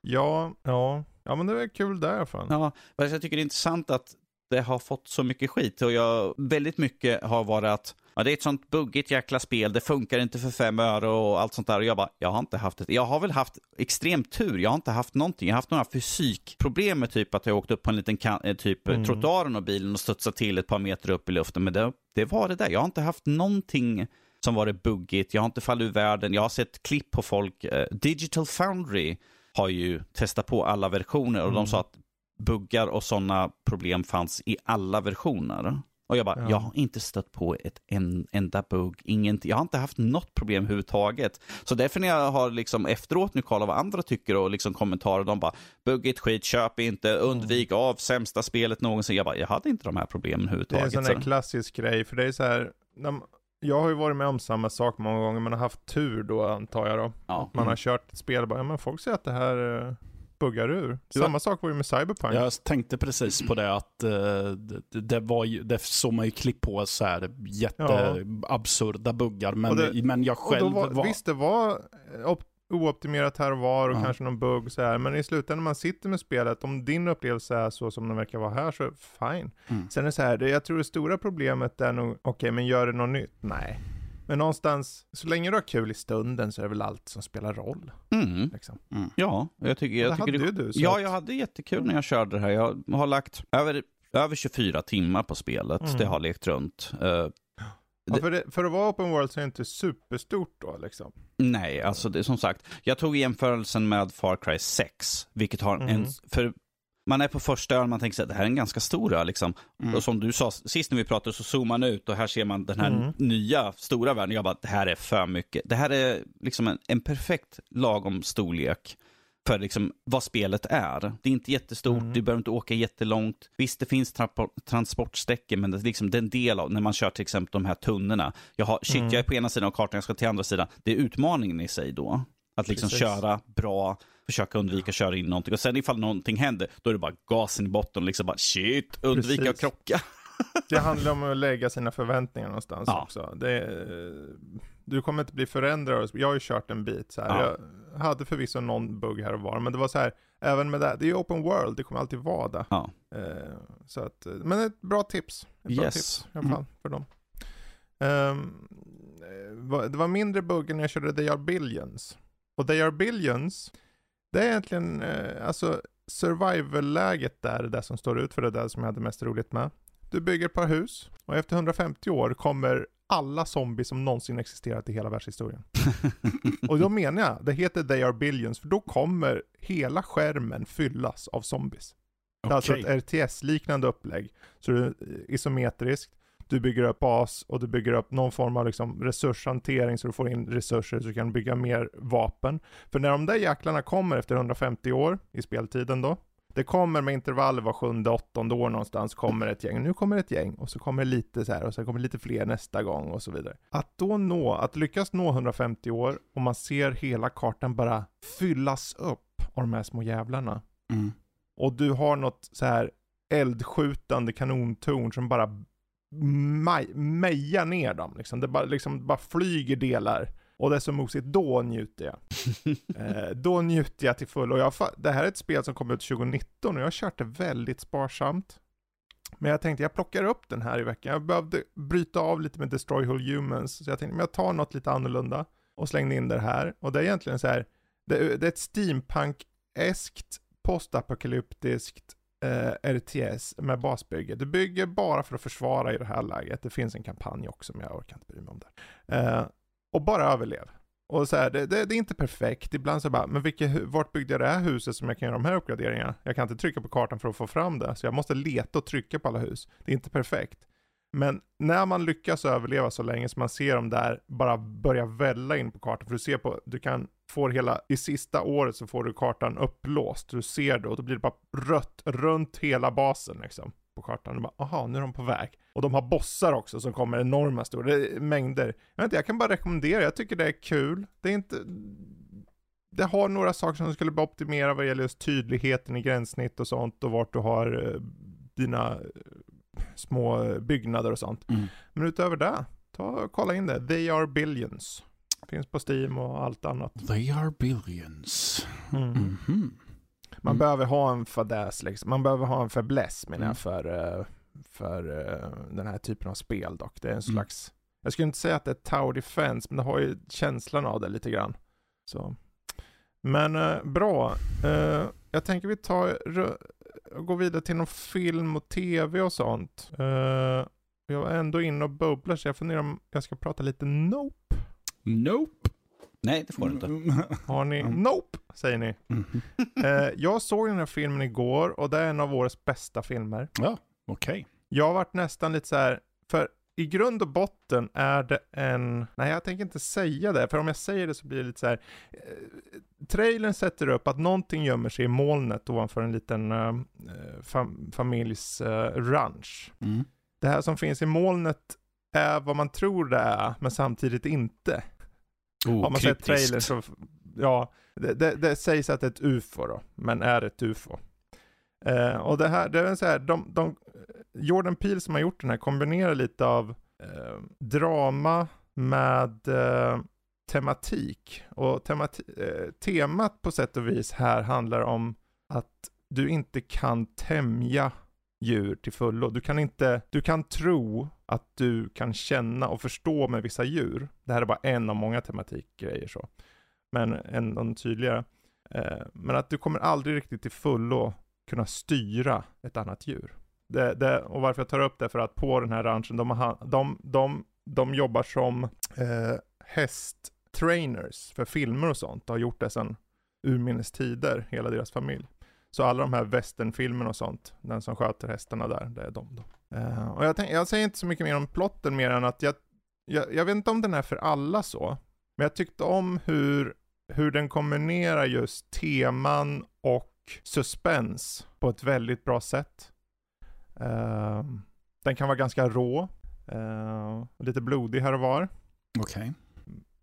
Ja, ja. Ja men det är kul där fan. Ja, jag tycker det är intressant att det har fått så mycket skit och jag, väldigt mycket har varit att ja, det är ett sånt buggigt jäkla spel, det funkar inte för fem öre och allt sånt där. Och jag bara, jag har inte haft det. Jag har väl haft extremt tur, jag har inte haft någonting. Jag har haft några fysikproblem med typ att jag åkt upp på en liten kan, eh, typ mm. trottoaren och bilen och studsat till ett par meter upp i luften. Men det, det var det där, jag har inte haft någonting som varit buggigt, jag har inte fallit ur världen, jag har sett klipp på folk. Uh, Digital Foundry har ju testat på alla versioner och mm. de sa att buggar och sådana problem fanns i alla versioner. Och jag bara, ja. jag har inte stött på ett en, enda bugg, ingenting. Jag har inte haft något problem överhuvudtaget. Så därför när jag har liksom efteråt nu kollat vad andra tycker och liksom kommentarer, de bara, buggigt skit, köp inte, undvik av sämsta spelet någonsin. Jag bara, jag hade inte de här problemen överhuvudtaget. Det är en sån här klassisk grej, för det är så här, jag har ju varit med om samma sak många gånger, man har haft tur då antar jag då. Ja. Man har mm. kört ett spel och bara, ja men folk säger att det här uh, buggar ur. Du samma sak var ju med Cyberpunk. Jag tänkte precis på det att uh, det, det, var ju, det såg man ju klipp på så här jätteabsurda ja. buggar. Men, det, men jag själv var, var... Visst, det var ooptimerat här och var och ja. kanske någon bugg så här. Men i slutändan när man sitter med spelet, om din upplevelse är så som den verkar vara här så fine. Mm. Sen är det så här, det, jag tror det stora problemet är nog, okej okay, men gör det något nytt? Nej. Men någonstans, så länge du har kul i stunden så är det väl allt som spelar roll. Mm. Liksom. Mm. Ja, jag tycker, jag det tycker hade det, du. Ja, jag hade jättekul när jag körde det här. Jag har lagt över, över 24 timmar på spelet. Mm. Det har lekt runt. Uh, Ja, för, det, för, att vara open world så är det inte superstort då liksom. Nej, alltså det, som sagt, jag tog jämförelsen med Far Cry 6, vilket har mm. en, för man är på första ön, man tänker att det här är en ganska stor ö liksom. Mm. Och som du sa, sist när vi pratade så zoomar man ut och här ser man den här mm. nya stora världen. Jag bara, det här är för mycket. Det här är liksom en, en perfekt lagom storlek för liksom vad spelet är. Det är inte jättestort, mm. du behöver inte åka jättelångt. Visst, det finns tra transportsträckor, men det är, liksom, det är en del av, när man kör till exempel de här tunnorna. Jag har, shit, mm. jag är på ena sidan av kartan, jag ska till andra sidan. Det är utmaningen i sig då. Att liksom Precis. köra bra, försöka undvika att köra in någonting. Och sen ifall någonting händer, då är det bara gasen i botten och liksom bara shit, undvika Precis. att krocka. det handlar [laughs] om att lägga sina förväntningar någonstans ja. också. Det, du kommer inte bli förändrad. Jag har ju kört en bit så här. Ja. Jag hade förvisso någon bugg här och var, men det var så här, även med det, det är ju open world, det kommer alltid vara det. Ja. Eh, så att, men ett bra tips. Ett bra yes. tips i alla fall mm. för dem. Um, det var mindre bugg när jag körde They Are Billions. Och They Are Billions, det är egentligen, eh, alltså survival-läget där, det som står ut för det där som jag hade mest roligt med. Du bygger ett par hus och efter 150 år kommer alla zombies som någonsin existerat i hela världshistorien. [laughs] och då menar jag, det heter They Are Billions, för då kommer hela skärmen fyllas av zombies. Det är alltså ett RTS-liknande upplägg. Så det är isometriskt, du bygger upp bas och du bygger upp någon form av liksom resurshantering så du får in resurser så du kan bygga mer vapen. För när de där jäklarna kommer efter 150 år i speltiden då, det kommer med intervaller var sjunde, åttonde år någonstans kommer ett gäng. Nu kommer ett gäng och så kommer lite så här och så kommer lite fler nästa gång och så vidare. Att då nå, att lyckas nå 150 år och man ser hela kartan bara fyllas upp av de här små jävlarna. Mm. Och du har något så här eldskjutande kanontorn som bara mejar ner dem liksom. Det bara, liksom, bara flyger delar. Och det är så mosigt, då njuter jag. [laughs] eh, då njuter jag till full. Och jag, det här är ett spel som kom ut 2019 och jag har kört det väldigt sparsamt. Men jag tänkte jag plockar upp den här i veckan. Jag behövde bryta av lite med Destroy Whole Humans. Så jag tänkte men jag tar något lite annorlunda. Och slängde in det här. Och det är egentligen så här. Det, det är ett steampunk-eskt postapokalyptiskt eh, RTS med basbygge. Du bygger bara för att försvara i det här läget. Det finns en kampanj också, men jag orkar inte bry mig om det. Eh, och bara överlev. Och så här, det, det, det, är inte perfekt. Ibland så bara, men vilka, vart byggde jag det här huset som jag kan göra de här uppgraderingarna? Jag kan inte trycka på kartan för att få fram det, så jag måste leta och trycka på alla hus. Det är inte perfekt. Men när man lyckas överleva så länge som man ser dem där bara börja välla in på kartan, för du ser på, du kan få hela, i sista året så får du kartan upplåst, du ser det och då blir det bara rött runt hela basen liksom på kartan. Och bara, aha, nu är de på väg. Och de har bossar också som kommer enorma stora, mängder. Jag vet inte, jag kan bara rekommendera, jag tycker det är kul. Det är inte, det har några saker som skulle optimera vad gäller just tydligheten i gränssnitt och sånt och vart du har eh, dina små byggnader och sånt. Mm. Men utöver det, ta och kolla in det. They are billions. Finns på Steam och allt annat. They are billions. Mm. Mm -hmm. Man behöver ha en fadäs liksom. Man behöver ha en fäbless menar jag mm. för, eh, för eh, den här typen av spel dock. Det är en mm. slags, jag skulle inte säga att det är Tower Defense, men det har ju känslan av det lite grann. Så. Men eh, bra. Eh, jag tänker vi tar gå vidare till någon film och tv och sånt. Jag var ändå inne och bubblar så jag funderar om jag ska prata lite Nope. Nope. Nej, det får du inte. [laughs] Har ni? Mm. Nope, säger ni. Mm. [laughs] jag såg den här filmen igår och det är en av årets bästa filmer. Ja, okej. Okay. Jag har varit nästan lite så här, för i grund och botten är det en, nej jag tänker inte säga det, för om jag säger det så blir det lite så här. Eh, trailern sätter upp att någonting gömmer sig i molnet ovanför en liten uh, fam familjs uh, ranch. Mm. Det här som finns i molnet är vad man tror det är, men samtidigt inte. Oh, Har man sett trailern så, ja, det, det, det, sägs att det är ett ufo då, men är ett ufo. Uh, och det här, det är så här, de, de Jordan Peele som har gjort den här kombinerar lite av eh, drama med eh, tematik. Och temati eh, temat på sätt och vis här handlar om att du inte kan tämja djur till fullo. Du kan inte, du kan tro att du kan känna och förstå med vissa djur. Det här är bara en av många tematikgrejer så. Men en tydligare. Eh, men att du kommer aldrig riktigt till fullo kunna styra ett annat djur. Det, det, och varför jag tar upp det för att på den här ranchen, de, har, de, de, de jobbar som eh, hästtrainers för filmer och sånt. och har gjort det sedan urminnes tider, hela deras familj. Så alla de här westernfilmerna och sånt, den som sköter hästarna där, det är de då. Uh, och jag, tänk, jag säger inte så mycket mer om plotten mer än att jag, jag, jag vet inte om den är för alla så, men jag tyckte om hur, hur den kombinerar just teman och suspens på ett väldigt bra sätt. Uh, den kan vara ganska rå, uh, lite blodig här och var. Okej. Okay.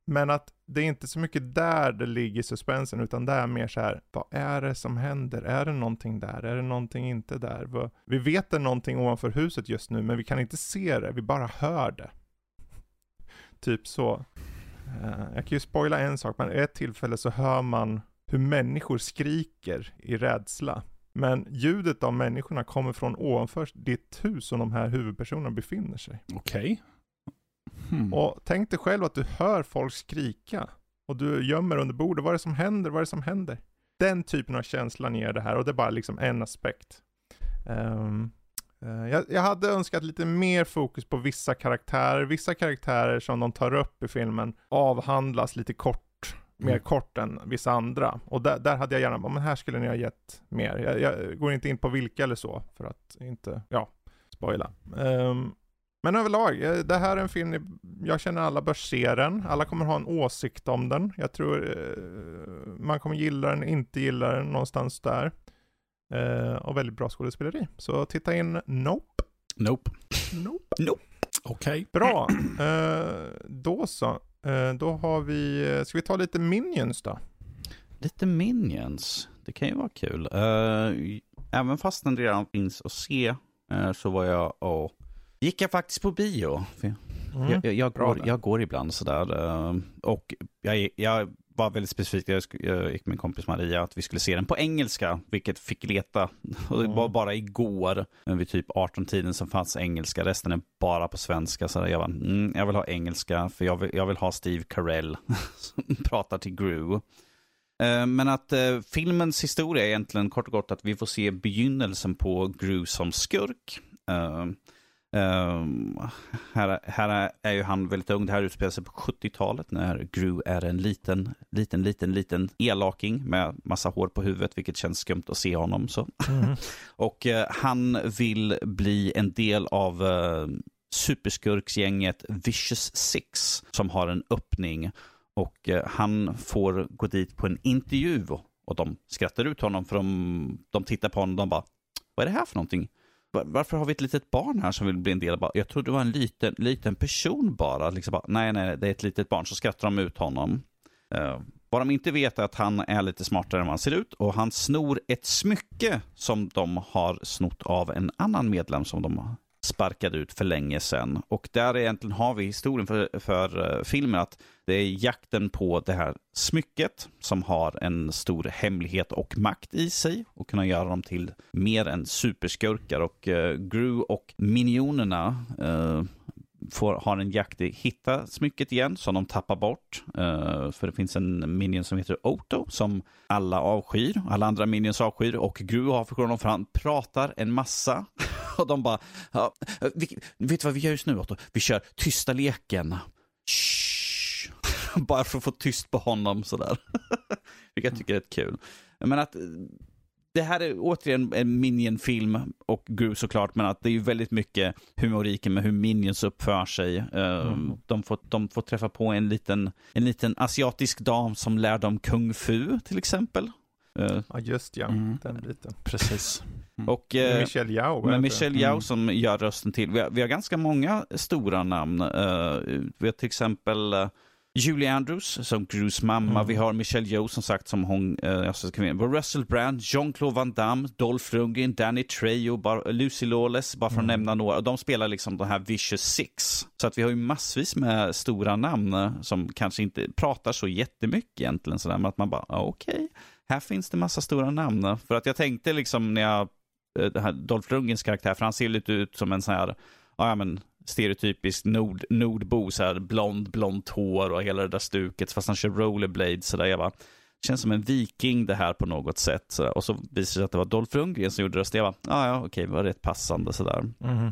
Men att det är inte så mycket där det ligger suspensen, utan det är mer så här, vad är det som händer? Är det någonting där? Är det någonting inte där? Vi vet det är någonting ovanför huset just nu, men vi kan inte se det, vi bara hör det. typ så. Eh, jag kan ju spoila en sak, men ett tillfälle så hör man hur människor skriker i rädsla. Men ljudet av människorna kommer från ovanför ditt hus som de här huvudpersonerna befinner sig. Okej. Okay. Hmm. Och tänk dig själv att du hör folk skrika. Och du gömmer under bordet. Vad är det som händer? Vad är det som händer? Den typen av känslan ger det här och det är bara liksom en aspekt. Um, Eh, jag, jag, hade önskat lite mer fokus på vissa karaktärer. Vissa karaktärer som de tar upp i filmen avhandlas lite kort, mer mm. kort än vissa andra. Och där, där hade jag gärna, men här skulle ni ha gett mer. Jag, jag, går inte in på vilka eller så, för att inte, ja, spoila. Um, men överlag, eh, det här är en film, jag känner alla bör se den. Alla kommer ha en åsikt om den. Jag tror eh, man kommer gilla den, inte gilla den, någonstans där. Eh, och väldigt bra skådespeleri. Så titta in Nope. Nope. Nope. Nope. Okej. Okay. Bra. Då så. Då har vi, ska vi ta lite Minions då? Lite Minions, det kan ju vara kul. Även fast den redan finns att se så var jag och gick jag faktiskt på bio. Mm. Jag, jag, jag, går, jag, går, ibland sådär. Uh, och jag, var väldigt specifikt, jag, jag gick med min kompis Maria, att vi skulle se den på engelska, vilket fick leta. Och det var bara igår, vid typ 18-tiden, som fanns engelska. Resten är bara på svenska. Så jag var, mm, jag vill ha engelska, för jag vill, vill ha Steve Carell [laughs] som pratar till Gru. Eh, men att eh, filmens historia är egentligen kort och gott att vi får se begynnelsen på Gru som skurk. Uh, Um, här, här är ju han väldigt ung. Det här utspelar sig på 70-talet när Gru är en liten, liten, liten, liten elaking med massa hår på huvudet, vilket känns skumt att se honom. Så. Mm. [laughs] och uh, han vill bli en del av uh, superskurksgänget Vicious Six som har en öppning och uh, han får gå dit på en intervju och de skrattar ut honom för de, de tittar på honom och de bara, vad är det här för någonting? Varför har vi ett litet barn här som vill bli en del av, jag trodde det var en liten, liten person bara, liksom bara, nej, nej, det är ett litet barn, så skrattar de ut honom. Uh, vad de inte vet är att han är lite smartare än vad han ser ut. Och han snor ett smycke som de har snott av en annan medlem som de sparkade ut för länge sedan. Och där egentligen har vi historien för, för eh, filmen att det är jakten på det här smycket som har en stor hemlighet och makt i sig och kunna göra dem till mer än superskurkar. Och eh, Gru och minionerna eh, får, har en jakt i hitta smycket igen som de tappar bort. Uh, för det finns en minion som heter Oto som alla avskyr. Alla andra minions avskyr och Gru har för honom för han pratar en massa. [laughs] och de bara, ja, vi, vet du vad vi gör just nu Otto? Vi kör tysta leken. Shh. [laughs] Bara för att få tyst på honom sådär. [laughs] Vilket jag tycker är rätt kul. Men att det här är återigen en Minion-film och Gru såklart, men att det är ju väldigt mycket humoriken med hur Minions uppför sig. Eh, mm. De, får, de får träffa på en liten, en liten asiatisk dam som lär dem kung fu till exempel. Eh, ja, just ja, mm. den biten. Precis. Mm. Och, eh, Michelle Yao. Med Michelle Yao mm. som gör rösten till. Vi har, vi har ganska många stora namn. Uh, vi har till exempel uh, Julie Andrews som Grus mamma. Mm. Vi har Michelle Yeoh som sagt som hon, eh, alltså, Russell Brand, Jean-Claude Van Damme, Dolph Lundgren, Danny Trejo, bar, Lucy Lawless, bara för att mm. nämna några. De spelar liksom de här Vicious Six. Så att vi har ju massvis med stora namn eh, som kanske inte pratar så jättemycket egentligen. Sådär, men att man bara, okej, okay, här finns det massa stora namn. För att jag tänkte liksom när jag, här Dolph Lundgrens karaktär, för han ser lite ut som en sån här, ja men stereotypisk nord, nordbo, så här blond, blont hår och hela det där stuket, fast han kör rollerblades. Så där. Jag bara, känns som en viking det här på något sätt. Så och så visade det sig att det var Dolph Lundgren som gjorde rösten. Jag bara, ah, ja, okej, det var rätt passande sådär. Mm.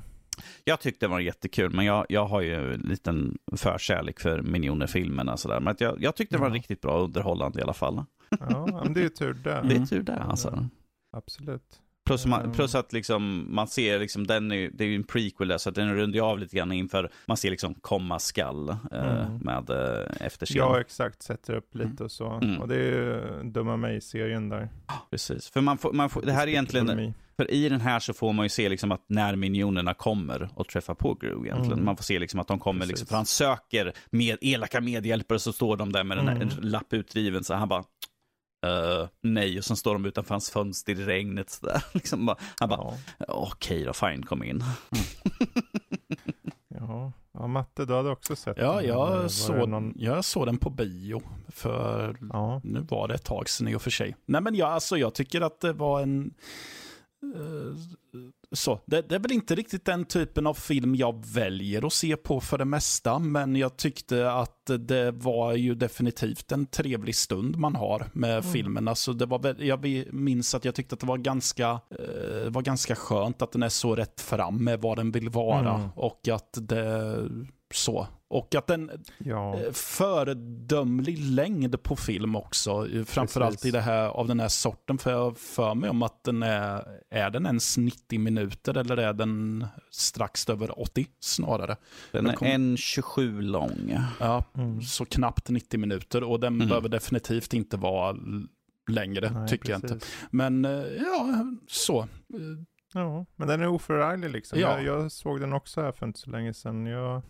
Jag tyckte det var jättekul, men jag, jag har ju en liten förkärlek för Minioner-filmerna. Sådär. Men jag, jag tyckte det var ja. riktigt bra underhållande i alla fall. Ja, men det är ju tur det. Det är tur det, alltså. Absolut. Plus, man, mm. plus att liksom, man ser, liksom, den är, det är ju en prequel där, så att den rundar av lite grann inför, man ser liksom komma skall eh, mm. med eh, efterscen. Ja, exakt, sätter upp lite mm. och så. Mm. Och det är ju Dumma mig-serien där. Precis, för man får, man får, det här är egentligen, för i den här så får man ju se liksom att när minionerna kommer och träffar på Gru egentligen. Mm. Man får se liksom att de kommer, liksom, för han söker med elaka medhjälpare så står de där med den här mm. lapp utdriven, så han bara, Uh, nej, och sen står de utanför hans fönster i regnet. Sådär. [laughs] Liksom bara, han bara, ja. okej då, fine, kom in. [laughs] ja. ja, Matte, du hade också sett ja, den? Jag, såg, någon... jag såg den på bio. För ja. nu var det ett tag sedan i och för sig. Nej, men jag, alltså, jag tycker att det var en så. Det, det, är väl inte riktigt den typen av film jag väljer att se på för det mesta, men jag tyckte att det var ju definitivt en trevlig stund man har med mm. filmen. Alltså det var jag minns att jag tyckte att det var ganska, eh, var ganska skönt att den är så rätt fram med vad den vill vara mm. och att det så. Och att den ja. Eh, föredömlig längd på film också. Framförallt i det här, av den här sorten. För jag för mig om att den är, är den ens 90 minuter eller är den strax över 80 snarare? Den är 1.27 lång. Ja, mm. så knappt 90 minuter. Och den mm. behöver definitivt inte vara längre, Nej, tycker precis. jag inte. Men eh, ja, så. Ja, men den är oförarglig liksom. Ja. Jag, jag, såg den också här för inte så länge sedan. Jag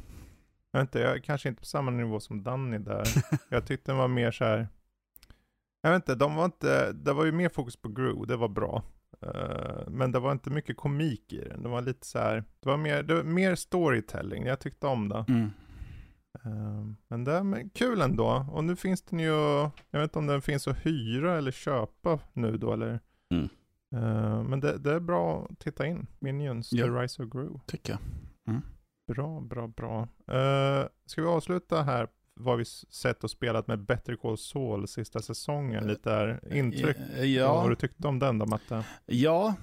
jag inte, jag är kanske inte på samma nivå som Danny där. [laughs] jag tyckte den var mer så här. Jag vet inte, de var inte, det var ju mer fokus på Gru, det var bra. Uh, men det var inte mycket komik i den. Det var lite så här, det var mer, det var mer storytelling, jag tyckte om det. Mm. Uh, men det är kul ändå. Och nu finns den ju, jag vet inte om den finns att hyra eller köpa nu då eller. Mm. Uh, men det, det, är bra att titta in. Minions, ja. The Rise of Gru. Tycker jag. Mm. Bra, bra, bra. Uh, ska vi avsluta här vad vi sett och spelat med Better Call Saul sista säsongen? Lite där intryck. Ja. Vad du tyckt om den då Matte? Ja,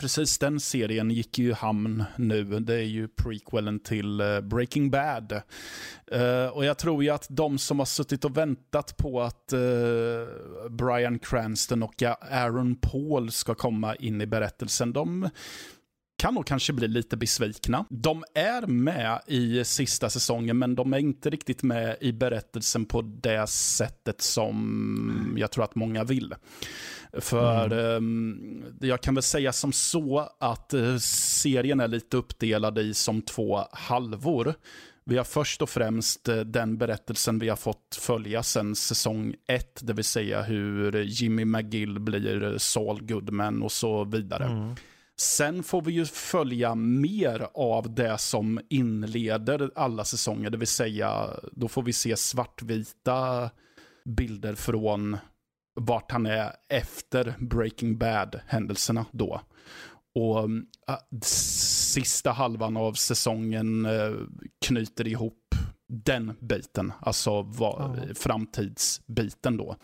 precis den serien gick ju hamn nu. Det är ju prequelen till Breaking Bad. Och jag tror ju att de som har suttit och väntat på att Brian Cranston och Aaron Paul ska komma in i berättelsen, de kan nog kanske bli lite besvikna. De är med i sista säsongen, men de är inte riktigt med i berättelsen på det sättet som jag tror att många vill. För mm. eh, jag kan väl säga som så att eh, serien är lite uppdelad i som två halvor. Vi har först och främst eh, den berättelsen vi har fått följa sedan säsong ett, det vill säga hur Jimmy McGill blir Saul Goodman och så vidare. Mm. Sen får vi ju följa mer av det som inleder alla säsonger, det vill säga då får vi se svartvita bilder från vart han är efter Breaking Bad-händelserna då. Och äh, sista halvan av säsongen äh, knyter ihop den biten, alltså va, ja. framtidsbiten då.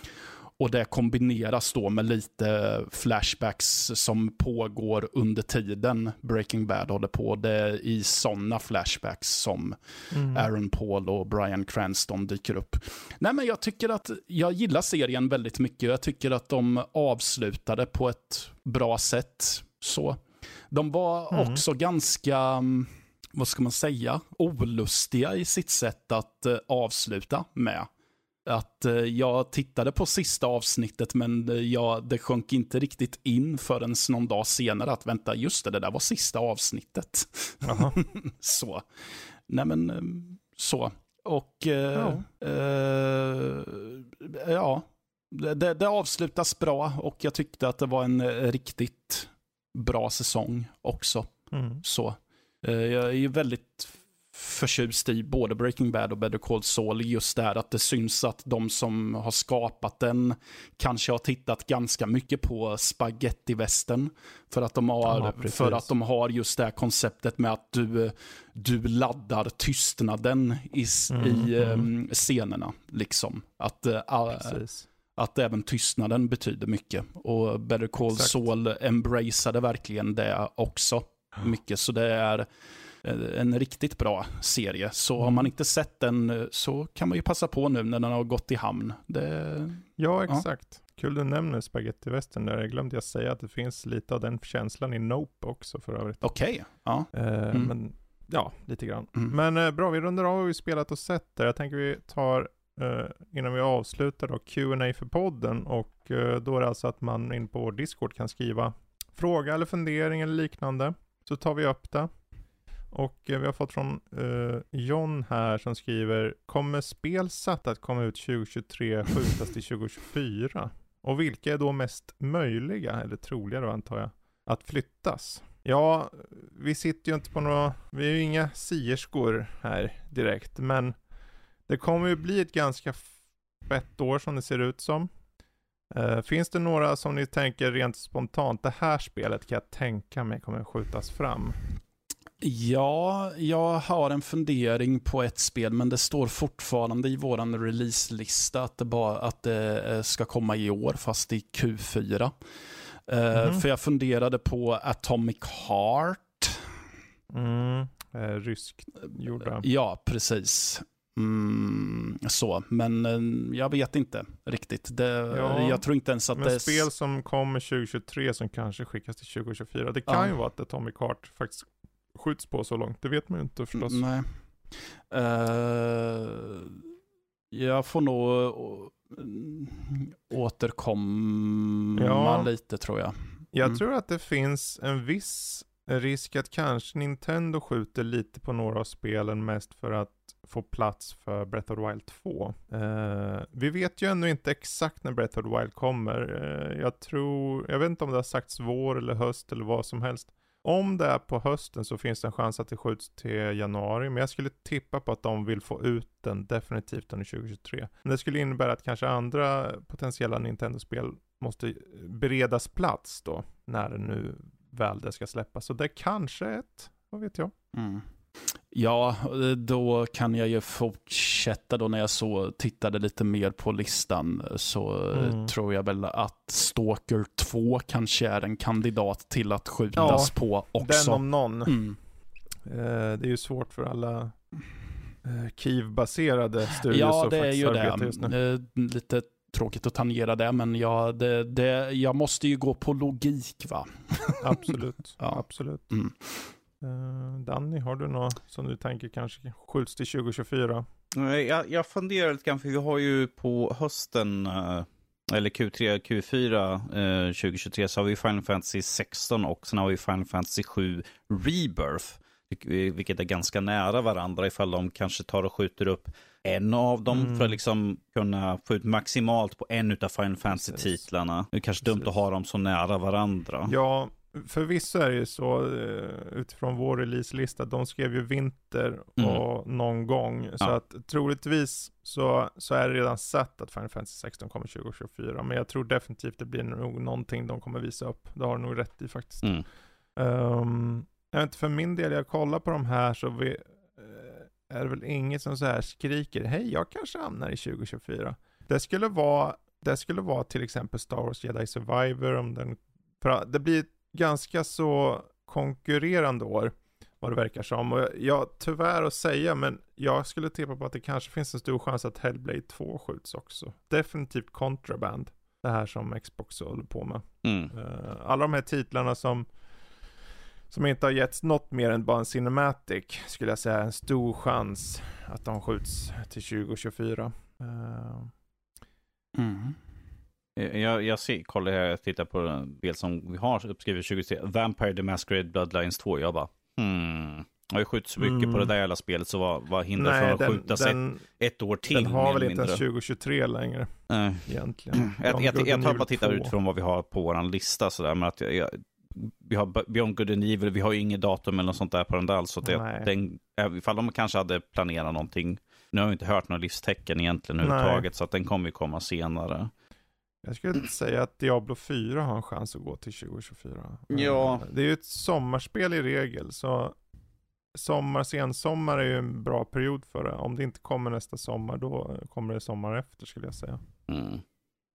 Och det kombineras då med lite flashbacks som pågår under tiden Breaking Bad håller på. Det är i sådana flashbacks som mm. Aaron Paul och Brian Cranston dyker upp. Nej men jag tycker att, jag gillar serien väldigt mycket. Jag tycker att de avslutade på ett bra sätt. Så. De var mm. också ganska, vad ska man säga, olustiga i sitt sätt att uh, avsluta med att eh, jag tittade på sista avsnittet men eh, jag, det sjönk inte riktigt in förrän någon dag senare att vänta, just det, det där var sista avsnittet. [laughs] så. Nej men, eh, så. Och ja, eh, ja det, det, avslutas bra och jag tyckte att det var en riktigt bra säsong också. Mm. Så. Jag är ju väldigt förtjust i både Breaking Bad och Better Call Saul. Just det här att det syns att de som har skapat den kanske har tittat ganska mycket på spagettivästen. För att de har, ja, för att de har just det här konceptet med att du, du laddar tystnaden i, mm, i mm. Um, scenerna. Liksom. Att, uh, att även tystnaden betyder mycket. Och Better Call Exakt. Saul embraceade verkligen det också. Mycket, så det är en riktigt bra serie. Så mm. har man inte sett den eh, så kan man ju passa på nu när den har gått i hamn. Det, ja, exakt. Ja. Kul du nämner Spaghetti Western där. Jag glömde jag säga att det finns lite av den känslan i Nope också för övrigt. Okej, okay. ja. Eh, mm. Men ja, lite grann. Mm. Men eh, bra, vi rundar av vad vi spelat och sett där. Jag tänker vi tar Uh, innan vi avslutar då, Q&A för podden och uh, då är det alltså att man in på vår Discord kan skriva fråga eller fundering eller liknande. Så tar vi upp det. Och eh, vi har fått från uh, John här som skriver, kommer spel satt att komma ut 2023 skjutas till 2024? Och vilka är då mest möjliga, eller troliga då antar jag, att flyttas? Ja, vi sitter ju inte på några, vi är ju inga sierskor här direkt, men det kommer ju bli ett ganska fett år som det ser ut som. Uh, finns det några som ni tänker rent spontant, det här spelet kan jag tänka mig kommer skjutas fram? Ja, jag har en fundering på ett spel, men det står fortfarande i vår releaselista att det, bara, att det eh, ska komma i år, fast i Q4. Mm -hmm. För jag funderade på Atomic Heart. Mm, eh, ryskt gjorda. Ja, precis. Mm, så, men eh, jag vet inte riktigt. Det, ja, jag tror inte ens att men det... spel som kommer 2023 som kanske skickas till 2024. Det kan ja. ju vara att Atomic Heart faktiskt skjuts på så långt. Det vet man ju inte förstås. Nej. Uh, jag får nog uh, återkomma ja. lite tror jag. Jag mm. tror att det finns en viss risk att kanske Nintendo skjuter lite på några av spelen mest för att få plats för Breath of the Wild 2. Uh, eh, vi vet ju ännu inte exakt när Breath of the Wild kommer. Uh, jag tror, jag vet inte om det har sagts vår eller höst eller vad som helst. Om det är på hösten så finns det en chans att det skjuts till januari, men jag skulle tippa på att de vill få ut den definitivt under 2023. Men det skulle innebära att kanske andra potentiella Nintendo-spel måste beredas plats då, när det nu väl det ska släppas. Så det är kanske ett, vad vet jag. Mm. Ja, då kan jag ju fortsätta då när jag så tittade lite mer på listan så mm. tror jag väl att Stalker 2 kanske är en kandidat till att skjutas ja, på också. Den om någon. Mm. Eh, det är ju svårt för alla eh, Kiev-baserade studios Ja, det är ju det. Just nu. Eh, lite tråkigt att tangera det, men jag, det, det, jag måste ju gå på logik va? Absolut, [laughs] ja. absolut. Mm. Uh, Danny, har du något som du tänker kanske skjuts till 2024? Jag, jag funderar lite grann, för vi har ju på hösten, uh, eller Q3, Q4 uh, 2023, så har vi Final Fantasy 16 och sen har vi Final Fantasy 7 Rebirth. Vilket är ganska nära varandra ifall de kanske tar och skjuter upp en av dem mm. för att liksom kunna få ut maximalt på en av Final Fantasy-titlarna. Det är kanske Precis. dumt att ha dem så nära varandra. Ja, förvisso är det ju så eh, utifrån vår releaselista, de skrev ju vinter mm. och någon gång. Så ja. att troligtvis så, så är det redan sett att Final Fantasy 16 kommer 2024. Men jag tror definitivt det blir nog någonting de kommer visa upp. Det har du nog rätt i faktiskt. Mm. Um, jag vet inte, för min del, jag kollar på de här så vi, eh, är det väl inget som så här skriker, hej jag kanske hamnar i 2024. Det skulle vara, det skulle vara till exempel Star Wars Jedi Survivor om den, för det blir ganska så konkurrerande år, vad det verkar som. Och jag, tyvärr att säga, men jag skulle tippa på att det kanske finns en stor chans att Hellblade 2 skjuts också. Definitivt Contraband, det här som Xbox håller på med. Mm. Uh, alla de här titlarna som som inte har getts något mer än bara en Cinematic, skulle jag säga en stor chans att de skjuts till 2024. Uh. Eh. Mm. Jag, jag ser, kollar här, jag tittar på en bild som vi har uppskrivet 2023. Vampire the Masquerade Bloodlines 2. Jag bara, hmm. Jag har ju skjutit så mycket mm. på det där jävla spelet, så vad, vad hindrar Nej, från att den, skjuta sig ett, ett år till? Den har väl inte ens 2023 längre, Nej. egentligen. jag, jag, jag tar bara tittar ut från vad vi har på vår lista sådär, men att jag, jag, vi har Beyond Good and Evil, vi har ju inget datum eller något sånt där på den där, så det, den, ifall de kanske hade planerat någonting, nu har vi inte hört några livstecken egentligen överhuvudtaget, så att den kommer ju komma senare. Jag skulle säga att Diablo 4 har en chans att gå till 2024. Ja. Det är ju ett sommarspel i regel, så sommar, sensommar är ju en bra period för det. Om det inte kommer nästa sommar, då kommer det sommar efter skulle jag säga. Mm.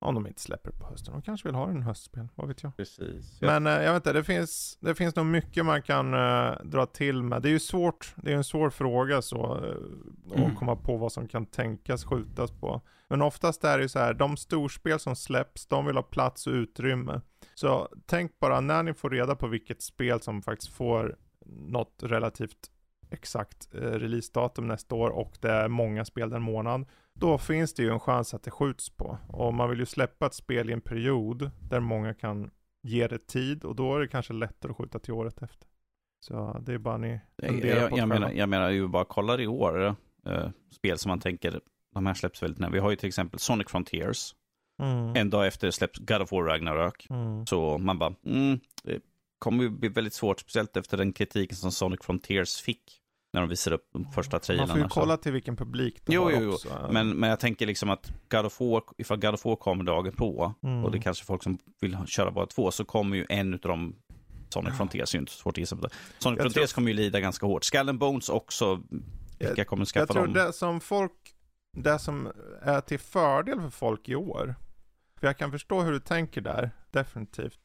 Om de inte släpper på hösten. De kanske vill ha en höstspel, vad vet jag. Precis. Men äh, jag vet inte, det finns, det finns nog mycket man kan äh, dra till med. Det är ju svårt, det är en svår fråga så, äh, mm. att komma på vad som kan tänkas skjutas på. Men oftast är det ju så här, de storspel som släpps, de vill ha plats och utrymme. Så tänk bara när ni får reda på vilket spel som faktiskt får något relativt exakt eh, releasedatum nästa år och det är många spel den månad. Då finns det ju en chans att det skjuts på. Och man vill ju släppa ett spel i en period där många kan ge det tid och då är det kanske lättare att skjuta till året efter. Så det är bara ni funderar jag, på jag, menar, jag menar ju bara kolla i år, uh, spel som man tänker de här släpps väldigt nära. Vi har ju till exempel Sonic Frontiers. Mm. En dag efter släpps God of War Ragnarök. Mm. Så man bara, mm, det kommer ju bli väldigt svårt, speciellt efter den kritiken som Sonic Frontiers fick. När de visar upp de första trailrarna. Man får ju så- kolla till vilken publik de Jo, har jo, jo. också. Men, men jag tänker liksom att God of War, ifall God of War kommer dagen på, Mm. och det är kanske folk som vill köra bara två, så kommer ju en av de Sonic Ja. Frontiers, är ju inte så svårt att gissa på det. Sonic Jag Frontiers tror- kommer ju lida ganska hårt. Skull and Bones också, vilka kommer skaffa Jag tror dem? det som folk, det som är till fördel för folk i år, för jag kan förstå hur du tänker där, definitivt.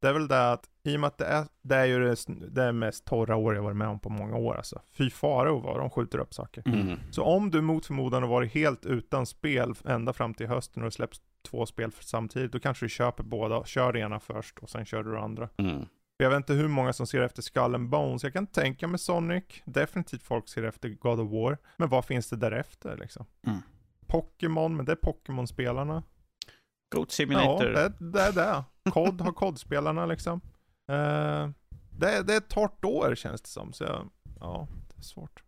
Det är väl det att, i och med att det är, det är ju det, det mest torra år jag varit med om på många år alltså. Fy fara vad de skjuter upp saker. Mm. Så om du mot förmodan har varit helt utan spel ända fram till hösten och det släpps två spel samtidigt, då kanske du köper båda, kör det ena först och sen kör du det andra. Mm. Jag vet inte hur många som ser efter Skull and Bones. Jag kan tänka mig Sonic. Definitivt folk ser efter God of War. Men vad finns det därefter liksom? Mm. Pokémon, men det är Pokémon-spelarna. Goat Ja, Simulator. det, det är det. COD har COD-spelarna liksom. Eh, det, är- det är ett torrt år känns det som. Så jag, ja, det är svårt.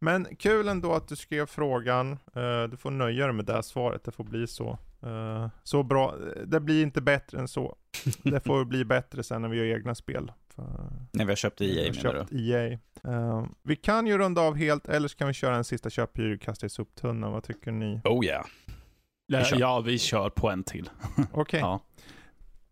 Men kul ändå att du skrev frågan. Eh, du får nöja dig med det här svaret. Det får bli så. Eh, så bra. Det blir inte bättre än så. [laughs] Det får bli bättre sen när vi gör egna spel. För, När vi har köpt EA vi har menar du? köpt EA. Vi kan ju runda av helt, eller så kan vi köra en sista köphyr kasta i soptunnan. Vad tycker ni? Oh yeah. Ja, kör. ja, vi kör på en till. Okej. [laughs] Ja.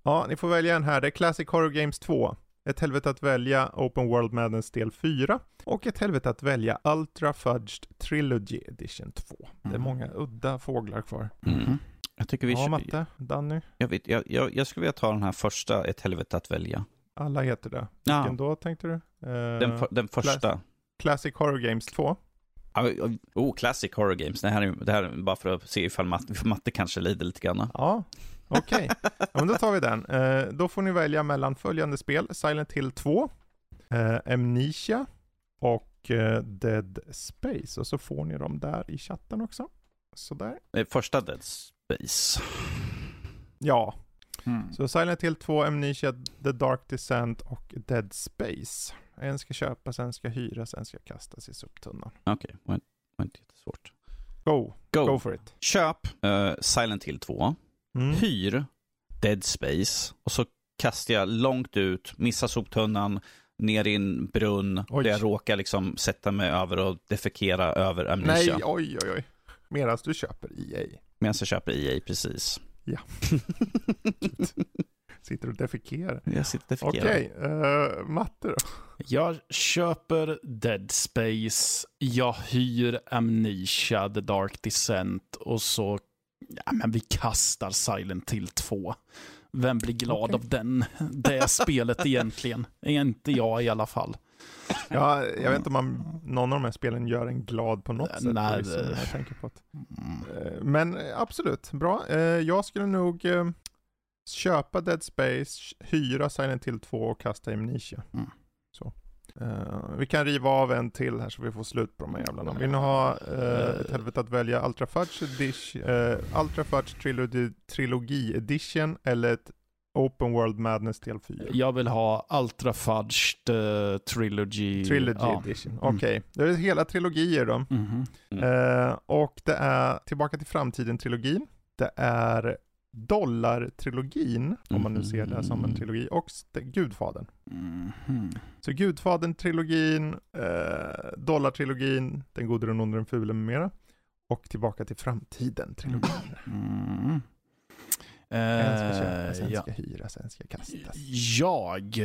Ja, ni får välja en här. Det är Classic Horror Games 2. Ett helvete att välja Open World Madness del 4. Och ett helvete att välja Ultra Fudged Trilogy Edition 2. Det är Mm. många udda fåglar kvar. Mm. Jag tycker vi Ja, kör- Matte, Danny, jag, vet, jag, jag, jag skulle vilja ta den här första, Ett helvete att välja. alla heter det. Ja, Vilken då tänkte du? Eh, den, för, den första. Classic Horror Games 2. Ja, Oh, classic horror games. Det här, är, det här är bara för att se ifall matte, matte kanske lider lite grann. Ja, okej. ja, men då tar vi den. Eh, då får ni välja mellan följande spel. Silent Hill 2, eh, Amnesia och eh, Dead Space. Och så får ni dem där i chatten också. Sådär. Eh, Första Dead Space. Ja, Mm. så Silent Hill 2, Amnesia, The Dark Descent och Dead Space. En ska köpas, en ska hyras, en ska kastas i soptunnan. Okej, det var inte jättesvårt. Go, Go. go for it. Köp eh, Silent Hill 2. Mm. Hyr Dead Space. Och så kastar jag långt ut, missar soptunnan, ner i en brunn Oj. där jag råkar liksom sätta mig över och defekera över Amnesia. Nej, oj, oj, oj. Medan du köper EA. Medan jag köper EA precis. Ja. [laughs] Sitter och defekerar. jag sitter och defekerar. Okej, eh, matte då? Jag köper Dead Space, jag hyr Amnesia, The Dark Descent och så, ja men vi kastar Silent Hill 2. Vem blir glad Okej. av den, det spelet egentligen? Inte jag i alla fall. Ja, jag vet inte om man, någon av de här spelen gör en glad på något sätt. Nej, det- jag tänker på det. Mm. Eh, Men eh, absolut, bra. Eh, Jag skulle nog köpa Dead Space, hyra Silent Hill 2 och kasta Amnesia. Mm. Eh, vi kan riva av en till här så vi får slut på de här jävlarna. Vill ni ha eh, ett helvete att välja Ultra Fudge, edition, eh, Ultra Fudge Trilogy, Trilogi Edition eller ett Open World Madness del 4? Jag vill ha Ultra Fudged eh, Trilogy. Trilogy ja. Edition, Mm. okej. Det är hela trilogier då. Mhm. Mm. Eh, och det är Tillbaka till framtiden-trilogin. Det är Dollar-trilogin, om man nu ser det som en trilogi, och Gudfadern. Mhm. Så Gudfadern-trilogin, eh, Dollar-trilogin, Den gode, den onde, den fule med mera. Och Tillbaka till framtiden-trilogin. Mm. En ska Eh, köpas, en ja. ska hyras, en ska kastas. Jag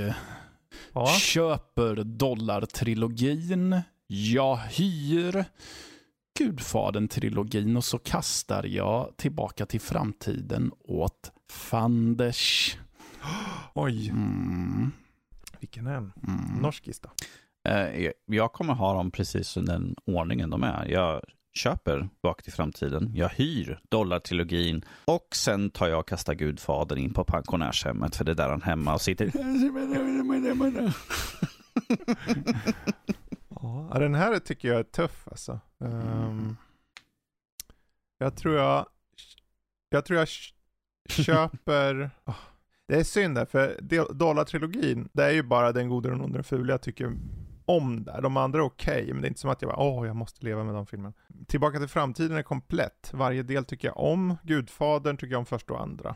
Ja, köper dollartrilogin, jag hyr Gudfadern-trilogin och så kastar jag tillbaka till framtiden åt Fanders. oj, Mm. vilken en. Mm. Norskis då? Eh, jag- Jag kommer ha dem precis i den ordningen de är. Jag köper Bak till framtiden, jag hyr Dollartrilogin och sen tar jag och kastar Gudfadern in på pensionärshemmet för det är där han hemma och sitter. [laughs] [laughs] Ja, den här tycker jag är tuff alltså. Ehm, jag tror jag, jag tror jag köper, [laughs] Ah, det är synd där, för Do- Dollar-trilogin, det är ju bara den gode, den onde, den fula jag tycker om där. De andra är okej, men det är inte som att jag bara, åh, jag måste leva med de filmerna. Tillbaka till framtiden är komplett. Varje del tycker jag om. Gudfadern tycker jag om första och andra.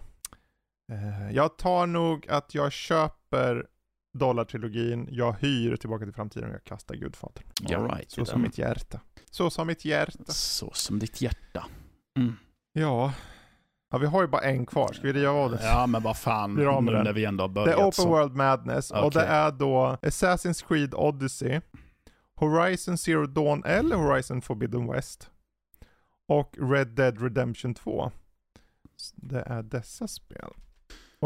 Eh, jag tar nog att jag köper dollar-trilogin, jag hyr Tillbaka till framtiden och jag kastar Gudfadern. All right, Så som mitt hjärta. Så som mitt hjärta. Så som ditt hjärta. Mm. Ja. Ja, vi har ju bara en kvar. Ska vi riva av det? Ja, men vad fan. Nu den. när vi ändå har Det börjat är Open så. World Madness och det är då Assassin's Creed Odyssey, Horizon Zero Dawn eller Horizon Forbidden West och Red Dead Redemption 2. Så Det är dessa spel.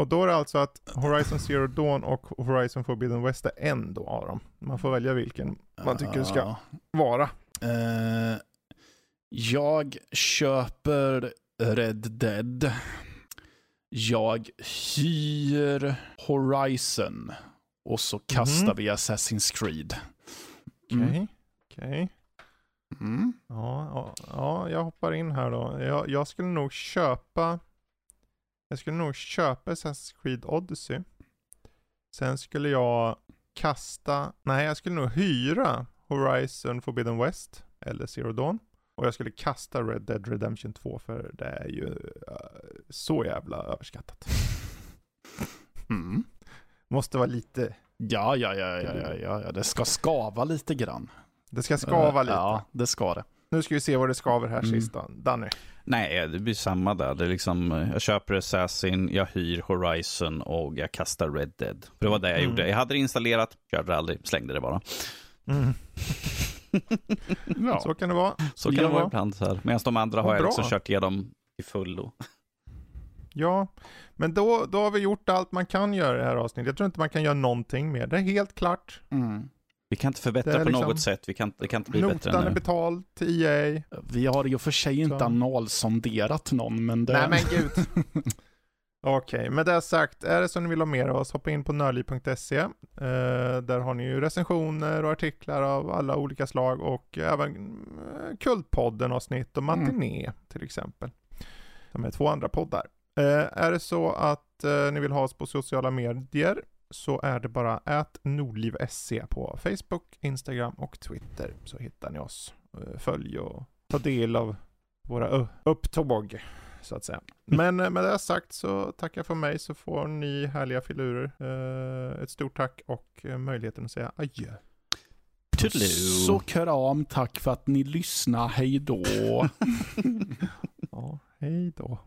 Och då är det alltså att Horizon Zero Dawn och Horizon Forbidden West är en då av dem. Man får välja vilken man tycker det ska vara. Eh, jag köper Red Dead. Jag hyr Horizon. Och så kastar Mhm. vi Assassin's Creed. Okej, Mm. okej. Mm. Ja, ja, ja, jag hoppar in här då. Jag, jag skulle nog köpa Jag skulle nog köpa Assassin's Creed Odyssey. Sen skulle jag kasta, nej jag skulle nog hyra Horizon Forbidden West eller Zero Dawn. Och jag skulle kasta Red Dead Redemption 2 för det är ju eh, så jävla överskattat. [laughs] Mm. Måste vara lite, Ja, ja, ja, ja, ja, ja, ja, det ska skava lite grann. det ska skava Eh, lite. Ja, det ska det. Nu ska vi se vad det skaver här Mm. sist då. Danny. Nej, det blir samma där. Det är liksom, eh, jag köper Assassin, jag hyr Horizon och jag kastar Red Dead. För det var det jag Mm. gjorde. Jag hade det installerat, körde det aldrig, slängde det bara. Mm. [laughs] Ja. Så kan det vara. Så kan Ja. det vara ibland. så här. Medan de andra har jag liksom kört igenom i fullo. Ja, men då, då har vi gjort allt man kan göra i det här avsnittet. Jag tror inte man kan göra någonting mer. Det är helt klart. Mm. Vi kan inte förbättra på liksom- något sätt. Vi kan, det kan inte bli bättre Notan är betald till EA. Vi har och för sig inte analsonderat någon, men det... Nej men gud. [laughs] Okej, med det sagt, är det så ni vill ha mer av oss, hoppa in på nördliv.se. Eh, där har ni ju recensioner och artiklar av alla olika slag och även eh, Kultpodden avsnitt och Matiné till exempel. De är två andra poddar. Eh, är det så att eh, ni vill ha oss på sociala medier så är det bara att nordliv.se på Facebook, Instagram och Twitter så hittar ni oss. Eh, följ och ta del av våra upptåg så att säga. Men eh, med det sagt så tackar för mig så får ni härliga filurer. Eh, ett stort tack och möjligheten att säga adjö. Så kram, tack för att ni lyssnar, hej då. [laughs] Ja, hej då.